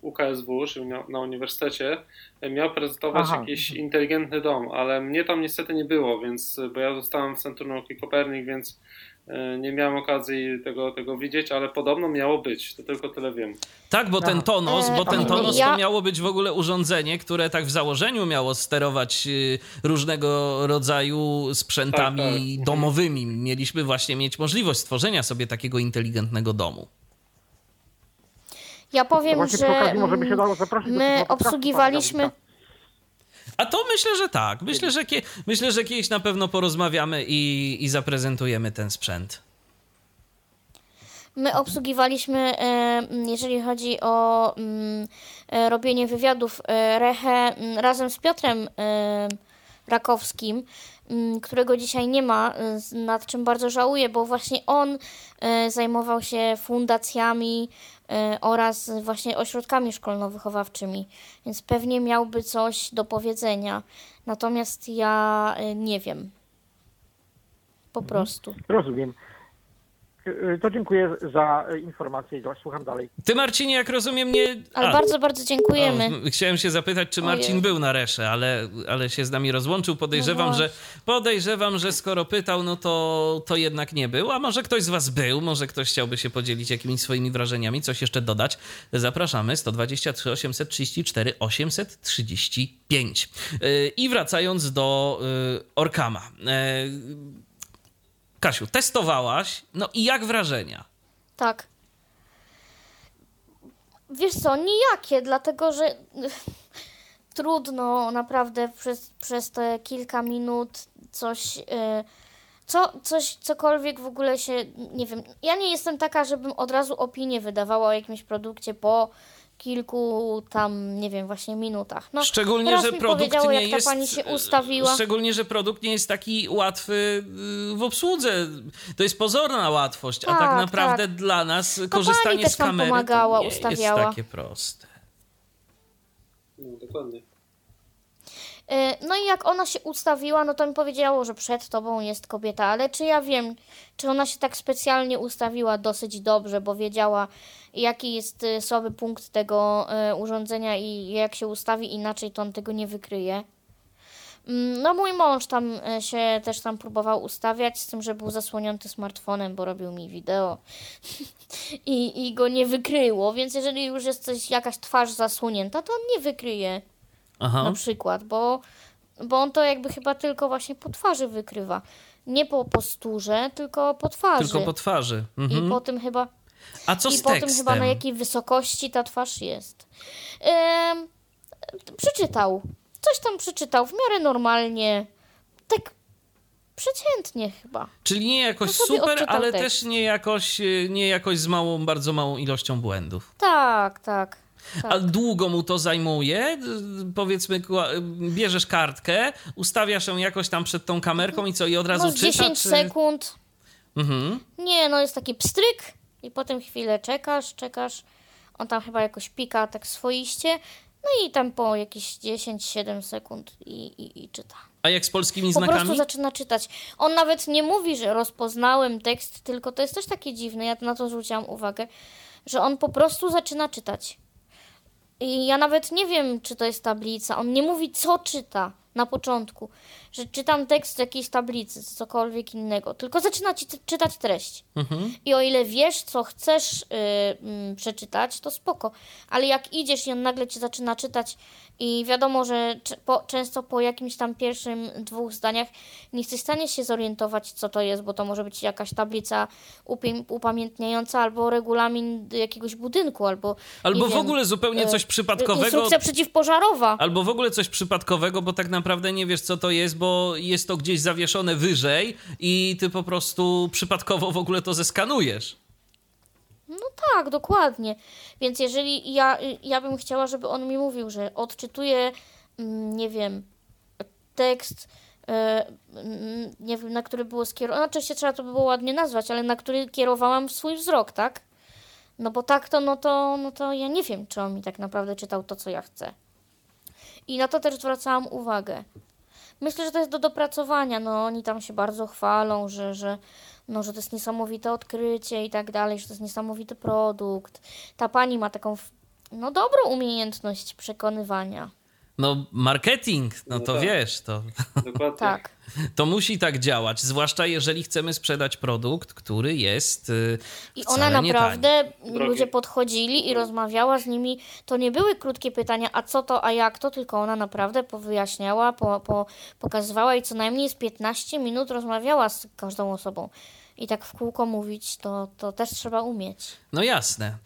UKSW, czyli miał, na uniwersytecie, miał prezentować Aha. jakiś inteligentny dom, ale mnie tam niestety nie było, więc, bo ja zostałem w Centrum Nauki Kopernik, więc nie miałem okazji tego, tego widzieć, ale podobno miało być, to tylko tyle wiem. Tak, bo ten Aha. Tonos, bo E, ten Tonos to miało być w ogóle urządzenie, które tak w założeniu miało sterować y, różnego rodzaju sprzętami Tak, tak. Domowymi. Mieliśmy właśnie mieć możliwość stworzenia sobie takiego inteligentnego domu. Ja powiem, że my obsługiwaliśmy... A to myślę, że tak. Myślę, że, kie, myślę, że kiedyś na pewno porozmawiamy i, i zaprezentujemy ten sprzęt. My obsługiwaliśmy, jeżeli chodzi o mm, e, robienie wywiadów, e, Rechę razem z Piotrem Rakowskim, mm, którego dzisiaj nie ma, z- nad czym bardzo żałuję, bo właśnie on e, zajmował się fundacjami e, oraz właśnie ośrodkami szkolno-wychowawczymi, więc pewnie miałby coś do powiedzenia. Natomiast ja nie wiem. Po prostu. Rozumiem. Y, To dziękuję za y, informację i słucham dalej. Ty, Marcinie, jak rozumiem, nie... Ale A, bardzo, bardzo dziękujemy. O, chciałem się zapytać, czy Marcin Ojej. był na Resze, ale, ale się z nami rozłączył. Podejrzewam, No że podejrzewam, że skoro pytał, no to, to jednak nie był. A może ktoś z was był, może ktoś chciałby się podzielić jakimiś swoimi wrażeniami, coś jeszcze dodać. Zapraszamy 123 834 835. Yy, I wracając do yy, Orkama. Yy, Kasiu, testowałaś, no i jak wrażenia? Tak. Wiesz co, nijakie, dlatego że trudno naprawdę przez, przez te kilka minut coś, y, co, coś, cokolwiek w ogóle się, nie wiem, ja nie jestem taka, żebym od razu opinię wydawała o jakimś produkcie po kilku tam, nie wiem, właśnie minutach. No, Szczególnie, że produkt nie jak jest. ta pani się ustawiła. Szczególnie, że produkt nie jest taki łatwy y, w obsłudze. To jest pozorna łatwość, a tak Tak, naprawdę tak. dla nas pani korzystanie też z kamery pomagała, to nie ustawiała. jest takie proste. No, dokładnie. Y, No i jak ona się ustawiła, no to mi powiedziało, że przed tobą jest kobieta, ale czy ja wiem, czy ona się tak specjalnie ustawiła dosyć dobrze, bo wiedziała, jaki jest y, słaby punkt tego y, urządzenia i jak się ustawi inaczej, to on tego nie wykryje. Mm, No mój mąż tam y, się też tam próbował ustawiać, z tym, że był zasłonięty smartfonem, bo robił mi wideo i, i go nie wykryło, więc jeżeli już jest coś, jakaś twarz zasłonięta, to on nie wykryje Aha. na przykład, bo, bo on to jakby chyba tylko właśnie po twarzy wykrywa. Nie po posturze, tylko po twarzy. Tylko po twarzy. I Mhm. po tym chyba, A co i z po tekstem? tym chyba na jakiej wysokości ta twarz jest. Em, przeczytał. Coś tam przeczytał w miarę normalnie. Tak przeciętnie chyba. Czyli nie jakoś No super, ale tekst. też nie jakoś, nie jakoś z małą, bardzo małą ilością błędów. Tak, tak. tak. A długo mu to zajmuje? Powiedzmy, bierzesz kartkę, ustawiasz ją jakoś tam przed tą kamerką i co, i od razu No z czyta? 10 czy... sekund. Mhm. Nie, no jest taki pstryk i potem chwilę czekasz, czekasz. On tam chyba jakoś pika tak swoiście. No i tam po jakieś 10-7 sekund i, i, i czyta. A jak z polskimi Po znakami? prostu zaczyna czytać. On nawet nie mówi, że rozpoznałem tekst, tylko to jest też takie dziwne, ja na to zwróciłam uwagę, że on po prostu zaczyna czytać. I ja nawet nie wiem, czy to jest tablica. On nie mówi, co czyta na początku, że czytam tekst z jakiejś tablicy, czy cokolwiek innego, tylko zaczyna ci czytać treść. Mhm. I o ile wiesz, co chcesz y, mm, przeczytać, to spoko. Ale jak idziesz i on nagle ci zaczyna czytać i wiadomo, że po, często po jakimś tam pierwszym dwóch zdaniach nie jesteś w stanie się zorientować, co to jest, bo to może być jakaś tablica upamiętniająca albo regulamin jakiegoś budynku, albo Albo w wiem, ogóle zupełnie e, coś przypadkowego. Instrukcja przeciwpożarowa. Albo w ogóle coś przypadkowego, bo tak naprawdę nie wiesz, co to jest, bo jest to gdzieś zawieszone wyżej i ty po prostu przypadkowo w ogóle to zeskanujesz. No tak, dokładnie. Więc jeżeli ja, ja bym chciała, żeby on mi mówił, że odczytuje, mm, nie wiem, tekst, e, mm, nie wiem, na który było skierowane, oczywiście trzeba to by było ładnie nazwać, ale na który kierowałam swój wzrok, tak? No bo tak to, no to, no to ja nie wiem, czy on mi tak naprawdę czytał to, co ja chcę. I na to też zwracałam uwagę. Myślę, że to jest do dopracowania. No, oni tam się bardzo chwalą, że, że, no, że to jest niesamowite odkrycie i tak dalej, że to jest niesamowity produkt. Ta pani ma taką, no, dobrą umiejętność przekonywania. No, marketing, no No to tak. wiesz, to, Dokładnie. Tak. to musi tak działać, zwłaszcza jeżeli chcemy sprzedać produkt, który jest. y, I wcale ona nie naprawdę, ludzie podchodzili i rozmawiała z nimi. To nie były krótkie pytania, a co to, a jak to, tylko ona naprawdę powyjaśniała, po, po, pokazywała i co najmniej z 15 minut rozmawiała z każdą osobą. I tak w kółko mówić, to, to też trzeba umieć. No jasne.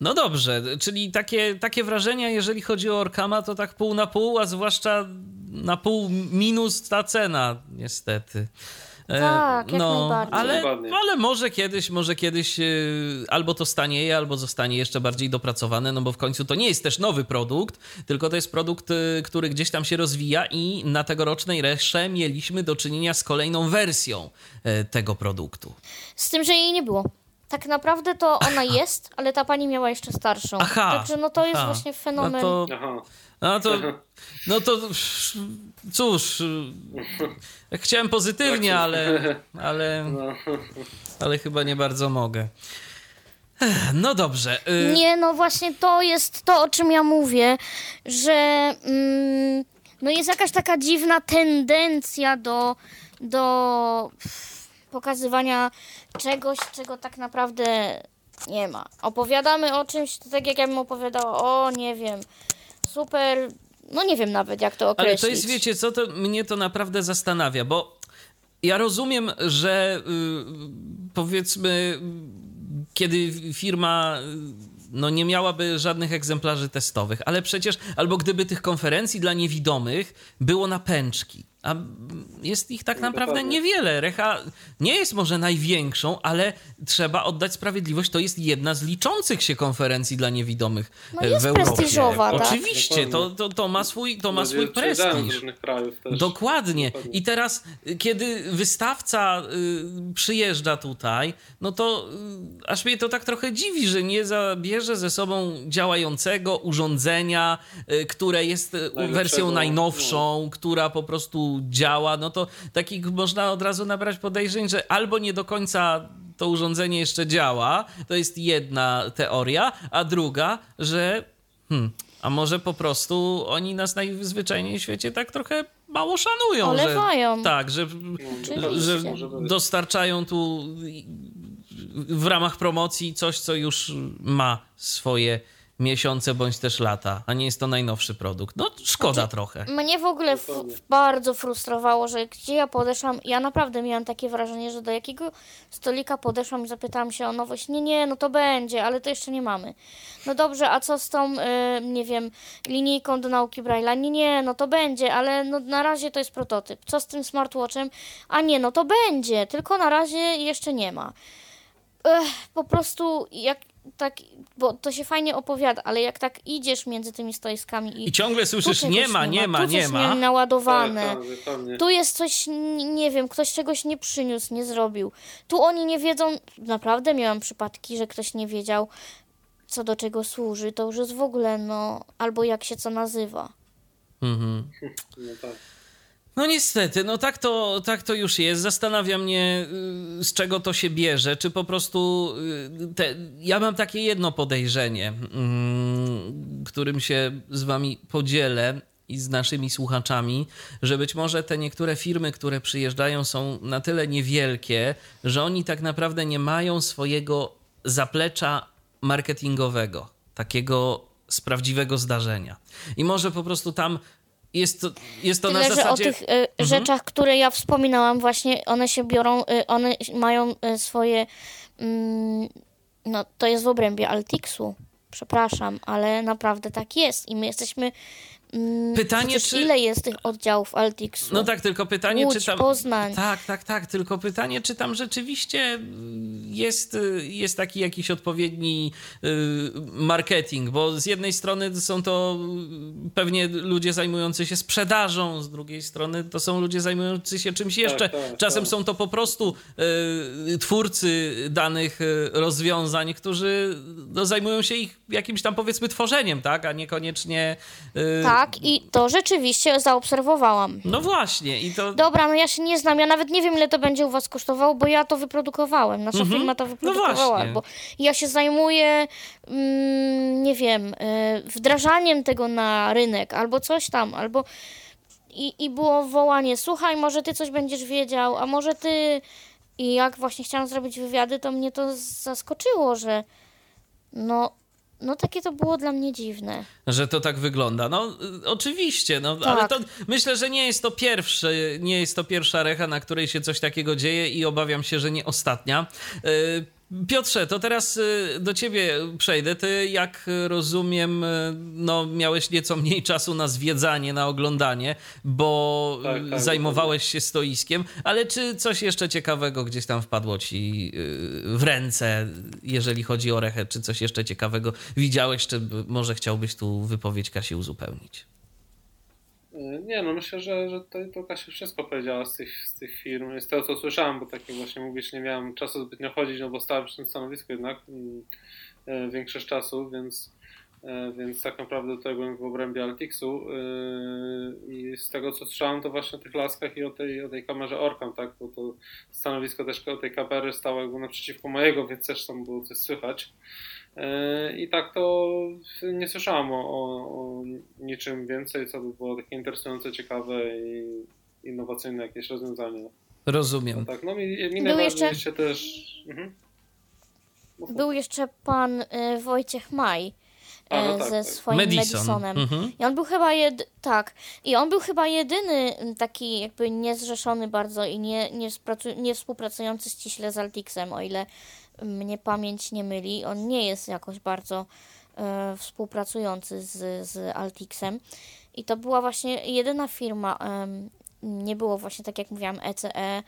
No dobrze, czyli takie, takie wrażenia, jeżeli chodzi o Orkama, to tak pół na pół, a zwłaszcza na pół minus ta cena, niestety. E, Tak, jak najbardziej. Ale, ale może kiedyś, może kiedyś e, albo to stanieje, albo zostanie jeszcze bardziej dopracowane, no bo w końcu to nie jest też nowy produkt, tylko to jest produkt, e, który gdzieś tam się rozwija i na tegorocznej resze mieliśmy do czynienia z kolejną wersją tego produktu. Z tym, że jej nie było. Tak naprawdę to ona jest, ale ta pani miała jeszcze starszą. Aha, Także no to jest aha. właśnie fenomen. No to, no to, no to cóż, chciałem pozytywnie, ale, ale, No. ale chyba nie bardzo mogę. No dobrze. y, Nie, no właśnie to jest to, o czym ja mówię, że mm, no jest jakaś taka dziwna tendencja do, do pokazywania czegoś, czego tak naprawdę nie ma. Opowiadamy o czymś, to tak jak ja bym opowiadała, o nie wiem, super, no nie wiem nawet jak to określić. Ale to jest, wiecie co, to mnie to naprawdę zastanawia, bo ja rozumiem, że y, powiedzmy, kiedy firma y, no nie miałaby żadnych egzemplarzy testowych, ale przecież, albo gdyby tych konferencji dla niewidomych było na pęczki, a jest ich tak No, naprawdę niewiele. Recha nie jest może największą, ale trzeba oddać sprawiedliwość. To jest jedna z liczących się konferencji dla niewidomych No e, jest w Europie. prestiżowa, tak. Oczywiście, to, to, to ma swój, to ma swój prestiż. Dokładnie. I teraz, kiedy wystawca y, przyjeżdża tutaj, no to y, aż mnie to tak trochę dziwi, że nie zabierze ze sobą działającego urządzenia, y, które jest Najlepszego, wersją no. najnowszą, która po prostu działa. No to takich można od razu nabrać podejrzeń, że albo nie do końca to urządzenie jeszcze działa, to jest jedna teoria, a druga, że hmm, a może po prostu oni nas najzwyczajniej w świecie tak trochę mało szanują. Olewają. Że, tak, że, że dostarczają tu w ramach promocji coś, co już ma swoje miesiące bądź też lata, a nie jest to najnowszy produkt. No szkoda Znaczy, trochę. Mnie w ogóle bardzo frustrowało, że gdzie ja podeszłam, ja naprawdę miałam takie wrażenie, że do jakiego stolika podeszłam i zapytałam się o nowość. Nie, nie, no to będzie, ale to jeszcze nie mamy. No dobrze, a co z tą, y, nie wiem, linijką do nauki Braille'a? Nie, nie, no to będzie, ale no na razie to jest prototyp. Co z tym smartwatchem? A nie, no to będzie, tylko na razie jeszcze nie ma. Ech, po prostu jak tak, bo to się fajnie opowiada, ale jak tak idziesz między tymi stoiskami i I ciągle tu słyszysz, nie ma, nie ma, tu nie ma. naładowane. Tak, tak. Tu jest coś, nie wiem, ktoś czegoś nie przyniósł, nie zrobił. Tu oni nie wiedzą, naprawdę miałam przypadki, że ktoś nie wiedział, co do czego służy. To już jest w ogóle, no, albo jak się co nazywa. Mhm. No tak. No niestety, no tak to, tak to już jest. Zastanawia mnie, y, z czego to się bierze. Czy po prostu. y, Te, ja mam takie jedno podejrzenie, mm, którym się z wami podzielę i z naszymi słuchaczami, że być może te niektóre firmy, które przyjeżdżają, są na tyle niewielkie, że oni tak naprawdę nie mają swojego zaplecza marketingowego, takiego z prawdziwego zdarzenia. I może po prostu tam jest to, jest to Tyle, na że zasadzie... o tych y, rzeczach, które ja wspominałam, właśnie one się biorą, y, one mają y, swoje. Mm, no, to jest w obrębie Altixu. Przepraszam, ale naprawdę tak jest. I my jesteśmy. Mm, Pytanie, czy- ile jest tych oddziałów Altixu? No tak, tylko pytanie, Łódź, czy tam. Poznań. Tak, tak, tak. Tylko pytanie, czy tam rzeczywiście jest, jest taki jakiś odpowiedni y, marketing, bo z jednej strony są to pewnie ludzie zajmujący się sprzedażą, z drugiej strony to są ludzie zajmujący się czymś jeszcze. tak, Czasem tak. są to po prostu y, twórcy danych y, rozwiązań, którzy no, zajmują się ich jakimś tam powiedzmy tworzeniem, tak, a niekoniecznie. y, Tak, i to rzeczywiście zaobserwowałam. No właśnie, i to. Dobra, no ja się nie znam, ja nawet nie wiem, ile to będzie u was kosztowało, bo ja to wyprodukowałem. Nasza Mhm. firma to No wyprodukowała, właśnie. bo ja się zajmuję, mm, nie wiem, y, wdrażaniem tego na rynek, albo coś tam, albo i, i było wołanie, słuchaj, może ty coś będziesz wiedział, a może ty... I jak właśnie chciałam zrobić wywiady, to mnie to zaskoczyło, że no, no takie to było dla mnie dziwne. Że to tak wygląda. No y, oczywiście, no Tak. ale to myślę, że nie jest to pierwszy, nie jest to pierwsza recha, na której się coś takiego dzieje i obawiam się, że nie ostatnia. Y, Piotrze, to teraz y, do ciebie przejdę. Ty, jak rozumiem, y, no, miałeś nieco mniej czasu na zwiedzanie, na oglądanie, bo Tak, tak, zajmowałeś się stoiskiem, ale czy coś jeszcze ciekawego gdzieś tam wpadło ci y, w ręce, jeżeli chodzi o rechę? Czy coś jeszcze ciekawego widziałeś, czy może chciałbyś tu wypowiedź Kasi uzupełnić? Y, Nie, no myślę, że, że to, to Kasia wszystko powiedziała z tych, z tych firm. Z tego, co słyszałem, bo tak jak właśnie mówisz, nie miałem czasu zbytnio chodzić, no bo stałem przy tym stanowisku jednak mm, e, większość czasu, więc, e, więc tak naprawdę tutaj byłem w obrębie Altixu y, i z tego, co słyszałem, to właśnie o tych laskach i o tej, o tej kamerze Orcam, tak, bo to stanowisko też o tej kamery stało jakby naprzeciwko mojego, więc też tam było coś słychać. E, I tak to nie słyszałam o, o, o niczym więcej, co by było takie interesujące, ciekawe i innowacyjne jakieś rozwiązanie. Rozumiem. No tak, no mi, mi Był jeszcze- się też... Mhm. Mów. Był jeszcze pan y, Wojciech Maj A, no y, tak, ze tak. swoim Madison. Madisonem. Mhm. I on był chyba jed... tak. I on był chyba jedyny taki jakby niezrzeszony bardzo i nie, nie, współpracu... nie współpracujący ściśle z Altixem, o ile mnie pamięć nie myli. On nie jest jakoś bardzo e, współpracujący z, z Altixem. I to była właśnie jedyna firma, em, nie było właśnie tak jak mówiłam ECE, e,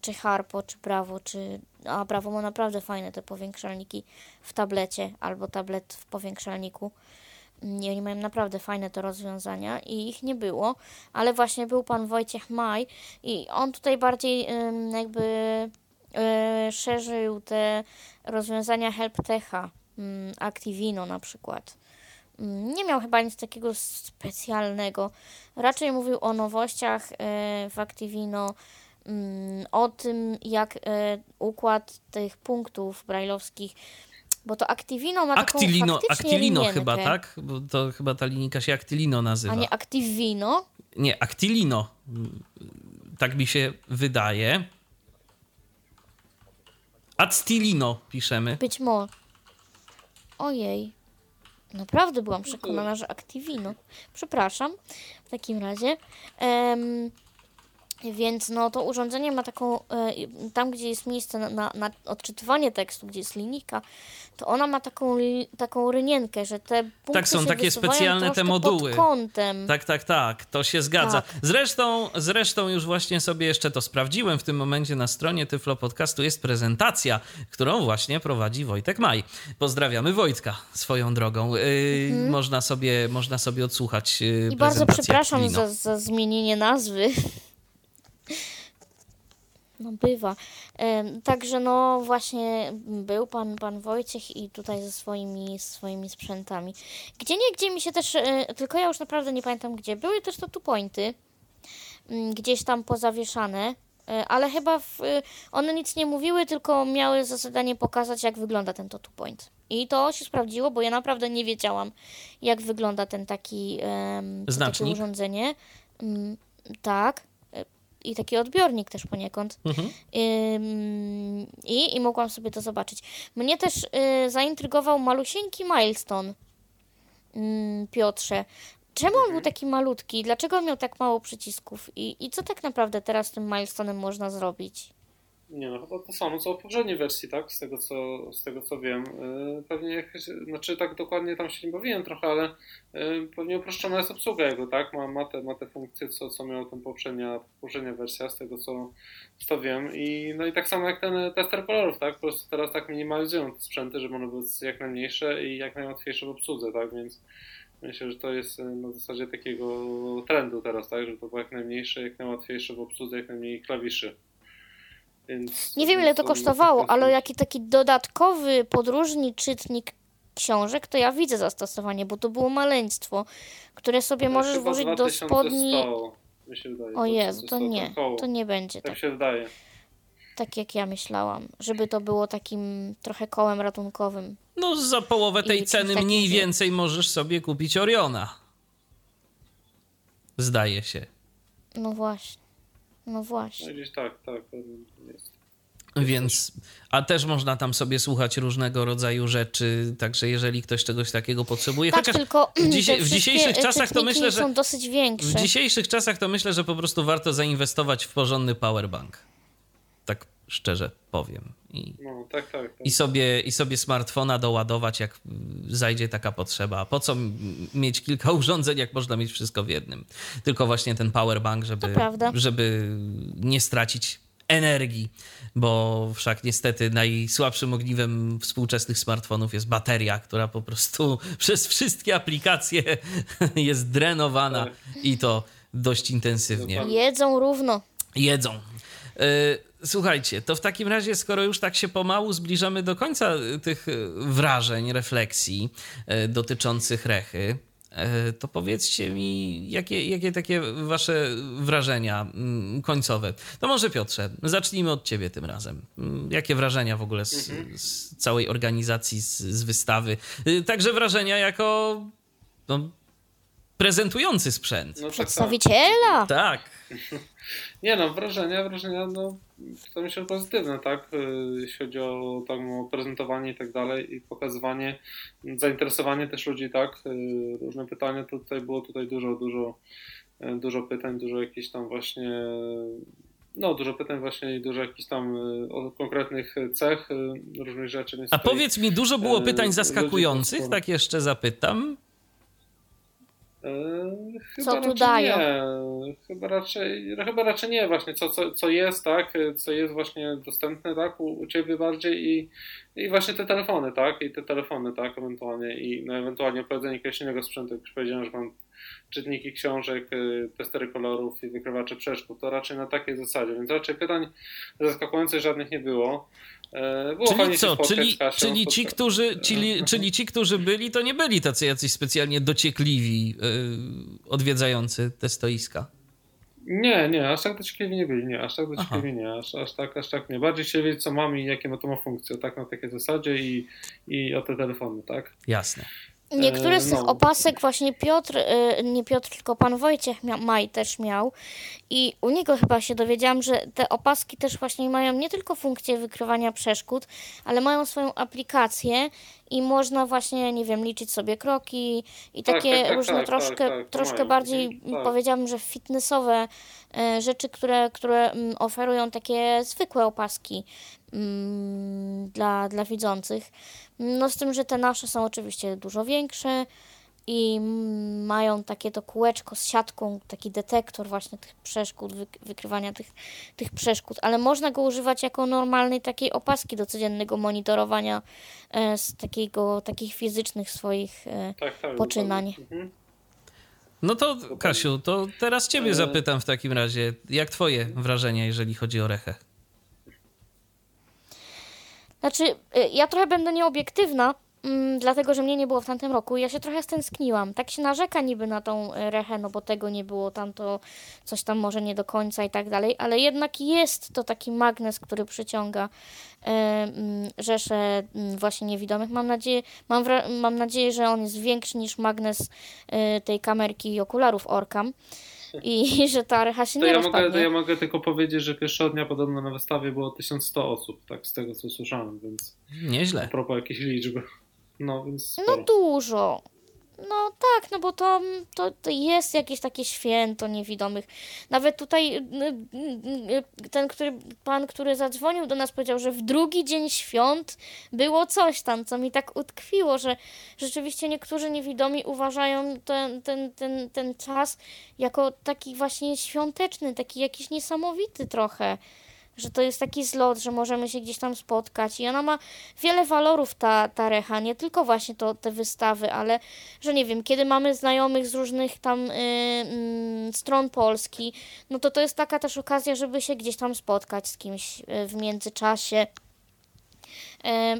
czy Harpo, czy Bravo, czy... A Bravo ma naprawdę fajne te powiększalniki w tablecie, albo tablet w powiększalniku. I oni mają naprawdę fajne to rozwiązania i ich nie było, ale właśnie był pan Wojciech Maj i on tutaj bardziej jakby y, szerzył te rozwiązania HelpTecha, ym, Activino na przykład. Ym, nie miał chyba nic takiego specjalnego. Raczej mówił o nowościach y, w Activino, ym, o tym jak y, układ tych punktów brajlowskich bo to Activino ma taką Actilino, faktycznie Actilino linienkę. chyba, tak? Bo to chyba ta linijka się Actilino nazywa. A nie Activino? Nie, Actilino. Tak mi się wydaje. Actilino piszemy. Być może. Ojej. Naprawdę byłam przekonana, że Activino. Przepraszam. W takim razie. Em, więc no to urządzenie ma taką, e, tam gdzie jest miejsce na, na, na odczytywanie tekstu, gdzie jest linijka, to ona ma taką, taką rynienkę, że te punkty Tak, są takie specjalne te moduły. Pod kątem. Tak, tak, tak, to się zgadza. Tak. Zresztą, zresztą już właśnie sobie jeszcze to sprawdziłem. W tym momencie na stronie Tyflo Podcastu jest prezentacja, którą właśnie prowadzi Wojtek Maj. Pozdrawiamy Wojtka swoją drogą. Yy, można, sobie, można sobie odsłuchać yy, Mhm. I bardzo prezentację przepraszam za, za zmienienie nazwy. No bywa. Także no właśnie był pan, pan Wojciech i tutaj ze swoimi, swoimi sprzętami. Gdzie nie, gdzie mi się też, e, tylko ja już naprawdę nie pamiętam gdzie, były też to tu pointy, mm, gdzieś tam pozawieszane, e, ale chyba w, e, one nic nie mówiły, tylko miały za zadanie pokazać jak wygląda ten to two point. I to się sprawdziło, bo ja naprawdę nie wiedziałam jak wygląda ten taki, em, to takie Znacznik? urządzenie. Mm, tak. I taki odbiornik też poniekąd. Mhm. I, I mogłam sobie to zobaczyć. Mnie też y, zaintrygował malusieńki milestone. Ym, Piotrze. Czemu on był taki malutki? Dlaczego on miał tak mało przycisków? I, I co tak naprawdę teraz z tym milestone'em można zrobić? Nie no, chyba to samo co w poprzedniej wersji, tak? Z tego co, z tego, co wiem. Yy, Pewnie, jak- znaczy tak dokładnie tam się nie bawiłem trochę, ale yy, pewnie uproszczona jest obsługa jego, tak? Ma, ma, te, ma te funkcje, co, co miała tam poprzednia, poprzednia wersja, z tego co, co wiem. I, no i tak samo jak ten tester kolorów, tak? Po prostu teraz tak minimalizują te sprzęty, żeby one były jak najmniejsze i jak najłatwiejsze w obsłudze, tak? Więc myślę, że to jest yy, na zasadzie takiego trendu teraz, tak? Żeby to było jak najmniejsze, jak najłatwiejsze w obsłudze, jak najmniej klawiszy. Więc, Nie wiem ile to to- kosztowało, to- ale jaki taki dodatkowy podróżny czytnik książek, to ja widzę zastosowanie, bo to było maleństwo, które sobie Tak, możesz włożyć do 2100, spodni. Mi się wydaje. O Jezu, to 2100, nie, to nie będzie Tak tak, się wydaje. tak jak ja myślałam, żeby to było takim trochę kołem ratunkowym. No za połowę tej I ceny mniej wie- więcej możesz sobie kupić Oriona. Zdaje się. No właśnie. No No właśnie. gdzieś tak, tak. Jest. Więc, a też można tam sobie słuchać różnego rodzaju rzeczy, także jeżeli ktoś czegoś takiego potrzebuje, Tak, chociaż tylko w, dzisiaj, te w dzisiejszych czasach to myślę, że są dosyć większe. w dzisiejszych czasach to myślę, że po prostu warto zainwestować w porządny powerbank. Tak szczerze powiem. I, No, tak, tak. tak. i, sobie, I sobie smartfona doładować, jak zajdzie taka potrzeba. Po co mieć kilka urządzeń, jak można mieć wszystko w jednym? Tylko właśnie ten powerbank, żeby, żeby nie stracić energii, bo wszak niestety najsłabszym ogniwem współczesnych smartfonów jest bateria, która po prostu przez wszystkie aplikacje jest drenowana Tak. i to dość intensywnie. Jedzą równo. jedzą. Słuchajcie, to w takim razie, skoro już tak się pomału zbliżamy do końca e, tych e, wrażeń, refleksji e, dotyczących rechy, to powiedzcie mi, jakie, jakie takie wasze wrażenia mm, końcowe. To może Piotrze, zacznijmy od ciebie tym razem. Mm, Jakie wrażenia w ogóle z, z całej organizacji, z, z wystawy? E, Także wrażenia jako no, prezentujący sprzęt. No. Przedstawiciela! Tak. Nie no, wrażenia, wrażenia, no, to myślę pozytywne, tak? y, Jeśli chodzi o, o prezentowanie i tak dalej i pokazywanie, zainteresowanie też ludzi, tak? y, Różne pytania, to tutaj było tutaj dużo, dużo, y, dużo pytań, dużo jakichś tam właśnie, no dużo pytań właśnie i dużo jakichś tam o konkretnych cech, różnych rzeczy. Więc A powiedz mi, dużo było pytań zaskakujących? Tak jeszcze zapytam. E, chyba co tu dają? Nie. Chyba raczej, chyba raczej nie właśnie, co, co, co jest, tak, co jest właśnie dostępne, tak, u, u Ciebie bardziej i, i właśnie te telefony, tak, i te telefony, tak, ewentualnie i no, ewentualnie opowiedzenie jakiegoś innego sprzętu, jak już powiedziałem, że mam czytniki książek, y, testery kolorów i wykrywacze przeszkód, to raczej na takiej zasadzie, więc raczej pytań zaskakujących żadnych nie było. E, było czyli co, czyli, czyli, ci, którzy, czyli, czyli ci, którzy byli, to nie byli tacy jacyś specjalnie dociekliwi yy, odwiedzający te stoiska? Nie, nie, aż tak dociekliwi nie byli, nie, aż tak dociekliwi nie, aż, aż, tak, aż tak nie. Bardziej się wiedzieć, co mam i jakie to ma funkcje, tak, na takiej zasadzie i, i o te telefony, tak? Jasne. Niektóre z tych no. opasek właśnie Piotr, y, nie Piotr, tylko pan Wojciech mia, Maj też miał i u niego chyba się dowiedziałam, że te opaski też właśnie mają nie tylko funkcję wykrywania przeszkód, ale mają swoją aplikację i można właśnie, nie wiem, liczyć sobie kroki i tak, takie tak, tak, różne tak, troszkę, tak, troszkę bardziej powiedziałabym, że fitnessowe y, rzeczy, które, które mm, oferują takie zwykłe opaski mm, dla, dla widzących. No z tym, że te nasze są oczywiście dużo większe i mają takie to kółeczko z siatką, taki detektor właśnie tych przeszkód, wykrywania tych, tych przeszkód, ale można go używać jako normalnej takiej opaski do codziennego monitorowania e, z takiego, takich fizycznych swoich e, tak, tak, poczynań. Mhm. No to Kasiu, to teraz ciebie e. zapytam w takim razie, jak twoje wrażenia, jeżeli chodzi o Rechę? Znaczy, y, ja trochę będę nieobiektywna, mm, dlatego że mnie nie było w tamtym roku. Ja się trochę stęskniłam. Tak się narzeka niby na tą y, rechę, no bo tego nie było, tamto coś tam może nie do końca i tak dalej, ale jednak jest to taki magnes, który przyciąga y, y, rzesze y, właśnie niewidomych. Mam nadzieję, mam, mam nadzieję, że on jest większy niż magnes y, tej kamerki i okularów Orcam i że ta recha się to nie ja mogę, to ja mogę tylko powiedzieć, że pierwszego dnia podobno na wystawie było 1100 osób, tak z tego co słyszałem, więc... Nieźle. A propos jakiejś liczby. No, więc no sporo. No dużo. No tak, no bo to, to, to, jest jakieś takie święto niewidomych. Nawet tutaj y, y, y, ten który, pan, który zadzwonił do nas, powiedział, że w drugi dzień świąt było coś tam, co mi tak utkwiło, że rzeczywiście niektórzy niewidomi uważają ten, ten, ten, ten czas jako taki właśnie świąteczny, taki jakiś niesamowity trochę że to jest taki zlot, że możemy się gdzieś tam spotkać. I ona ma wiele walorów ta, ta recha, nie tylko właśnie to, te wystawy, ale że nie wiem, kiedy mamy znajomych z różnych tam y, y, stron Polski, no to to jest taka też okazja, żeby się gdzieś tam spotkać z kimś y, w międzyczasie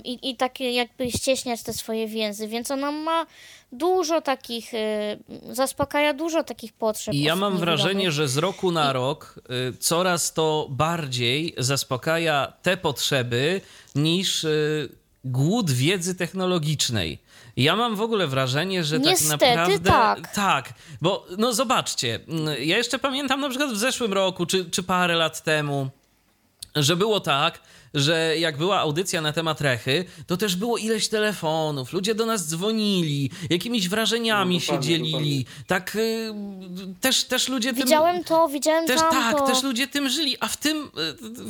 i, i takie jakby ścieśniać te swoje więzy, więc ona ma dużo takich, y, zaspokaja dużo takich potrzeb. I ja mam wrażenie, że z roku na I... rok y, coraz to bardziej zaspokaja te potrzeby niż y, głód wiedzy technologicznej. Ja mam w ogóle wrażenie, że tak Niestety, tak naprawdę. Tak. tak, bo no zobaczcie, ja jeszcze pamiętam na przykład w zeszłym roku, czy, czy parę lat temu, że było tak, że jak była audycja na temat Rechy, to też było ileś telefonów, ludzie do nas dzwonili, jakimiś wrażeniami no, się dzielili. Tak, y, też, też ludzie tym... Widziałem to, widziałem też, tamto. Tak, też ludzie tym żyli, a w tym,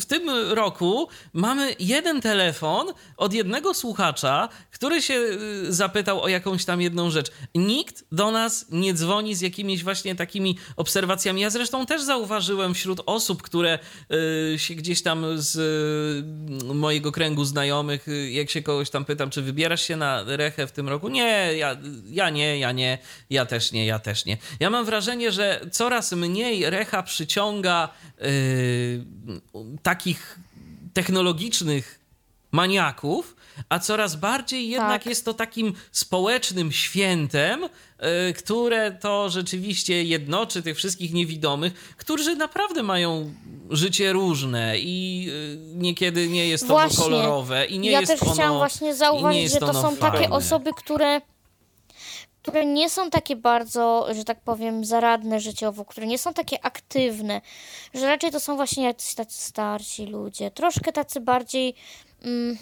w tym roku mamy jeden telefon od jednego słuchacza, który się y, zapytał o jakąś tam jedną rzecz. Nikt do nas nie dzwoni z jakimiś właśnie takimi obserwacjami. Ja zresztą też zauważyłem wśród osób, które y, się gdzieś tam z mojego kręgu znajomych, jak się kogoś tam pytam, czy wybierasz się na rechę w tym roku? Nie, ja, ja nie, ja nie, ja też nie, ja też nie. Ja mam wrażenie, że coraz mniej recha przyciąga yy, takich technologicznych maniaków, a coraz bardziej jednak tak. jest to takim społecznym świętem, y, które to rzeczywiście jednoczy tych wszystkich niewidomych, którzy naprawdę mają życie różne i y, niekiedy nie jest to właśnie. kolorowe i nie ja jest ono... Ja też chciałam właśnie zauważyć, że to są fajne. takie osoby, które które nie są takie bardzo, że tak powiem, zaradne życiowo, które nie są takie aktywne, że raczej to są właśnie jacyś tacy starsi ludzie, troszkę tacy bardziej mm,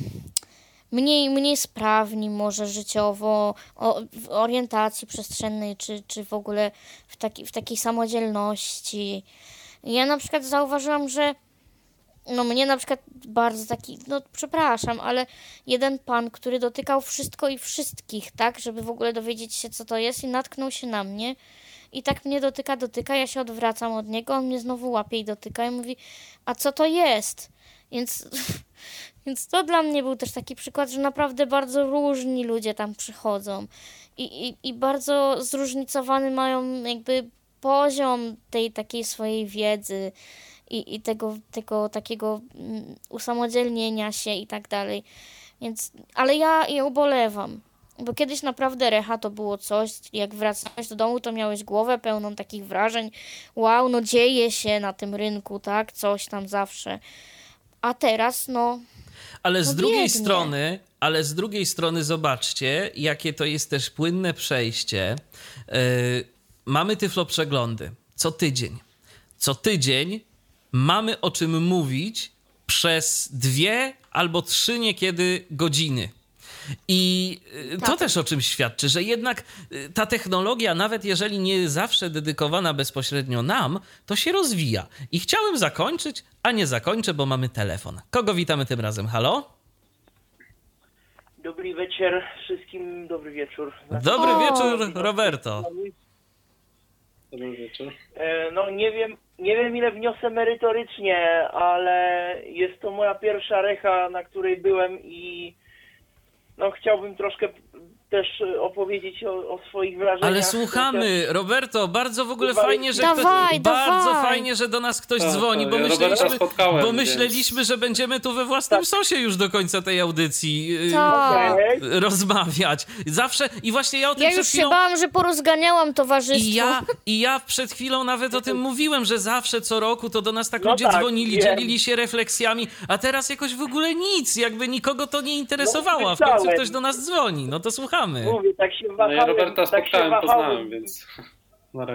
mniej, mniej sprawni może życiowo, o, w orientacji przestrzennej, czy, czy w ogóle w, taki, w takiej samodzielności. Ja na przykład zauważyłam, że no mnie na przykład bardzo taki, no przepraszam, ale jeden pan, który dotykał wszystko i wszystkich, tak, żeby w ogóle dowiedzieć się, co to jest i natknął się na mnie i tak mnie dotyka, dotyka, ja się odwracam od niego, on mnie znowu łapie i dotyka i mówi, a co to jest? Więc, więc to dla mnie był też taki przykład, że naprawdę bardzo różni ludzie tam przychodzą i, i, i bardzo zróżnicowany mają jakby poziom tej takiej swojej wiedzy i, i tego, tego takiego mm, usamodzielnienia się i tak dalej. Więc, ale ja, ja ubolewam. Bo kiedyś naprawdę recha to było coś, jak wracałeś do domu, to miałeś głowę pełną takich wrażeń. Wow, no dzieje się na tym rynku, tak? Coś tam zawsze. A teraz, no, Ale z No drugiej biednie. strony, ale z drugiej strony zobaczcie, jakie to jest też płynne przejście. Yy, mamy tyflo przeglądy co tydzień. Co tydzień mamy o czym mówić przez dwie albo trzy niekiedy godziny. I y, to Tak. też o czym świadczy, że jednak y, ta technologia, nawet jeżeli nie zawsze dedykowana bezpośrednio nam, to się rozwija. I chciałem zakończyć, a nie zakończę, bo mamy telefon. Kogo witamy tym razem? Halo? Dobry wieczór wszystkim, dobry wieczór. Dobry O. wieczór, Roberto. Dobry wieczór. E, No nie wiem, nie wiem ile wniosę merytorycznie, ale jest to moja pierwsza recha, na której byłem i no chciałbym troszkę też e, opowiedzieć o, o swoich wrażeniach. Ale słuchamy, Roberto, bardzo w ogóle Dawaj, fajnie, że dawaj, ktoś, bardzo dawaj. fajnie, że do nas ktoś Tak, dzwoni, tak, bo ja Roberta myśleliśmy, bo więc- myśleliśmy, że będziemy tu we własnym sosie już do końca tej audycji y, tak. Rozmawiać. Zawsze i właśnie ja o tym Ja przed już się chwilą bałam, że porozganiałam towarzystwo. I ja, I ja przed chwilą nawet o tym mówiłem, że zawsze co roku to do nas tak No ludzie tak, dzwonili, wiem. dzielili się refleksjami, a teraz jakoś w ogóle nic, jakby nikogo to nie interesowało, a w końcu ktoś do nas dzwoni. No to słuchamy. Mówię, tak się No wahałem. ja Roberta tak się spotkałem, wahałem. poznałem, więc na.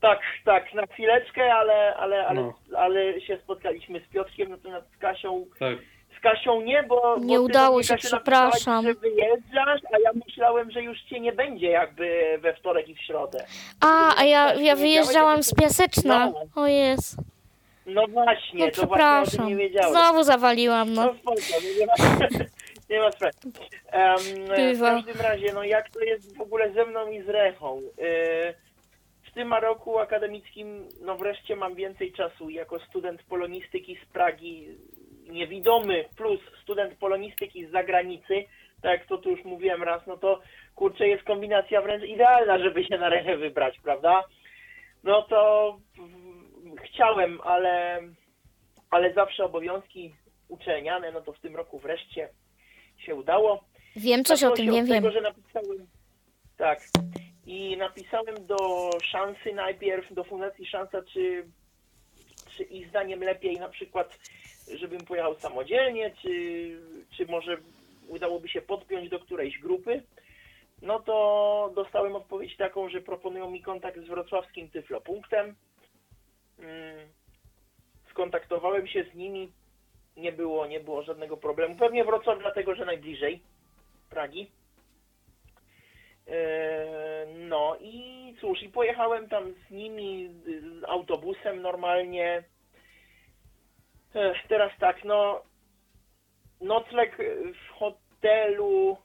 Tak, tak, na chwileczkę, ale, ale, ale, No. ale się spotkaliśmy z Piotrkiem, natomiast z Kasią Tak. Z Kasią nie, bo... Nie bo udało się, przepraszam. że wyjeżdżasz, a ja myślałem, że już cię nie będzie jakby we wtorek i w środę. A, a ja, ja wyjeżdżałam z Piaseczna. O jest. No właśnie, No to właśnie przepraszam. nie wiedziałem. Znowu zawaliłam, No no. spoko, no nie ma, sprawy. Em, w każdym razie, no jak to jest w ogóle ze mną i z Rechą? Y, w tym roku akademickim, no wreszcie mam więcej czasu. Jako student polonistyki z Pragi, niewidomy, plus student polonistyki z zagranicy, tak jak to tu już mówiłem raz, no to kurczę, jest kombinacja wręcz idealna, żeby się na Rechę wybrać, prawda? No to chciałem, ale, ale zawsze obowiązki uczelniane, no to w tym roku wreszcie się udało. Wiem coś o tym, wiem, od wiem. Tego, że napisałem, tak. I napisałem do Szansy najpierw, do Fundacji Szansa, czy, czy ich zdaniem lepiej na przykład, żebym pojechał samodzielnie, czy, czy może udałoby się podpiąć do którejś grupy. No to dostałem odpowiedź taką, że proponują mi kontakt z wrocławskim Tyflopunktem. Mm, Skontaktowałem się z nimi. Nie było, nie było żadnego problemu. Pewnie Wrocław dlatego, że najbliżej Pragi. Eee, No i cóż, i pojechałem tam z nimi z autobusem normalnie. Ech, Teraz tak, no nocleg w hotelu.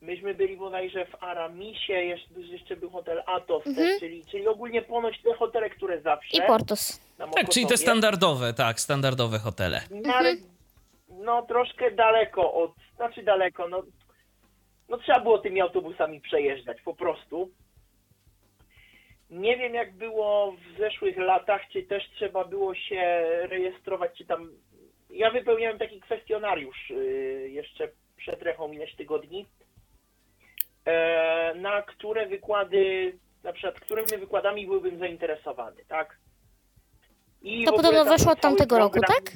Myśmy byli bodajże w Aramisie, jeszcze, jeszcze był hotel Atos, też, czyli, czyli ogólnie ponoć te hotele, które zawsze. I Portos. Tak, czyli te standardowe, tak, standardowe hotele. No, ale, no troszkę daleko od, znaczy daleko, no, no trzeba było tymi autobusami przejeżdżać po prostu. Nie wiem jak było w zeszłych latach, czy też trzeba było się rejestrować, czy tam... Ja wypełniałem taki kwestionariusz y, jeszcze przed rechą ileś tygodni, e, na które wykłady, na przykład którymi wykładami byłbym zainteresowany, tak? I To podobno weszło od tamtego roku, program- tak?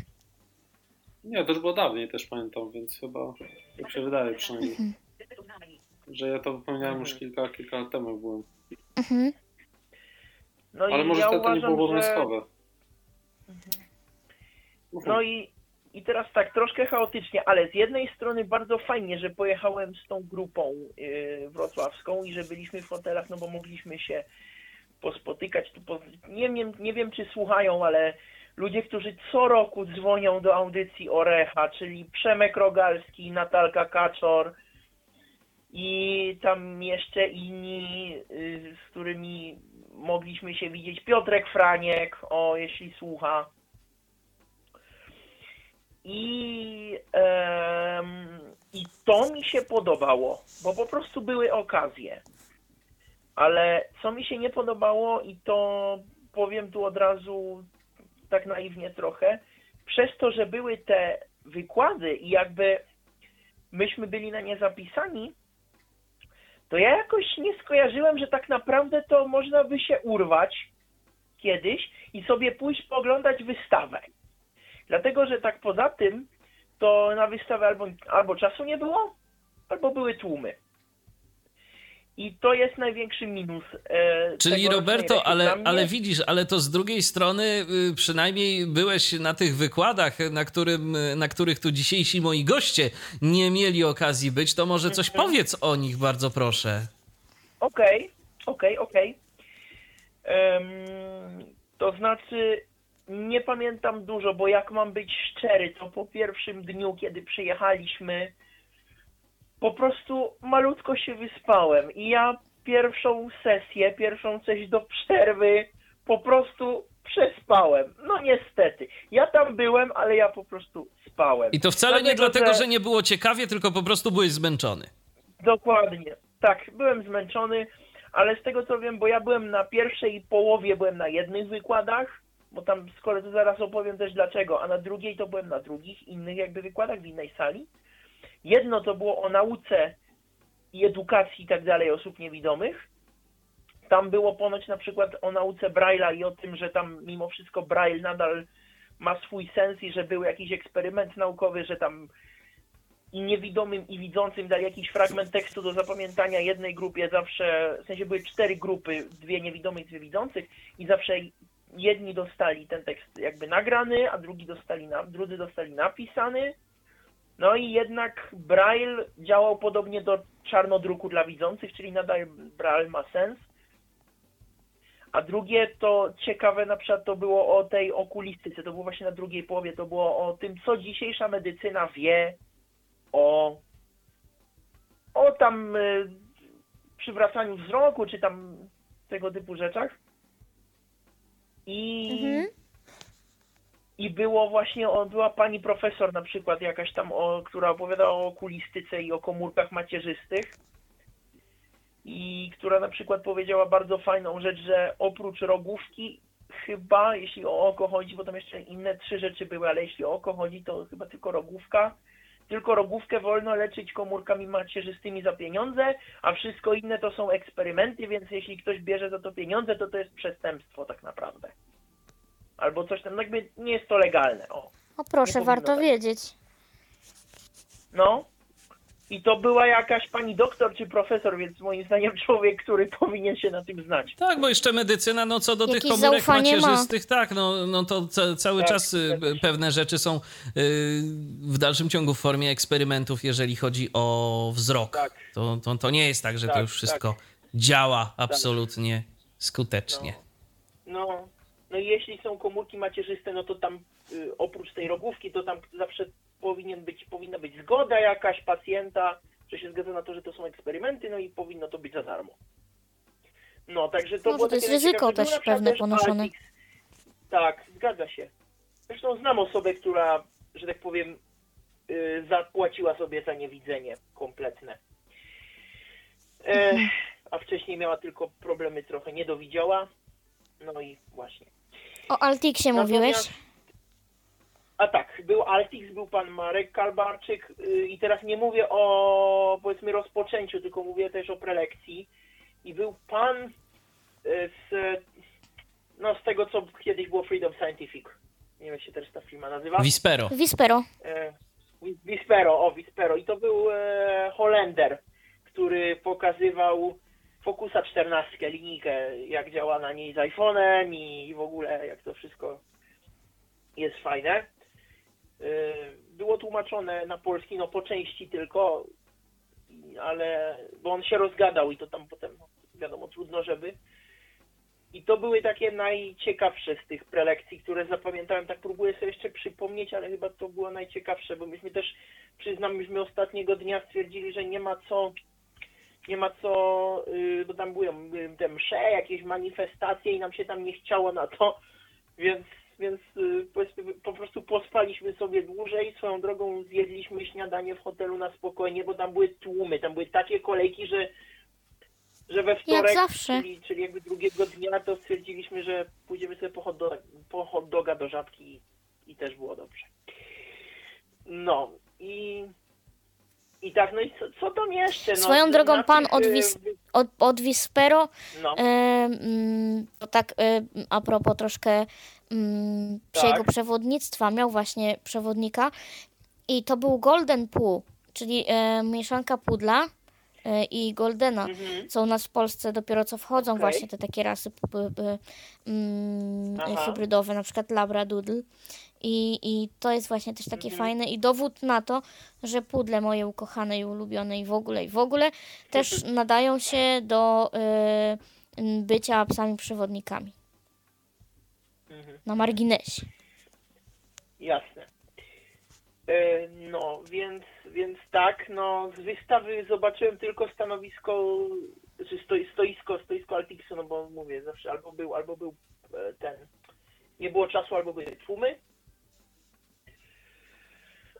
Nie, to już było dawniej też pamiętam, więc chyba, tak się wydaje przynajmniej, Mhm. że ja to wypełniałem już kilka, kilka lat temu byłem. Mhm. No Ale i może ja wtedy to nie uważam, było że... obowiązkowe. No i, i teraz tak, troszkę chaotycznie, ale z jednej strony bardzo fajnie, że pojechałem z tą grupą yy, wrocławską i że byliśmy w hotelach, no bo mogliśmy się pospotykać. Nie, wiem, nie wiem, czy słuchają, ale ludzie, którzy co roku dzwonią do audycji Orecha, czyli Przemek Rogalski, Natalka Kaczor i tam jeszcze inni, y, z którymi mogliśmy się widzieć. Piotrek Franiek, o, jeśli słucha. I, em, I to mi się podobało, bo po prostu były okazje. Ale co mi się nie podobało, i to powiem tu od razu tak naiwnie trochę, przez to, że były te wykłady i jakby myśmy byli na nie zapisani, to ja jakoś nie skojarzyłem, że tak naprawdę to można by się urwać kiedyś i sobie pójść pooglądać wystawę. Dlatego, że tak poza tym, to na wystawę albo, albo czasu nie było, albo były tłumy. I to jest największy minus. E, Czyli Roberto, ale, ale widzisz, ale to z drugiej strony y, przynajmniej byłeś na tych wykładach, na, którym, y, na których tu dzisiejsi moi goście nie mieli okazji być, to może coś Mhm. powiedz o nich, bardzo proszę. Okej, okej, okej. To znaczy, nie pamiętam dużo, bo jak mam być szczery, to po pierwszym dniu, kiedy przyjechaliśmy, po prostu malutko się wyspałem i ja pierwszą sesję, pierwszą coś do przerwy po prostu przespałem. No niestety. Ja tam byłem, ale ja po prostu spałem. I to wcale nie Dlatego, dlatego, że nie było ciekawie, tylko po prostu byłeś zmęczony. Dokładnie. Tak, byłem zmęczony, ale z tego co wiem, bo ja byłem na pierwszej połowie, byłem na jednych wykładach, bo tam z kolei to zaraz opowiem też dlaczego, a na drugiej to byłem na drugich, innych jakby wykładach w innej sali. Jedno to było o nauce i edukacji i tak dalej osób niewidomych. Tam było ponoć na przykład o nauce Braille'a i o tym, że tam mimo wszystko Braille nadal ma swój sens i że był jakiś eksperyment naukowy, że tam i niewidomym i widzącym dali jakiś fragment tekstu do zapamiętania jednej grupie zawsze, w sensie były cztery grupy, dwie niewidomych, dwie widzących i zawsze jedni dostali ten tekst jakby nagrany, a drugi dostali na, drudzy dostali napisany. No i jednak Braille działał podobnie do czarnodruku dla widzących, czyli nadal Braille ma sens. A drugie to ciekawe na przykład to było o tej okulistyce, to było właśnie na drugiej połowie, to było o tym, co dzisiejsza medycyna wie o, o tam y, przywracaniu wzroku, czy tam tego typu rzeczach. I, Mhm. I było właśnie, była pani profesor na przykład jakaś tam, o, która opowiadała o okulistyce i o komórkach macierzystych. I która na przykład powiedziała bardzo fajną rzecz, że oprócz rogówki, chyba, jeśli o oko chodzi, bo tam jeszcze inne trzy rzeczy były, ale jeśli o oko chodzi, to chyba tylko rogówka. Tylko rogówkę wolno leczyć komórkami macierzystymi za pieniądze, a wszystko inne to są eksperymenty, więc jeśli ktoś bierze za to pieniądze, to to jest przestępstwo tak naprawdę. Albo coś tam, no jakby nie jest to legalne, o. O proszę, warto tak. wiedzieć. No. I to była jakaś pani doktor czy profesor, więc moim zdaniem człowiek, który powinien się na tym znać. Tak, bo jeszcze medycyna, no co do tych komórek zaufanie ma. macierzystych, tak, no, no to ca cały Tak, czas y, się. pewne rzeczy są y, w dalszym ciągu w formie eksperymentów, jeżeli chodzi o wzrok. Tak. To, to, to nie jest tak, że to Tak, już wszystko działa absolutnie No. skutecznie. No, no i jeśli są komórki macierzyste, no to tam y, oprócz tej rogówki, to tam zawsze powinien być, powinna być zgoda jakaś pacjenta, że się zgadza na to, że to są eksperymenty, no i powinno to być za darmo. No, także to No, było to jest ryzyko najciekawsze. też pewne ponoszone. Altix. Tak, zgadza się. Zresztą znam osobę, która, że tak powiem, y, zapłaciła sobie za niewidzenie kompletne. E, a wcześniej miała tylko problemy trochę, nie dowidziała. No i właśnie. O Altixie mówiłeś? A tak, był Altix, był pan Marek Kalbarczyk y, i teraz nie mówię o powiedzmy rozpoczęciu, tylko mówię też o prelekcji. I był pan y, z, no, z tego, co kiedyś było Freedom Scientific. Nie wiem, jak się też ta firma nazywa. Wispero. Wispero. E, Vispero, o Vispero. I to był e, Holender, który pokazywał Focusa 14, linijkę, jak działa na niej z iPhone'em i w ogóle jak to wszystko jest fajne. E, było tłumaczone na polski, no po części tylko, ale bo on się rozgadał i to tam potem, wiadomo, trudno, żeby. I to były takie najciekawsze z tych prelekcji, które zapamiętałem. Tak próbuję sobie jeszcze przypomnieć, ale chyba to było najciekawsze, bo myśmy też, przyznam, myśmy ostatniego dnia stwierdzili, że nie ma co, nie ma co, bo tam były yy, te msze, jakieś manifestacje i nam się tam nie chciało na to, więc, więc powiedzmy, po prostu pospaliśmy sobie dłużej. Swoją drogą zjedliśmy śniadanie w hotelu na spokojnie, bo tam były tłumy, tam były takie kolejki, że że we wtorek, zawsze. Czyli, czyli jakby drugiego dnia, to stwierdziliśmy, że pójdziemy sobie po hot, doga, po hot doga do żabki i, i też było dobrze. No i, i tak, no i co, co tam jeszcze? No, Swoją drogą na pan tych, od, Wis- od, od Wispero, No, e, mm, to tak e, a propos troszkę mm, Tak. jego przewodnictwa, miał właśnie przewodnika i to był Golden Poo, czyli e, mieszanka pudla e, i Goldena, mhm. co u nas w Polsce dopiero co wchodzą Okej. właśnie te takie rasy p- p- p- mm, hybrydowe, na przykład Labradoodle. I, I to jest właśnie też takie Mhm. fajne i dowód na to, że pudle moje ukochane i ulubione i w ogóle i w ogóle też nadają się do y, bycia psami przewodnikami. Mhm. Na marginesie. Jasne. E, No, więc, więc tak, no z wystawy zobaczyłem tylko stanowisko, czy stoi, stoisko, stoisko Altixu, no bo mówię, zawsze albo był, albo był e, ten, nie było czasu, albo były tłumy.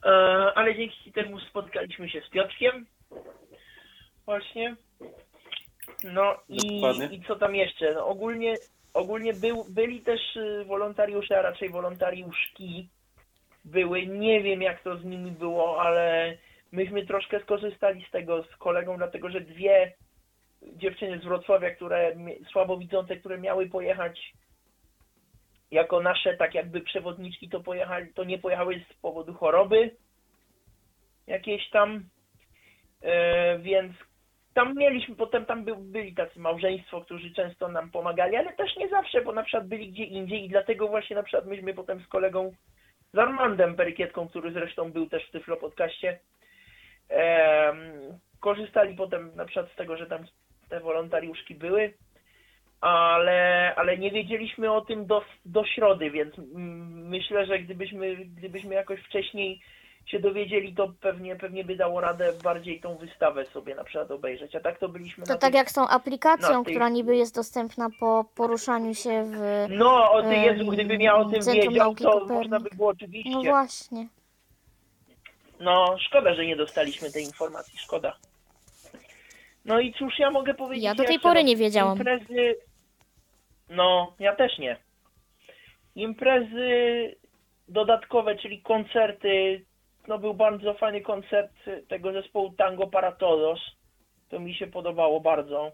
E, Ale dzięki temu spotkaliśmy się z Piotrkiem. Właśnie. No i, i co tam jeszcze? No ogólnie ogólnie był, byli też y, wolontariusze, a raczej wolontariuszki były. Nie wiem jak to z nimi było, ale myśmy troszkę skorzystali z tego z kolegą, dlatego że dwie dziewczyny z Wrocławia, które mie- słabowidzące, które miały pojechać jako nasze tak jakby przewodniczki, to pojechali, to nie pojechały z powodu choroby jakiejś tam. E, więc tam mieliśmy, potem tam by, byli tacy małżeństwo, którzy często nam pomagali, ale też nie zawsze, bo na przykład byli gdzie indziej i dlatego właśnie na przykład myśmy potem z kolegą z Armandem Perykietką, który zresztą był też w Tyflo podcaście, em, korzystali potem na przykład z tego, że tam te wolontariuszki były, ale, ale nie wiedzieliśmy o tym do, do środy, więc myślę, że gdybyśmy, gdybyśmy jakoś wcześniej się dowiedzieli, to pewnie, pewnie by dało radę bardziej tą wystawę sobie na przykład obejrzeć. A tak to byliśmy To tak tej... jak z tą aplikacją, tej- która niby jest dostępna po poruszaniu się w... No, o em, Jezu, gdybym ja o tym wiedział, to Kopernik. można by było No oczywiście. właśnie. No, szkoda, że nie dostaliśmy tej informacji, szkoda. No i cóż ja mogę powiedzieć Ja do tej pory No, nie wiedziałam. Imprezy... No, ja też nie. Imprezy dodatkowe, czyli koncerty. No był bardzo fajny koncert tego zespołu Tango para Todos. To mi się podobało bardzo.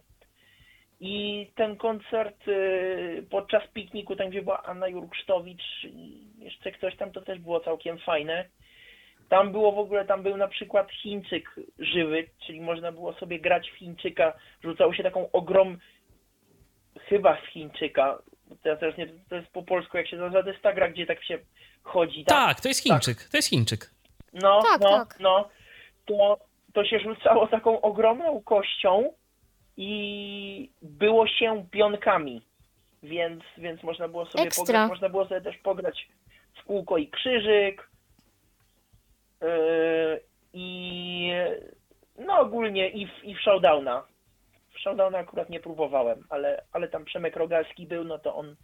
I ten koncert y, podczas pikniku, tam gdzie była Anna Jurksztowicz i jeszcze ktoś tam, to też było całkiem fajne. Tam było w ogóle, tam był na przykład Chińczyk żywy, czyli można było sobie grać w Chińczyka. Rzucało się taką ogrom, chyba w Chińczyka. Ja teraz nie, to jest po polsku, jak się nazywa, to jest ta gra, gdzie tak się chodzi. Tak, Tak, to jest Chińczyk. To jest Chińczyk. no, Tak, no, tak. no. To, to się rzucało taką ogromną kością i było się pionkami. Więc, więc można było sobie Ekstra. pograć, można było sobie też pograć w kółko i krzyżyk. Yy, I no ogólnie i w, i w Showdowna. W Showdowna akurat nie próbowałem, ale, ale tam Przemek Rogalski był, no to on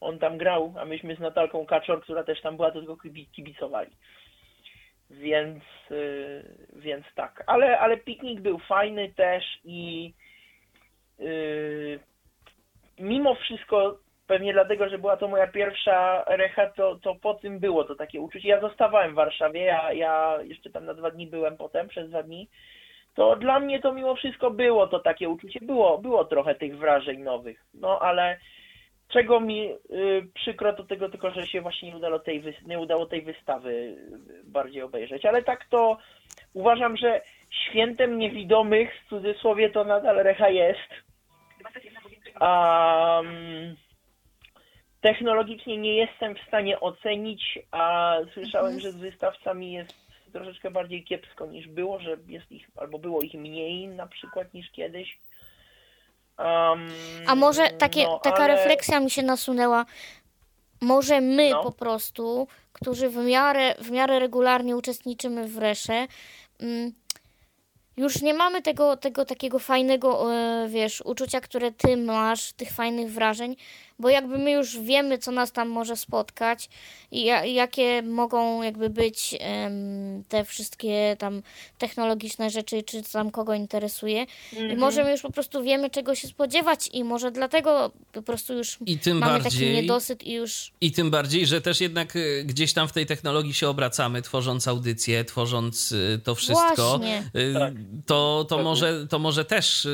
on tam grał, a myśmy z Natalką Kaczor, która też tam była, to tylko kibi- kibicowali. Więc, yy, więc tak. Ale, ale piknik był fajny też i yy, mimo wszystko, pewnie dlatego, że była to moja pierwsza recha, to, to po tym było to takie uczucie. Ja zostawałem w Warszawie, ja, ja jeszcze tam na dwa dni byłem potem, przez dwa dni. To dla mnie to mimo wszystko było to takie uczucie, było, było trochę tych wrażeń nowych. No ale czego mi y, przykro to tego tylko, że się właśnie nie udało tej, nie udało tej wystawy bardziej obejrzeć. Ale tak to uważam, że świętem niewidomych w cudzysłowie to nadal recha jest. Um, technologicznie nie jestem w stanie ocenić, a słyszałem, że z wystawcami jest troszeczkę bardziej kiepsko niż było, że jest ich, albo było ich mniej na przykład niż kiedyś. Um, A może takie, no, taka ale- refleksja mi się nasunęła. Może my No. po prostu, którzy w miarę, w miarę regularnie uczestniczymy w Resze, mm, już nie mamy tego, tego takiego fajnego, e, wiesz, uczucia, które ty masz, tych fajnych wrażeń, bo jakby my już wiemy, co nas tam może spotkać i ja, jakie mogą jakby być te wszystkie tam technologiczne rzeczy, czy co tam kogo interesuje. Mhm. I może my już po prostu wiemy, czego się spodziewać i może dlatego po prostu już I tym mamy taki bardziej- niedosyt i już... I tym bardziej, że też jednak y, gdzieś tam w tej technologii się obracamy, tworząc audycję, tworząc y, to wszystko. Właśnie. Y, Tak. To, to, może, to może też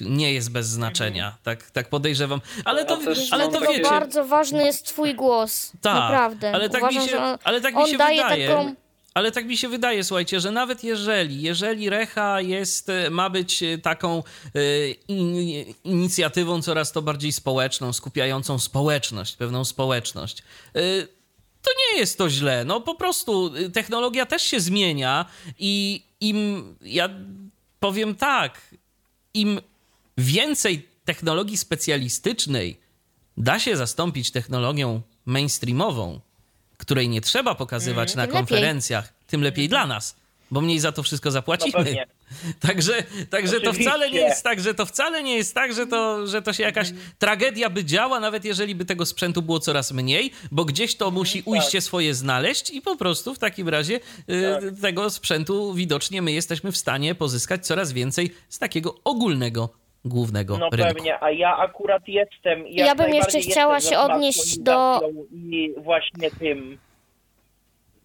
nie jest bez znaczenia. Tak, tak podejrzewam. Ale to, też ale to wiecie. bardzo ważny jest twój głos. Tak, Naprawdę. ale tak Uważam, mi się, on, ale tak mi się daje wydaje. taką... Ale tak mi się wydaje, słuchajcie, że nawet jeżeli, jeżeli Recha jest, e, ma być e, taką e, in, inicjatywą coraz to bardziej społeczną, skupiającą społeczność, pewną społeczność, to nie jest to źle. No po prostu technologia też się zmienia i im, ja powiem tak, im więcej technologii specjalistycznej da się zastąpić technologią mainstreamową, której nie trzeba pokazywać na Tym lepiej. konferencjach, tym lepiej dla nas, bo mniej za to wszystko No zapłacimy. pewnie. Także, także to wcale nie jest tak, że to wcale nie jest tak, że to, że to się jakaś tragedia by działa, nawet jeżeli by tego sprzętu było coraz mniej, bo gdzieś to musi ujście swoje znaleźć i po prostu w takim razie y, tego sprzętu widocznie my jesteśmy w stanie pozyskać coraz więcej z takiego ogólnego, głównego No rynku. pewnie, a ja akurat jestem. Ja bym jeszcze chciała się odnieść do- I właśnie tym,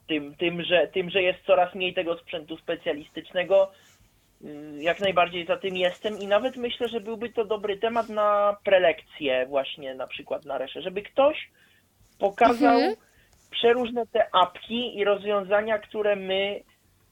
tym, tym, że, tym, że jest coraz mniej tego sprzętu specjalistycznego. y, Jak najbardziej za tym jestem i nawet myślę, że byłby to dobry temat na prelekcję właśnie na przykład na Resze, żeby ktoś pokazał Mhm. przeróżne te apki i rozwiązania, które my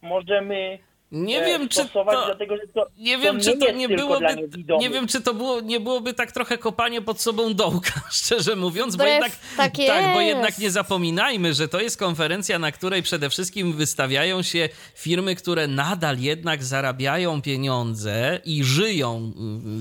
możemy Nie e, wiem, czy to... dlatego że to, Nie to wiem, nie czy to nie byłoby. niewidomych. Nie wiem, czy to było, nie byłoby tak trochę kopanie pod sobą dołka, szczerze mówiąc, bo jednak, tak bo jest. jednak nie zapominajmy, że to jest konferencja, na której przede wszystkim wystawiają się firmy, które nadal jednak zarabiają pieniądze i żyją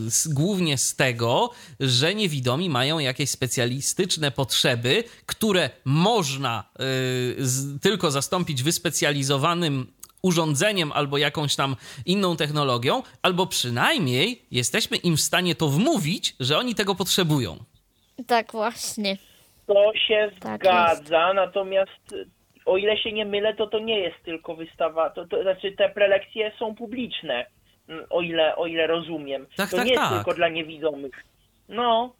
y, z, głównie z tego, że niewidomi mają jakieś specjalistyczne potrzeby, które można y, z, tylko zastąpić wyspecjalizowanym urządzeniem albo jakąś tam inną technologią, albo przynajmniej jesteśmy im w stanie to wmówić, że oni tego potrzebują. Tak, właśnie. To się Tak zgadza, natomiast y, o ile się nie mylę, to to nie jest tylko wystawa, to, to znaczy te prelekcje są publiczne, mm, o ile, o ile rozumiem. Tak, to tak, nie jest tak. tylko dla niewidomych. No,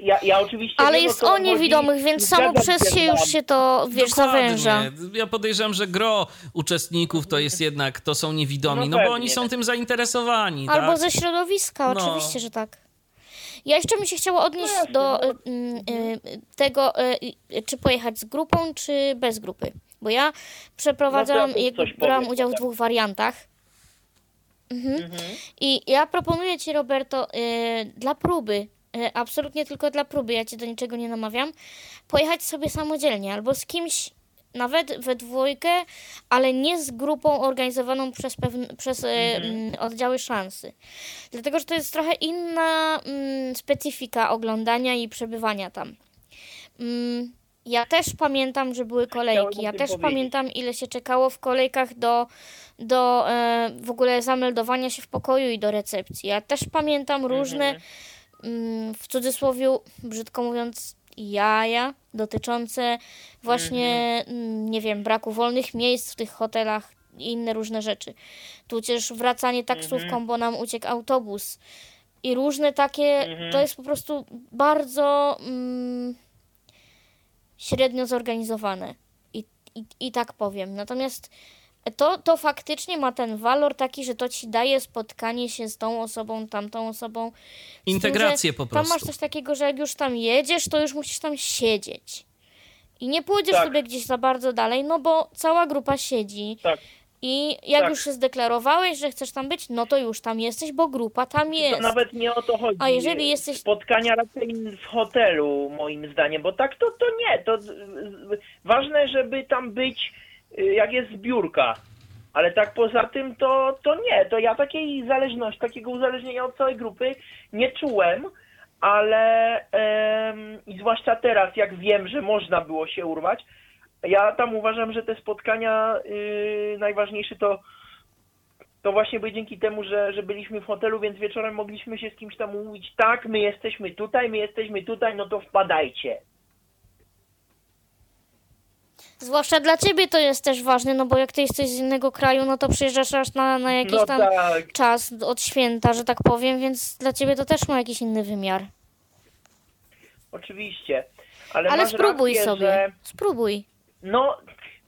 ja, ja oczywiście... Ale wiem, jest o chodzi, niewidomych, więc samo przez się już się to, wiesz, Dokładnie. zawęża. Ja podejrzewam, że gro uczestników to jest jednak, to są niewidomi, no, No bo oni są tym zainteresowani. Albo tak? ze środowiska, No. oczywiście, że tak. Ja jeszcze bym się chciała odnieść do y, y, tego, y, y, czy pojechać z grupą, czy bez grupy. Bo ja przeprowadzam, No ja brałam powiem, udział w tak. dwóch wariantach. Mhm. I ja proponuję Ci, Roberto, y, dla próby, absolutnie tylko dla próby, ja Cię do niczego nie namawiam, pojechać sobie samodzielnie albo z kimś, nawet we dwójkę, ale nie z grupą organizowaną przez, pewne, przez y, mm, oddziały szansy. Dlatego, że to jest trochę inna mm, specyfika oglądania i przebywania tam. Mm, ja też pamiętam, że były kolejki. Ja też powiedzieć. pamiętam, ile się czekało w kolejkach do, do e, w ogóle zameldowania się w pokoju i do recepcji. Ja też pamiętam różne, mm, w cudzysłowie, brzydko mówiąc, jaja dotyczące właśnie, mm, nie wiem, braku wolnych miejsc w tych hotelach i inne różne rzeczy. Tudzież wracanie taksówką, bo nam uciekł autobus. I różne takie, to jest po prostu bardzo mm, średnio zorganizowane. I, i, I tak powiem. Natomiast to, to faktycznie ma ten walor taki, że to ci daje spotkanie się z tą osobą, tamtą osobą. Tym, Integrację że po Tam masz prostu. coś takiego, że jak już tam jedziesz, to już musisz tam siedzieć. I nie pójdziesz Tak. sobie gdzieś za bardzo dalej, no bo cała grupa siedzi. Tak. I jak Tak. już się zdeklarowałeś, że chcesz tam być, no to już tam jesteś, bo grupa tam To jest. nawet nie o to chodzi. A jeżeli jesteś- Spotkania raczej w hotelu, moim zdaniem, bo tak to, to nie. To ważne, żeby tam być, jak jest zbiórka. Ale tak poza tym to, to nie, to ja takiej zależności, takiego uzależnienia od całej grupy nie czułem, ale i zwłaszcza teraz, jak wiem, że można było się urwać, ja tam uważam, że te spotkania yy, najważniejsze to to właśnie były dzięki temu, że, że byliśmy w hotelu, więc wieczorem mogliśmy się z kimś tam umówić, tak, my jesteśmy tutaj, my jesteśmy tutaj, no to wpadajcie. Zwłaszcza dla ciebie to jest też ważne, no bo jak ty jesteś z innego kraju, no to przyjeżdżasz aż na, na jakiś No tam tak, czas od święta, że tak powiem, więc dla ciebie to też ma jakiś inny wymiar. oczywiście. Ale, Ale spróbuj rację, sobie, Że, spróbuj. no,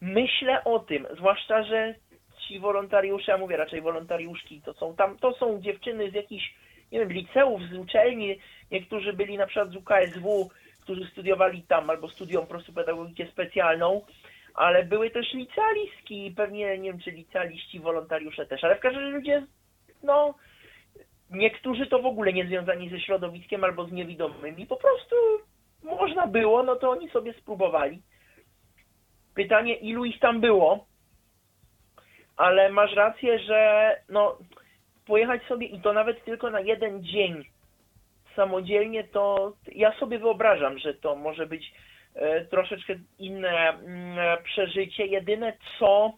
myślę o tym, zwłaszcza, że ci wolontariusze, ja mówię raczej wolontariuszki, to są tam, to są dziewczyny z jakichś, nie wiem, liceów, z uczelni, niektórzy byli na przykład z UKSW, którzy studiowali tam, albo studią po prostu pedagogikę specjalną, ale były też licealistki, pewnie, nie wiem, czy licealiści, wolontariusze też, ale w każdym razie ludzie, no, niektórzy to w ogóle nie związani ze środowiskiem albo z niewidomymi, po prostu można było, no to oni sobie spróbowali. Pytanie, ilu ich tam było, ale masz rację, że no, pojechać sobie i to nawet tylko na jeden dzień samodzielnie, to ja sobie wyobrażam, że to może być troszeczkę inne mm, przeżycie. Jedyne co,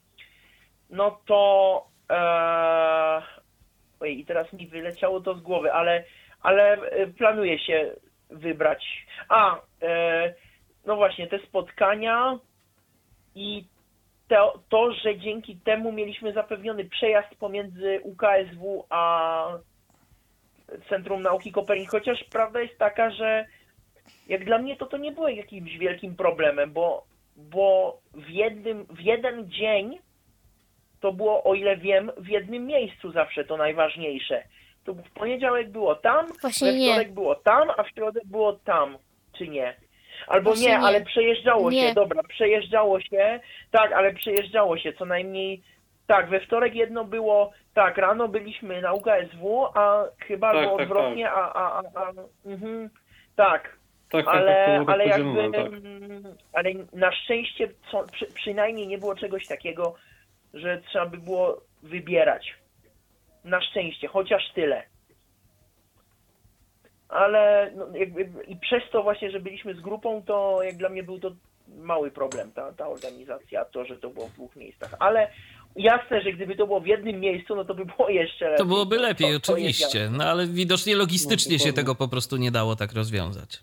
no to e, ojej, i teraz mi wyleciało to z głowy, ale, ale e, planuję się wybrać. A, e, no właśnie, te spotkania i to, to, że dzięki temu mieliśmy zapewniony przejazd pomiędzy UKSW a Centrum Nauki Kopernik, chociaż prawda jest taka, że jak dla mnie to to nie było jakimś wielkim problemem, bo, bo w, jednym, w jeden dzień to było, o ile wiem, w jednym miejscu zawsze to najważniejsze. To w poniedziałek było tam, Właśnie we nie. wtorek było tam, a w środę było tam, czy nie? Albo nie, nie. ale przejeżdżało Nie. się, dobra, przejeżdżało się, tak, ale przejeżdżało się, co najmniej, tak, we wtorek jedno było, tak, rano byliśmy na UKSW, a chyba Tak, albo tak, odwrotnie, a, a, a, a mhm, tak, Tak, tak, tak, to ale, tak ale jakby, tak. mm, ale na szczęście co, przy, przynajmniej nie było czegoś takiego, że trzeba by było wybierać. Na szczęście, chociaż tyle. Ale no, jakby, i przez to właśnie, że byliśmy z grupą, to jak dla mnie był to mały problem, ta, ta organizacja, to, że to było w dwóch miejscach. Ale jasne, że gdyby to było w jednym miejscu, no to by było jeszcze lepiej. To byłoby lepiej, To- to oczywiście. No ale widocznie logistycznie No, się tego po prostu nie dało tak rozwiązać.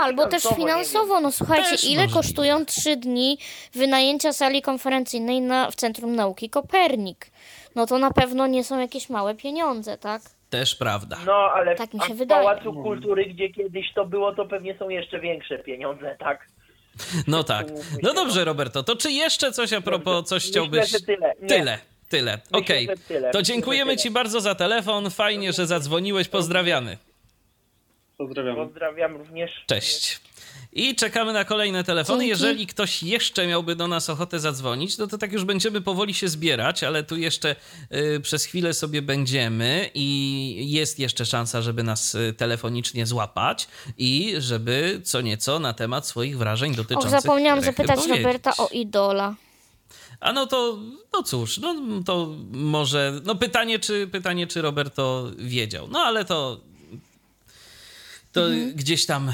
Albo też finansowo, no słuchajcie, Też ile możliwe. kosztują trzy dni wynajęcia sali konferencyjnej na, w Centrum Nauki Kopernik? No to na pewno nie są jakieś małe pieniądze, tak? Też prawda. No, ale Tak mi się a w wydaje. Pałacu Kultury, gdzie kiedyś to było, to pewnie są jeszcze większe pieniądze, tak? No tak. No dobrze, Roberto, to czy jeszcze coś a propos, coś chciałbyś... Myślę, tyle. Nie. Tyle, tyle. Okej. tyle. To dziękujemy ci bardzo za telefon. Fajnie, że zadzwoniłeś. Pozdrawiamy. Pozdrawiam. Pozdrawiam również. Cześć. I czekamy na kolejne telefony. Dzięki. Jeżeli ktoś jeszcze miałby do nas ochotę zadzwonić, no to tak już będziemy powoli się zbierać, ale tu jeszcze y, przez chwilę sobie będziemy i jest jeszcze szansa, żeby nas y, telefonicznie złapać i żeby co nieco na temat swoich wrażeń Och, dotyczących zapomniałam Rechy zapytać powiedzieć. Roberta o idola. A no to, no cóż, no to może, no pytanie, czy, pytanie, czy Roberto wiedział. No ale to, to Mhm. gdzieś tam e,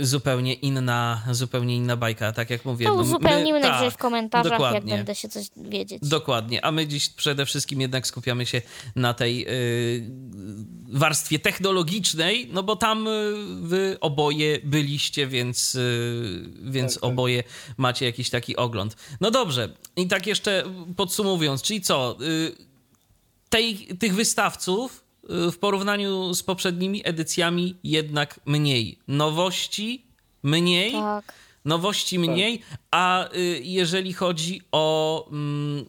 zupełnie inna, zupełnie inna bajka, tak jak mówię. To no, my- uzupełnimy tak, najwyżej w komentarzach, jak dokładnie. będę się coś wiedzieć. Dokładnie, a my dziś przede wszystkim jednak skupiamy się na tej y, warstwie technologicznej, no bo tam y, wy oboje byliście, więc, y, więc Tak, tak. oboje macie jakiś taki ogląd. No dobrze, i tak jeszcze podsumowując, czyli co, y, tej, tych wystawców y, w porównaniu z poprzednimi edycjami jednak mniej. Nowości mniej, Tak. Nowości mniej, a y, jeżeli chodzi o mm,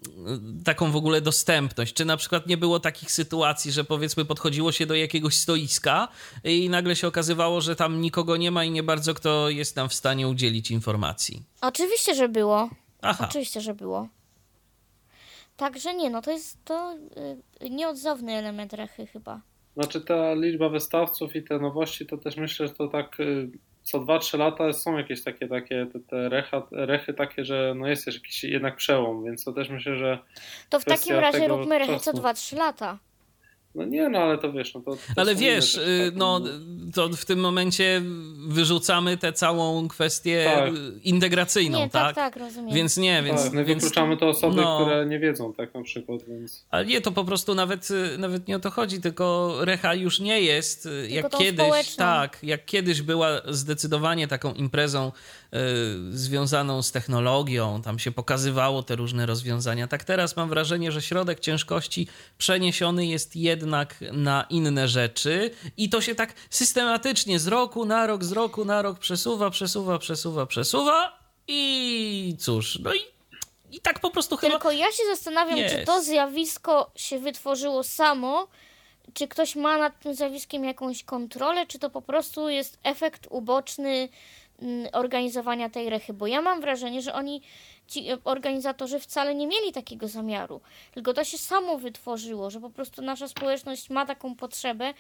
taką w ogóle dostępność, czy na przykład nie było takich sytuacji, że powiedzmy podchodziło się do jakiegoś stoiska i nagle się okazywało, że tam nikogo nie ma i nie bardzo kto jest nam w stanie udzielić informacji? Oczywiście, że było. Aha, Oczywiście, że było. Także nie, no to jest to y, nieodzowny element rechy chyba. Znaczy ta liczba wystawców i te nowości, to też myślę, że to tak y, co 2-3 lata są jakieś takie, takie te, te recha, rechy takie, że no jest jakiś jednak przełom, więc to też myślę, że To w takim razie róbmy rechy co czasu. 2-3 lata. No nie, no ale to wiesz, no to... to Ale wiesz, rzeczy, tak, no to w tym momencie wyrzucamy tę całą kwestię Tak. integracyjną, Nie, tak? tak, tak, rozumiem. Więc nie, więc, tak, no więc wykluczamy to osoby, no. które nie wiedzą, tak na przykład, więc... Ale nie, to po prostu nawet, y, nawet nie o to chodzi, tylko recha już nie jest y, jak tą kiedyś. społeczną. Tak, jak kiedyś była zdecydowanie taką imprezą związaną z technologią, tam się pokazywało te różne rozwiązania. Tak teraz mam wrażenie, że środek ciężkości przeniesiony jest jednak na inne rzeczy i to się tak systematycznie z roku na rok, z roku na rok przesuwa, przesuwa, przesuwa, przesuwa i cóż, no i, i tak po prostu chyba. Tylko ja się zastanawiam, czy to zjawisko się wytworzyło samo, czy ktoś ma nad tym zjawiskiem jakąś kontrolę, czy to po prostu jest efekt uboczny organizowania tej rechy. Bo ja mam wrażenie, że oni, ci e, organizatorzy wcale nie mieli takiego zamiaru. Tylko to się samo wytworzyło, że po prostu nasza społeczność ma taką potrzebę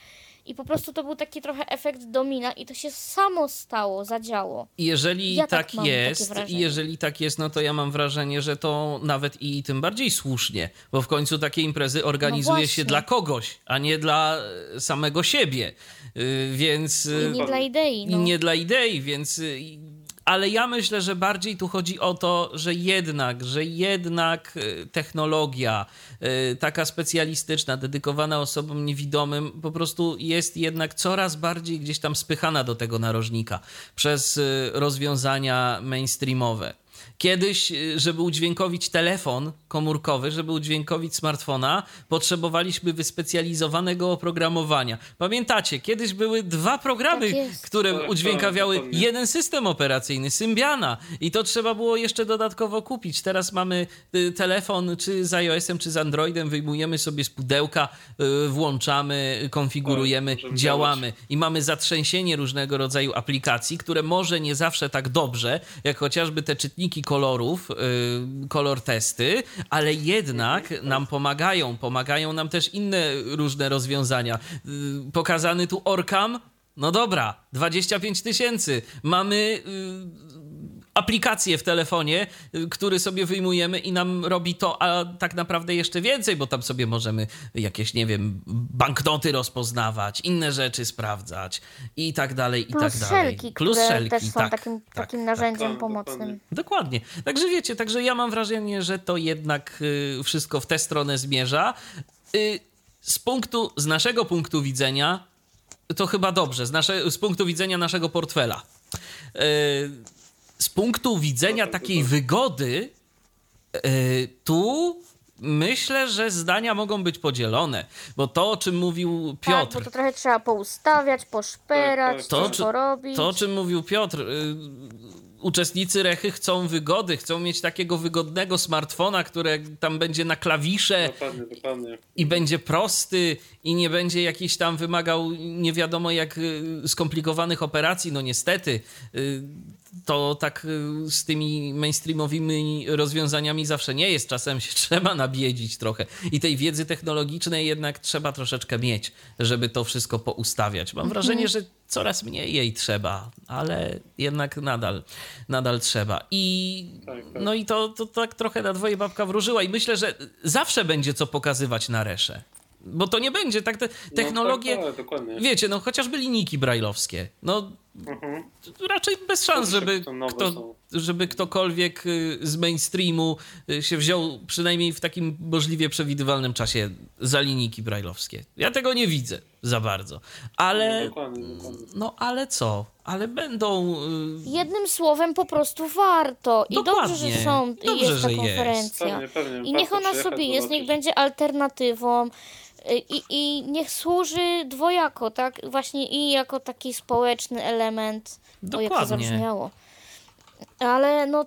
i po prostu to był taki trochę efekt domina i to się samo stało, zadziało. Jeżeli Ja tak tak, jest, jeżeli tak jest, no to ja mam wrażenie, że to nawet i tym bardziej słusznie, bo w końcu takie imprezy organizuje się właśnie. dla kogoś, a nie dla e, samego siebie. Y, Więc y, I nie dla idei. i No. nie dla idei, więc. Ale ja myślę, że bardziej tu chodzi o to, że jednak, że jednak y, technologia, y, taka specjalistyczna, dedykowana osobom niewidomym, po prostu jest jednak coraz bardziej gdzieś tam spychana do tego narożnika przez y, rozwiązania mainstreamowe. Kiedyś, y, żeby udźwiękowić telefon komórkowy, żeby udźwiękowić smartfona, potrzebowaliśmy wyspecjalizowanego oprogramowania. Pamiętacie, kiedyś były dwa programy, Tak które Tak, udźwiękawiały tak, dokładnie. jeden system operacyjny, Symbiana. I to trzeba było jeszcze dodatkowo kupić. Teraz mamy y, telefon, czy z iOS-em, czy z Androidem, wyjmujemy sobie z pudełka, y, włączamy, konfigurujemy, Tak, działamy. I mamy zatrzęsienie różnego rodzaju aplikacji, które może nie zawsze tak dobrze, jak chociażby te czytniki kolorów, y, kolor testy, ale jednak nam pomagają. Pomagają nam też inne różne rozwiązania. Y, Pokazany tu Orcam, no dobra, 25 tysięcy. Mamy y, aplikację w telefonie, y, który sobie wyjmujemy i nam robi to, a tak naprawdę jeszcze więcej, bo tam sobie możemy jakieś, nie wiem, banknoty rozpoznawać, inne rzeczy sprawdzać i tak dalej, i Plus tak dalej. szelki, Plus które szelki, też są tak, takim, tak, takim tak. narzędziem tak, pomocnym. dokładnie. Także wiecie, także ja mam wrażenie, że to jednak y, wszystko w tę stronę zmierza. Y, z punktu, z naszego punktu widzenia, to chyba dobrze, z, nasze, z punktu widzenia naszego portfela. Z punktu widzenia No tak, takiej to tak. wygody, y, tu myślę, że zdania mogą być podzielone, bo to, o czym mówił Tak, Piotr, bo to trochę trzeba poustawiać, poszperać, Tak, tak, To, coś czy- porobić. To, o czym mówił Piotr, y, uczestnicy rechy chcą wygody, chcą mieć takiego wygodnego smartfona, które tam będzie na klawisze Dokładnie, dokładnie. i będzie prosty i nie będzie jakiś tam wymagał nie wiadomo jak y, skomplikowanych operacji. No niestety, y, to tak y, z tymi mainstreamowymi rozwiązaniami zawsze nie jest. Czasem się trzeba nabiedzić trochę i tej wiedzy technologicznej jednak trzeba troszeczkę mieć, żeby to wszystko poustawiać. Mam wrażenie, że coraz mniej jej trzeba, ale jednak nadal, nadal trzeba. I Tak, tak. no i to, to tak trochę na dwoje babka wróżyła i myślę, że zawsze będzie co pokazywać na resze. Bo to nie będzie tak, te technologie, No, tak, tak, wiecie, no chociażby linijki brajlowskie, no Mhm. raczej bez szans, żeby, kto, żeby ktokolwiek y, z mainstreamu y, się wziął przynajmniej w takim możliwie przewidywalnym czasie za linijki brajlowskie. Ja tego nie widzę za bardzo, ale No, no ale co? Ale będą y, Jednym słowem po prostu warto. I Dokładnie. dobrze, że są, Dobrze, jest ta że jest. konferencja. Pewnie, pewnie. I niech ona sobie jest, niech będzie alternatywą. Y, I, I niech służy dwojako, tak? Właśnie i jako taki społeczny element. O, jak to Dokładnie. zabrzmiało. Ale no,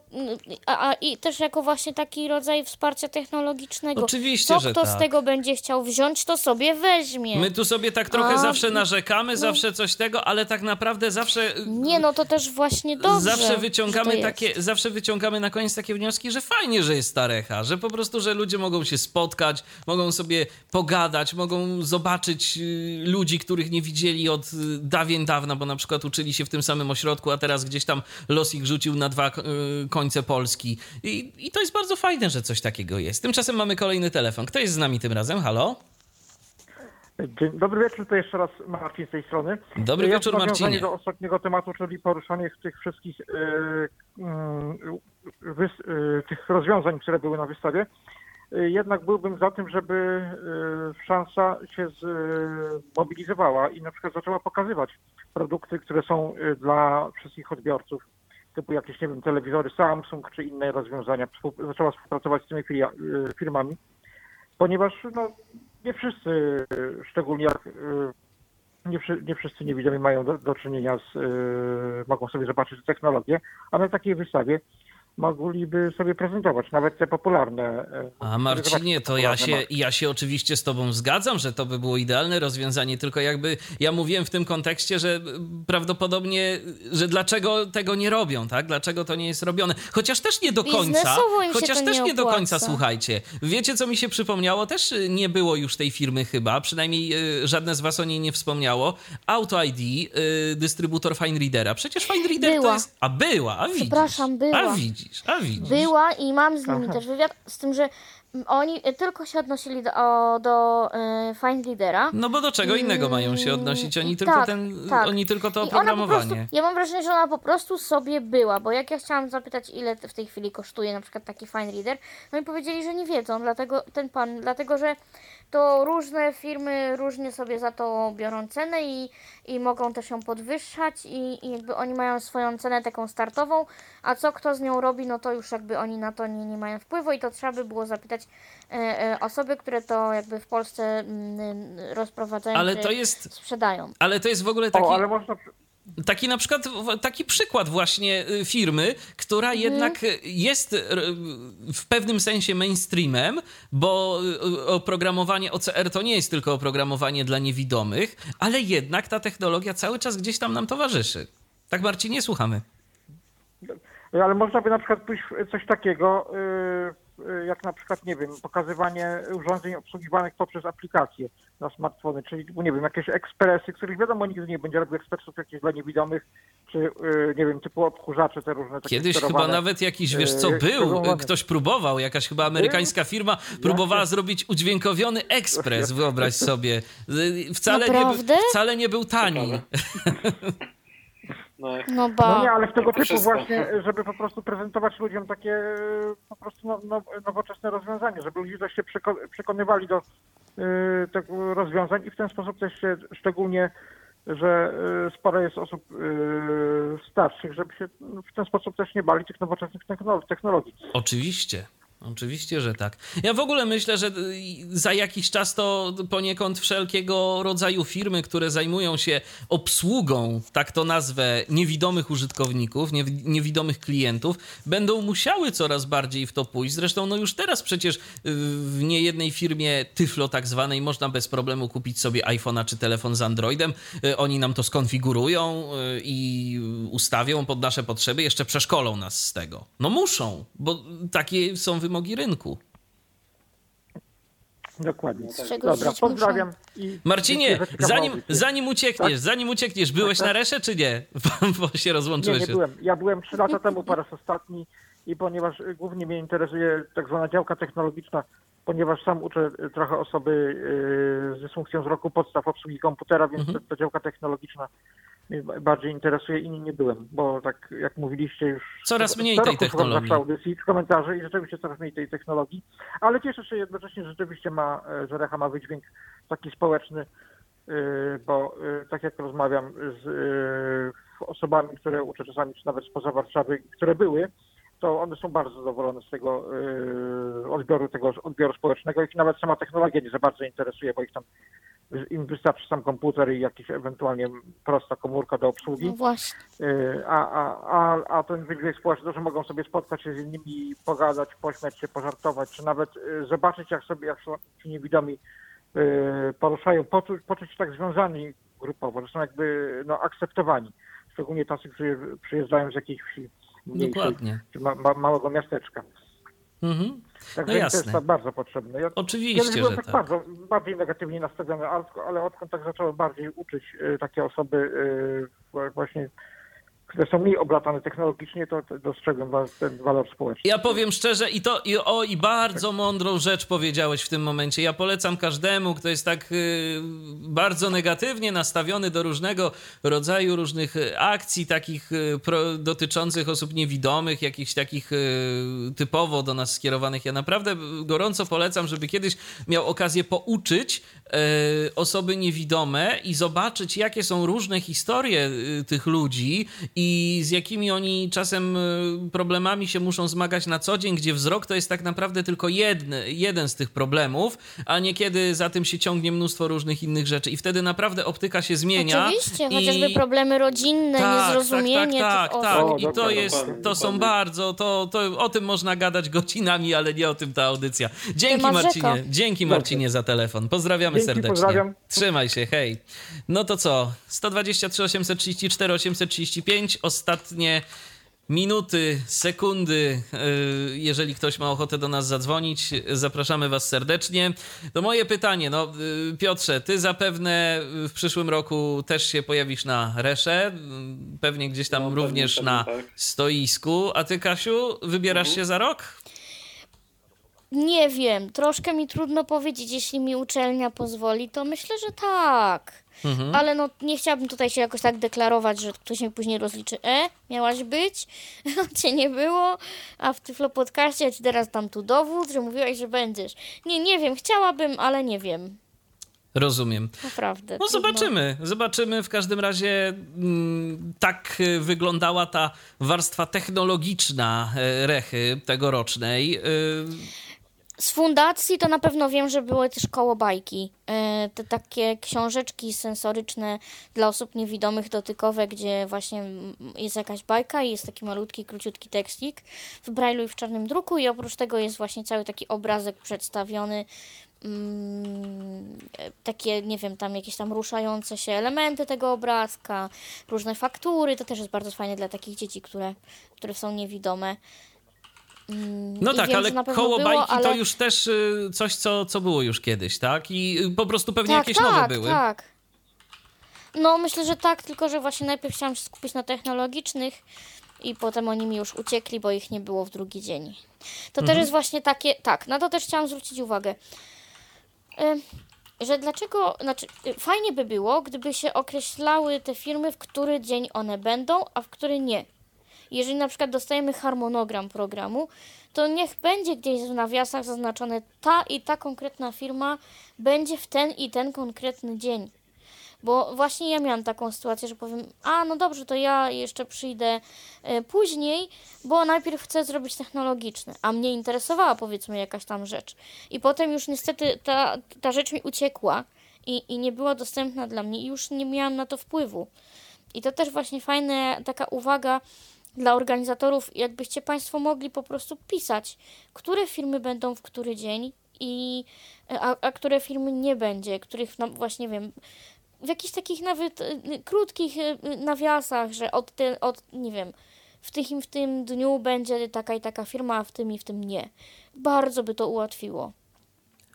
a, a i też jako właśnie taki rodzaj wsparcia technologicznego. Oczywiście, Co że kto tak. z tego będzie chciał wziąć, to sobie weźmie. My tu sobie tak trochę A, zawsze narzekamy, no. zawsze coś tego, ale tak naprawdę zawsze. Nie, no to też właśnie dobrze. zawsze wyciągamy takie, zawsze wyciągamy na koniec takie wnioski, że fajnie, że jest Starecha, że po prostu, że ludzie mogą się spotkać, mogą sobie pogadać, mogą zobaczyć y, ludzi, których nie widzieli od y, dawien dawna, bo na przykład uczyli się w tym samym ośrodku, a teraz gdzieś tam los ich rzucił na dwa y, końce Polski. I, I to jest bardzo fajne, że coś takiego jest. Tymczasem mamy kolejny telefon. Kto jest z nami tym razem? Halo? Dzień, dobry wieczór, to jeszcze raz Marcin z tej strony. Dobry ja wieczór, Marcinie. do ostatniego tematu, czyli poruszanie tych wszystkich e, mm, wys, e, tych rozwiązań, które były na wystawie. E, Jednak byłbym za tym, żeby e, szansa się zmobilizowała i na przykład zaczęła pokazywać produkty, które są e, dla wszystkich odbiorców, typu jakieś, nie wiem, telewizory Samsung czy inne rozwiązania. Zaczęła współpracować z tymi e, firmami, ponieważ no, nie wszyscy, e, szczególnie jak e, nie, nie wszyscy niewidomi mają do, do czynienia z, mogą sobie zobaczyć technologię, a na takiej wystawie mogliby sobie prezentować nawet te popularne. e, A Marcinie, to ja się, marki. ja się oczywiście z tobą zgadzam, że to by było idealne rozwiązanie, tylko jakby ja mówiłem w tym kontekście, że prawdopodobnie, że dlaczego tego nie robią, tak? Dlaczego to nie jest robione? Chociaż też nie do końca, chociaż też nie nie do końca, słuchajcie. Wiecie, co mi się przypomniało? Też y, nie było już tej firmy chyba, przynajmniej żadne z was o niej nie wspomniało. Auto ID, dystrybutor Fine Readera. Przecież Fine Reader to Była. jest... A była, a widzisz. Przepraszam, była. A widzisz, a widzisz. Była i mam z nimi Aha. też wywiad, z tym, że mm, oni tylko się odnosili do, o, do e, Find Leadera. No bo do czego innego mają się odnosić? Oni tylko, tak, ten, tak. oni tylko to I po prostu, oprogramowanie. ja mam wrażenie, że ona po prostu sobie była, bo jak ja chciałam zapytać, ile w tej chwili kosztuje na przykład taki Fine Reader, no i powiedzieli, że nie wiedzą, dlatego ten pan, dlatego że to różne firmy różnie sobie za to biorą cenę i, i mogą też ją podwyższać i, i jakby oni mają swoją cenę taką startową, a co kto z nią robi, no to już jakby oni na to nie, nie mają wpływu i to trzeba by było zapytać e, e, osoby, które to jakby w Polsce mm, rozprowadzają Ale czy to jest, sprzedają. ale to jest w ogóle taki, O, ale można. Taki na przykład, taki przykład właśnie y, firmy, która Mhm. jednak jest y, w pewnym sensie mainstreamem, bo y, oprogramowanie OCR to nie jest tylko oprogramowanie dla niewidomych, ale jednak ta technologia cały czas gdzieś tam nam towarzyszy. Tak Marcinie, słuchamy. Ale można by na przykład pójść w coś takiego, y, y, jak na przykład, nie wiem, pokazywanie urządzeń obsługiwanych poprzez aplikacje na smartfony, czyli, nie wiem, jakieś ekspresy, których wiadomo nigdy nie będzie robił ekspresów jakichś dla niewidomych, czy, y, nie wiem, typu odkurzacze te różne takie Kiedyś chyba nawet jakiś, wiesz co, Yy, był, ktoś próbował, jakaś chyba amerykańska firma próbowała zrobić udźwiękowiony ekspres, wyobraź sobie. Y, Wcale nie, Naprawdę? wcale nie był tani. No, jak- No ba. No nie, ale w tego To typu wszystko. właśnie, żeby po prostu prezentować ludziom takie e, po prostu no, no, nowoczesne rozwiązanie, żeby ludzie też się przeko- przekonywali do e, tego rozwiązań i w ten sposób też się szczególnie, że e, sporo jest osób starszych, żeby się w ten sposób też nie bali tych nowoczesnych technolo- technologii. Oczywiście. Oczywiście, że tak. Ja w ogóle myślę, że y, za jakiś czas to poniekąd wszelkiego rodzaju firmy, które zajmują się obsługą, tak to nazwę, niewidomych użytkowników, niewi- niewidomych klientów, będą musiały coraz bardziej w to pójść. Zresztą, no już teraz przecież y, w niejednej firmie Tyflo tak zwanej można bez problemu kupić sobie iPhone'a czy telefon z Androidem. Y, Oni nam to skonfigurują i ustawią pod nasze potrzeby, jeszcze przeszkolą nas z tego. No muszą, bo takie są wymogi rynku. Dokładnie. Czegoś Dobra, pozdrawiam. I Marcinie, zanim, zanim uciekniesz, Tak? zanim uciekniesz, byłeś na Resze czy nie? Bo się Nie, rozłączyłeś. nie byłem. Ja byłem trzy lata temu po raz ostatni i ponieważ głównie mnie interesuje tak zwana działka technologiczna, ponieważ sam uczę trochę osoby y, z dysfunkcją wzroku podstaw obsługi komputera, więc Mhm. ta działka technologiczna mnie ba- bardziej interesuje i nie, byłem, bo tak jak mówiliście już... Coraz mniej tej technologii. audycji, komentarzy i rzeczywiście coraz mniej tej technologii, ale cieszę się jednocześnie, że rzeczywiście ma, e, że Recha ma wydźwięk taki społeczny, y, bo y, tak jak rozmawiam z osobami, które uczę czasami, czy nawet spoza Warszawy, które były, to one są bardzo zadowolone z tego yy, odbioru, tego odbioru społecznego. Ich nawet sama technologia nie za bardzo interesuje, bo ich tam im wystarczy sam komputer i jakiś ewentualnie prosta komórka do obsługi. No właśnie. Yy, A, a, a, a ten wydźwięk społeczny, że mogą sobie spotkać się z innymi, pogadać, pośmiać się, pożartować, czy nawet yy, zobaczyć, jak sobie, jak ci niewidomi yy, poruszają, poczuć, poczuć się tak związani grupowo, że są jakby no, akceptowani. Szczególnie tacy, którzy przyjeżdżają z jakiejś wsi mniejszej, Dokładnie. czy ma, ma, małego miasteczka. Mhm. Także No to jasne. jest tak bardzo potrzebne. Ja, Oczywiście, byłem że tak, tak. bardzo, bardziej negatywnie nastawiony, ale, ale odkąd tak zacząłem bardziej uczyć y, takie osoby y, właśnie, które są mniej oblatane technologicznie, to, dostrzegłem ten walor społeczny. Ja powiem szczerze i to i o i bardzo mądrą rzecz powiedziałeś w tym momencie. Ja polecam każdemu, kto jest tak y, bardzo negatywnie nastawiony do różnego rodzaju różnych y, akcji takich y, pro, dotyczących osób niewidomych, jakichś takich y, typowo do nas skierowanych. Ja naprawdę gorąco polecam, żeby kiedyś miał okazję pouczyć y, osoby niewidome i zobaczyć, jakie są różne historie y, tych ludzi i z jakimi oni czasem y, problemami się muszą zmagać na co dzień, gdzie wzrok to jest tak naprawdę tylko jedny, jeden z tych problemów, a niekiedy za tym się ciągnie mnóstwo różnych innych rzeczy i wtedy naprawdę optyka się zmienia. Oczywiście, i... chociażby problemy rodzinne, niezrozumienie tak, tych tak, tak. osób. I to jest, to są bardzo, to, to o tym można gadać godzinami, ale nie o tym ta audycja. Dzięki Marcinie, dzięki Marcinie za telefon. Pozdrawiamy Dzięki, serdecznie. pozdrawiam. Trzymaj się, hej. No to co? 123 834 835 ostatnie minuty, sekundy. Yy, Jeżeli ktoś ma ochotę do nas zadzwonić, zapraszamy Was serdecznie. To moje pytanie, no yy, Piotrze, ty zapewne w przyszłym roku też się pojawisz na Resze, yy, pewnie gdzieś tam No, pewnie, również pewnie na tak. stoisku. A ty, Kasiu, wybierasz się za rok? Nie wiem, troszkę mi trudno powiedzieć, jeśli mi uczelnia pozwoli, to myślę, że tak. Mhm. Ale no nie chciałabym tutaj się jakoś tak deklarować, że ktoś mi później rozliczy, e, miałaś być, a cię nie było, a w Tyflo Podcaście ja ci teraz dam tu dowód, że mówiłaś, że będziesz. Nie, nie wiem, chciałabym, ale nie wiem. Rozumiem. Naprawdę. No zobaczymy, zobaczymy. W każdym razie mm, tak y, wyglądała ta warstwa technologiczna e, Rechy tegorocznej. Y, Z fundacji to na pewno wiem, że były też koło bajki. E, Te takie książeczki sensoryczne dla osób niewidomych, dotykowe, gdzie właśnie jest jakaś bajka i jest taki malutki, króciutki tekstik w brajlu i w czarnym druku i oprócz tego jest właśnie cały taki obrazek przedstawiony. mm, e, Takie, nie wiem, tam jakieś tam ruszające się elementy tego obrazka, różne faktury. To też jest bardzo fajne dla takich dzieci, które, które są niewidome. Mm, No i tak, wiem, ale koło było, bajki to ale- już też y, coś, co, co było już kiedyś, tak? I y, po prostu pewnie jakieś tak, nowe były. Tak, No myślę, że tak, tylko że właśnie najpierw chciałam się skupić na technologicznych i potem oni mi już uciekli, bo ich nie było w drugi dzień. To Mhm. też jest właśnie takie, tak, na to też chciałam zwrócić uwagę. Y, że dlaczego, znaczy y, fajnie by było, gdyby się określały te firmy, w który dzień one będą, a w który nie. Jeżeli na przykład dostajemy harmonogram programu, to niech będzie gdzieś w nawiasach zaznaczone ta i ta konkretna firma będzie w ten i ten konkretny dzień. Bo właśnie ja miałam taką sytuację, że powiem, a no dobrze, to ja jeszcze przyjdę e, później, bo najpierw chcę zrobić technologiczne, a mnie interesowała powiedzmy jakaś tam rzecz. I potem już niestety ta, ta rzecz mi uciekła i, i nie była dostępna dla mnie i już nie miałam na to wpływu. I to też właśnie fajna taka uwaga dla organizatorów, jakbyście Państwo mogli po prostu pisać, które firmy będą w który dzień i a, a które firmy nie będzie, których no, właśnie wiem, w jakichś takich nawet y, y, krótkich y, nawiasach, że od, te, od nie wiem, w tym i w tym dniu będzie taka i taka firma, a w tym i w tym nie. Bardzo by to ułatwiło.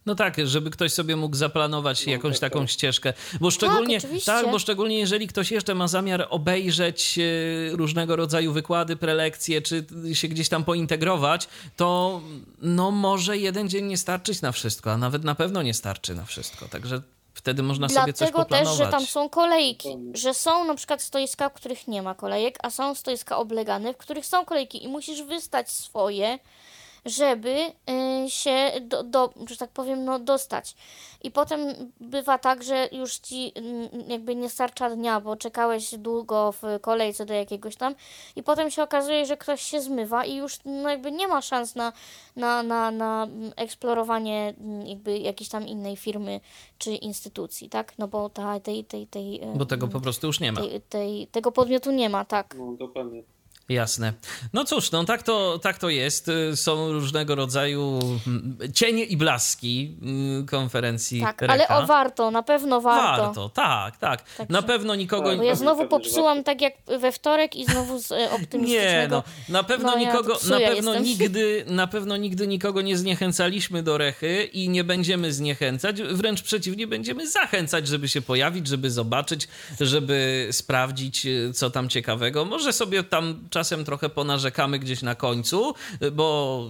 No tak, żeby ktoś sobie mógł zaplanować No, jakąś tak, taką tak. ścieżkę. Bo szczególnie, oczywiście. tak, bo szczególnie jeżeli ktoś jeszcze ma zamiar obejrzeć e, różnego rodzaju wykłady, prelekcje, czy się gdzieś tam pointegrować, to no może jeden dzień nie starczyć na wszystko, a nawet na pewno nie starczy na wszystko. Także wtedy można sobie coś Dlatego też, poplanować. że tam są kolejki, że są na przykład stoiska, w których nie ma kolejek, a są stoiska oblegane, w których są kolejki i musisz wystać swoje żeby y, się, do, do, że tak powiem, no, dostać. I potem bywa tak, że już ci jakby nie starcza dnia, bo czekałeś długo w kolejce do jakiegoś tam i potem się okazuje, że ktoś się zmywa i już no, jakby nie ma szans na, na, na, na eksplorowanie jakby jakiejś tam innej firmy czy instytucji, tak? No bo ta, tej, tej, tej, Bo tego mm, po prostu już nie ma. tej, tej, tego podmiotu nie ma, tak. No, dokładnie. Jasne. No cóż, no tak to, tak to jest. Y, Są różnego rodzaju mm, cienie i blaski mm, konferencji Tak, Recha. ale o warto, na pewno warto. Warto, tak, tak. Także- Na pewno nikogo... Bo ja znowu popsułam tak jak we wtorek i znowu z e, optymistycznego. Nie, no, na pewno No, ja nikogo, psuja na pewno jestem. nigdy, na pewno nigdy nikogo nie zniechęcaliśmy do rechy i nie będziemy zniechęcać, wręcz przeciwnie, będziemy zachęcać, żeby się pojawić, żeby zobaczyć, żeby sprawdzić, y, co tam ciekawego. Może sobie tam czasem trochę ponarzekamy gdzieś na końcu, bo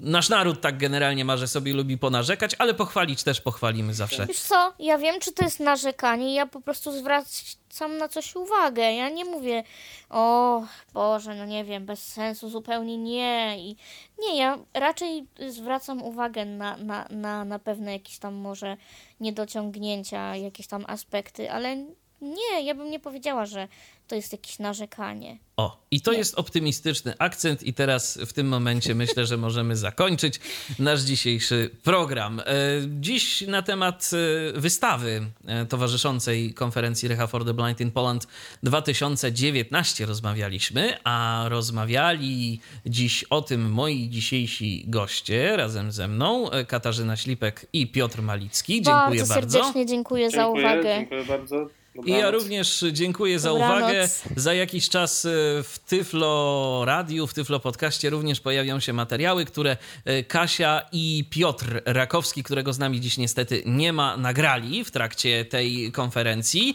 nasz naród tak generalnie ma, że sobie lubi ponarzekać, ale pochwalić też pochwalimy zawsze. Wiesz co, ja wiem, czy to jest narzekanie, ja po prostu zwracam na coś uwagę. Ja nie mówię, o Boże, no nie wiem, bez sensu, zupełnie nie. I nie, ja raczej zwracam uwagę na, na, na, na pewne jakieś tam może niedociągnięcia, jakieś tam aspekty, ale nie, ja bym nie powiedziała, że to jest jakieś narzekanie. O, i to Nie. jest optymistyczny akcent, i teraz w tym momencie myślę, że możemy zakończyć nasz dzisiejszy program. E, Dziś na temat e, wystawy e, towarzyszącej konferencji Recha for the Blind in Poland 2019 rozmawialiśmy, a rozmawiali dziś o tym moi dzisiejsi goście razem ze mną, Katarzyna Ślipek i Piotr Malicki. Dziękuję bardzo bardzo. serdecznie dziękuję, za Dziękuję, uwagę. dziękuję bardzo. I ja również dziękuję za Dobranoc. uwagę. Za jakiś czas e, w Tyflo Radiu, w Tyflo Podcaście również pojawią się materiały, które e, Kasia i Piotr Rakowski, którego z nami dziś niestety nie ma, nagrali w trakcie tej konferencji.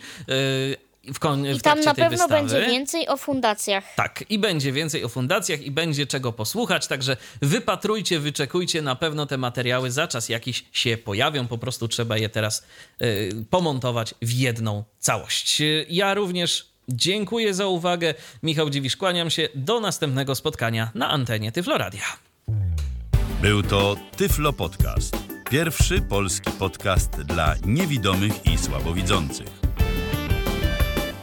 W, kon- I tam na pewno wystawy. będzie więcej o fundacjach. Tak, i będzie więcej o fundacjach, i będzie czego posłuchać, także wypatrujcie, wyczekujcie, na pewno te materiały za czas jakiś się pojawią, po prostu trzeba je teraz y, pomontować w jedną całość. Ja również dziękuję za uwagę. Michał Dziwisz, kłaniam się. Do następnego spotkania na antenie Tyfloradia. Był to Tyflo Podcast. Pierwszy polski podcast dla niewidomych i słabowidzących.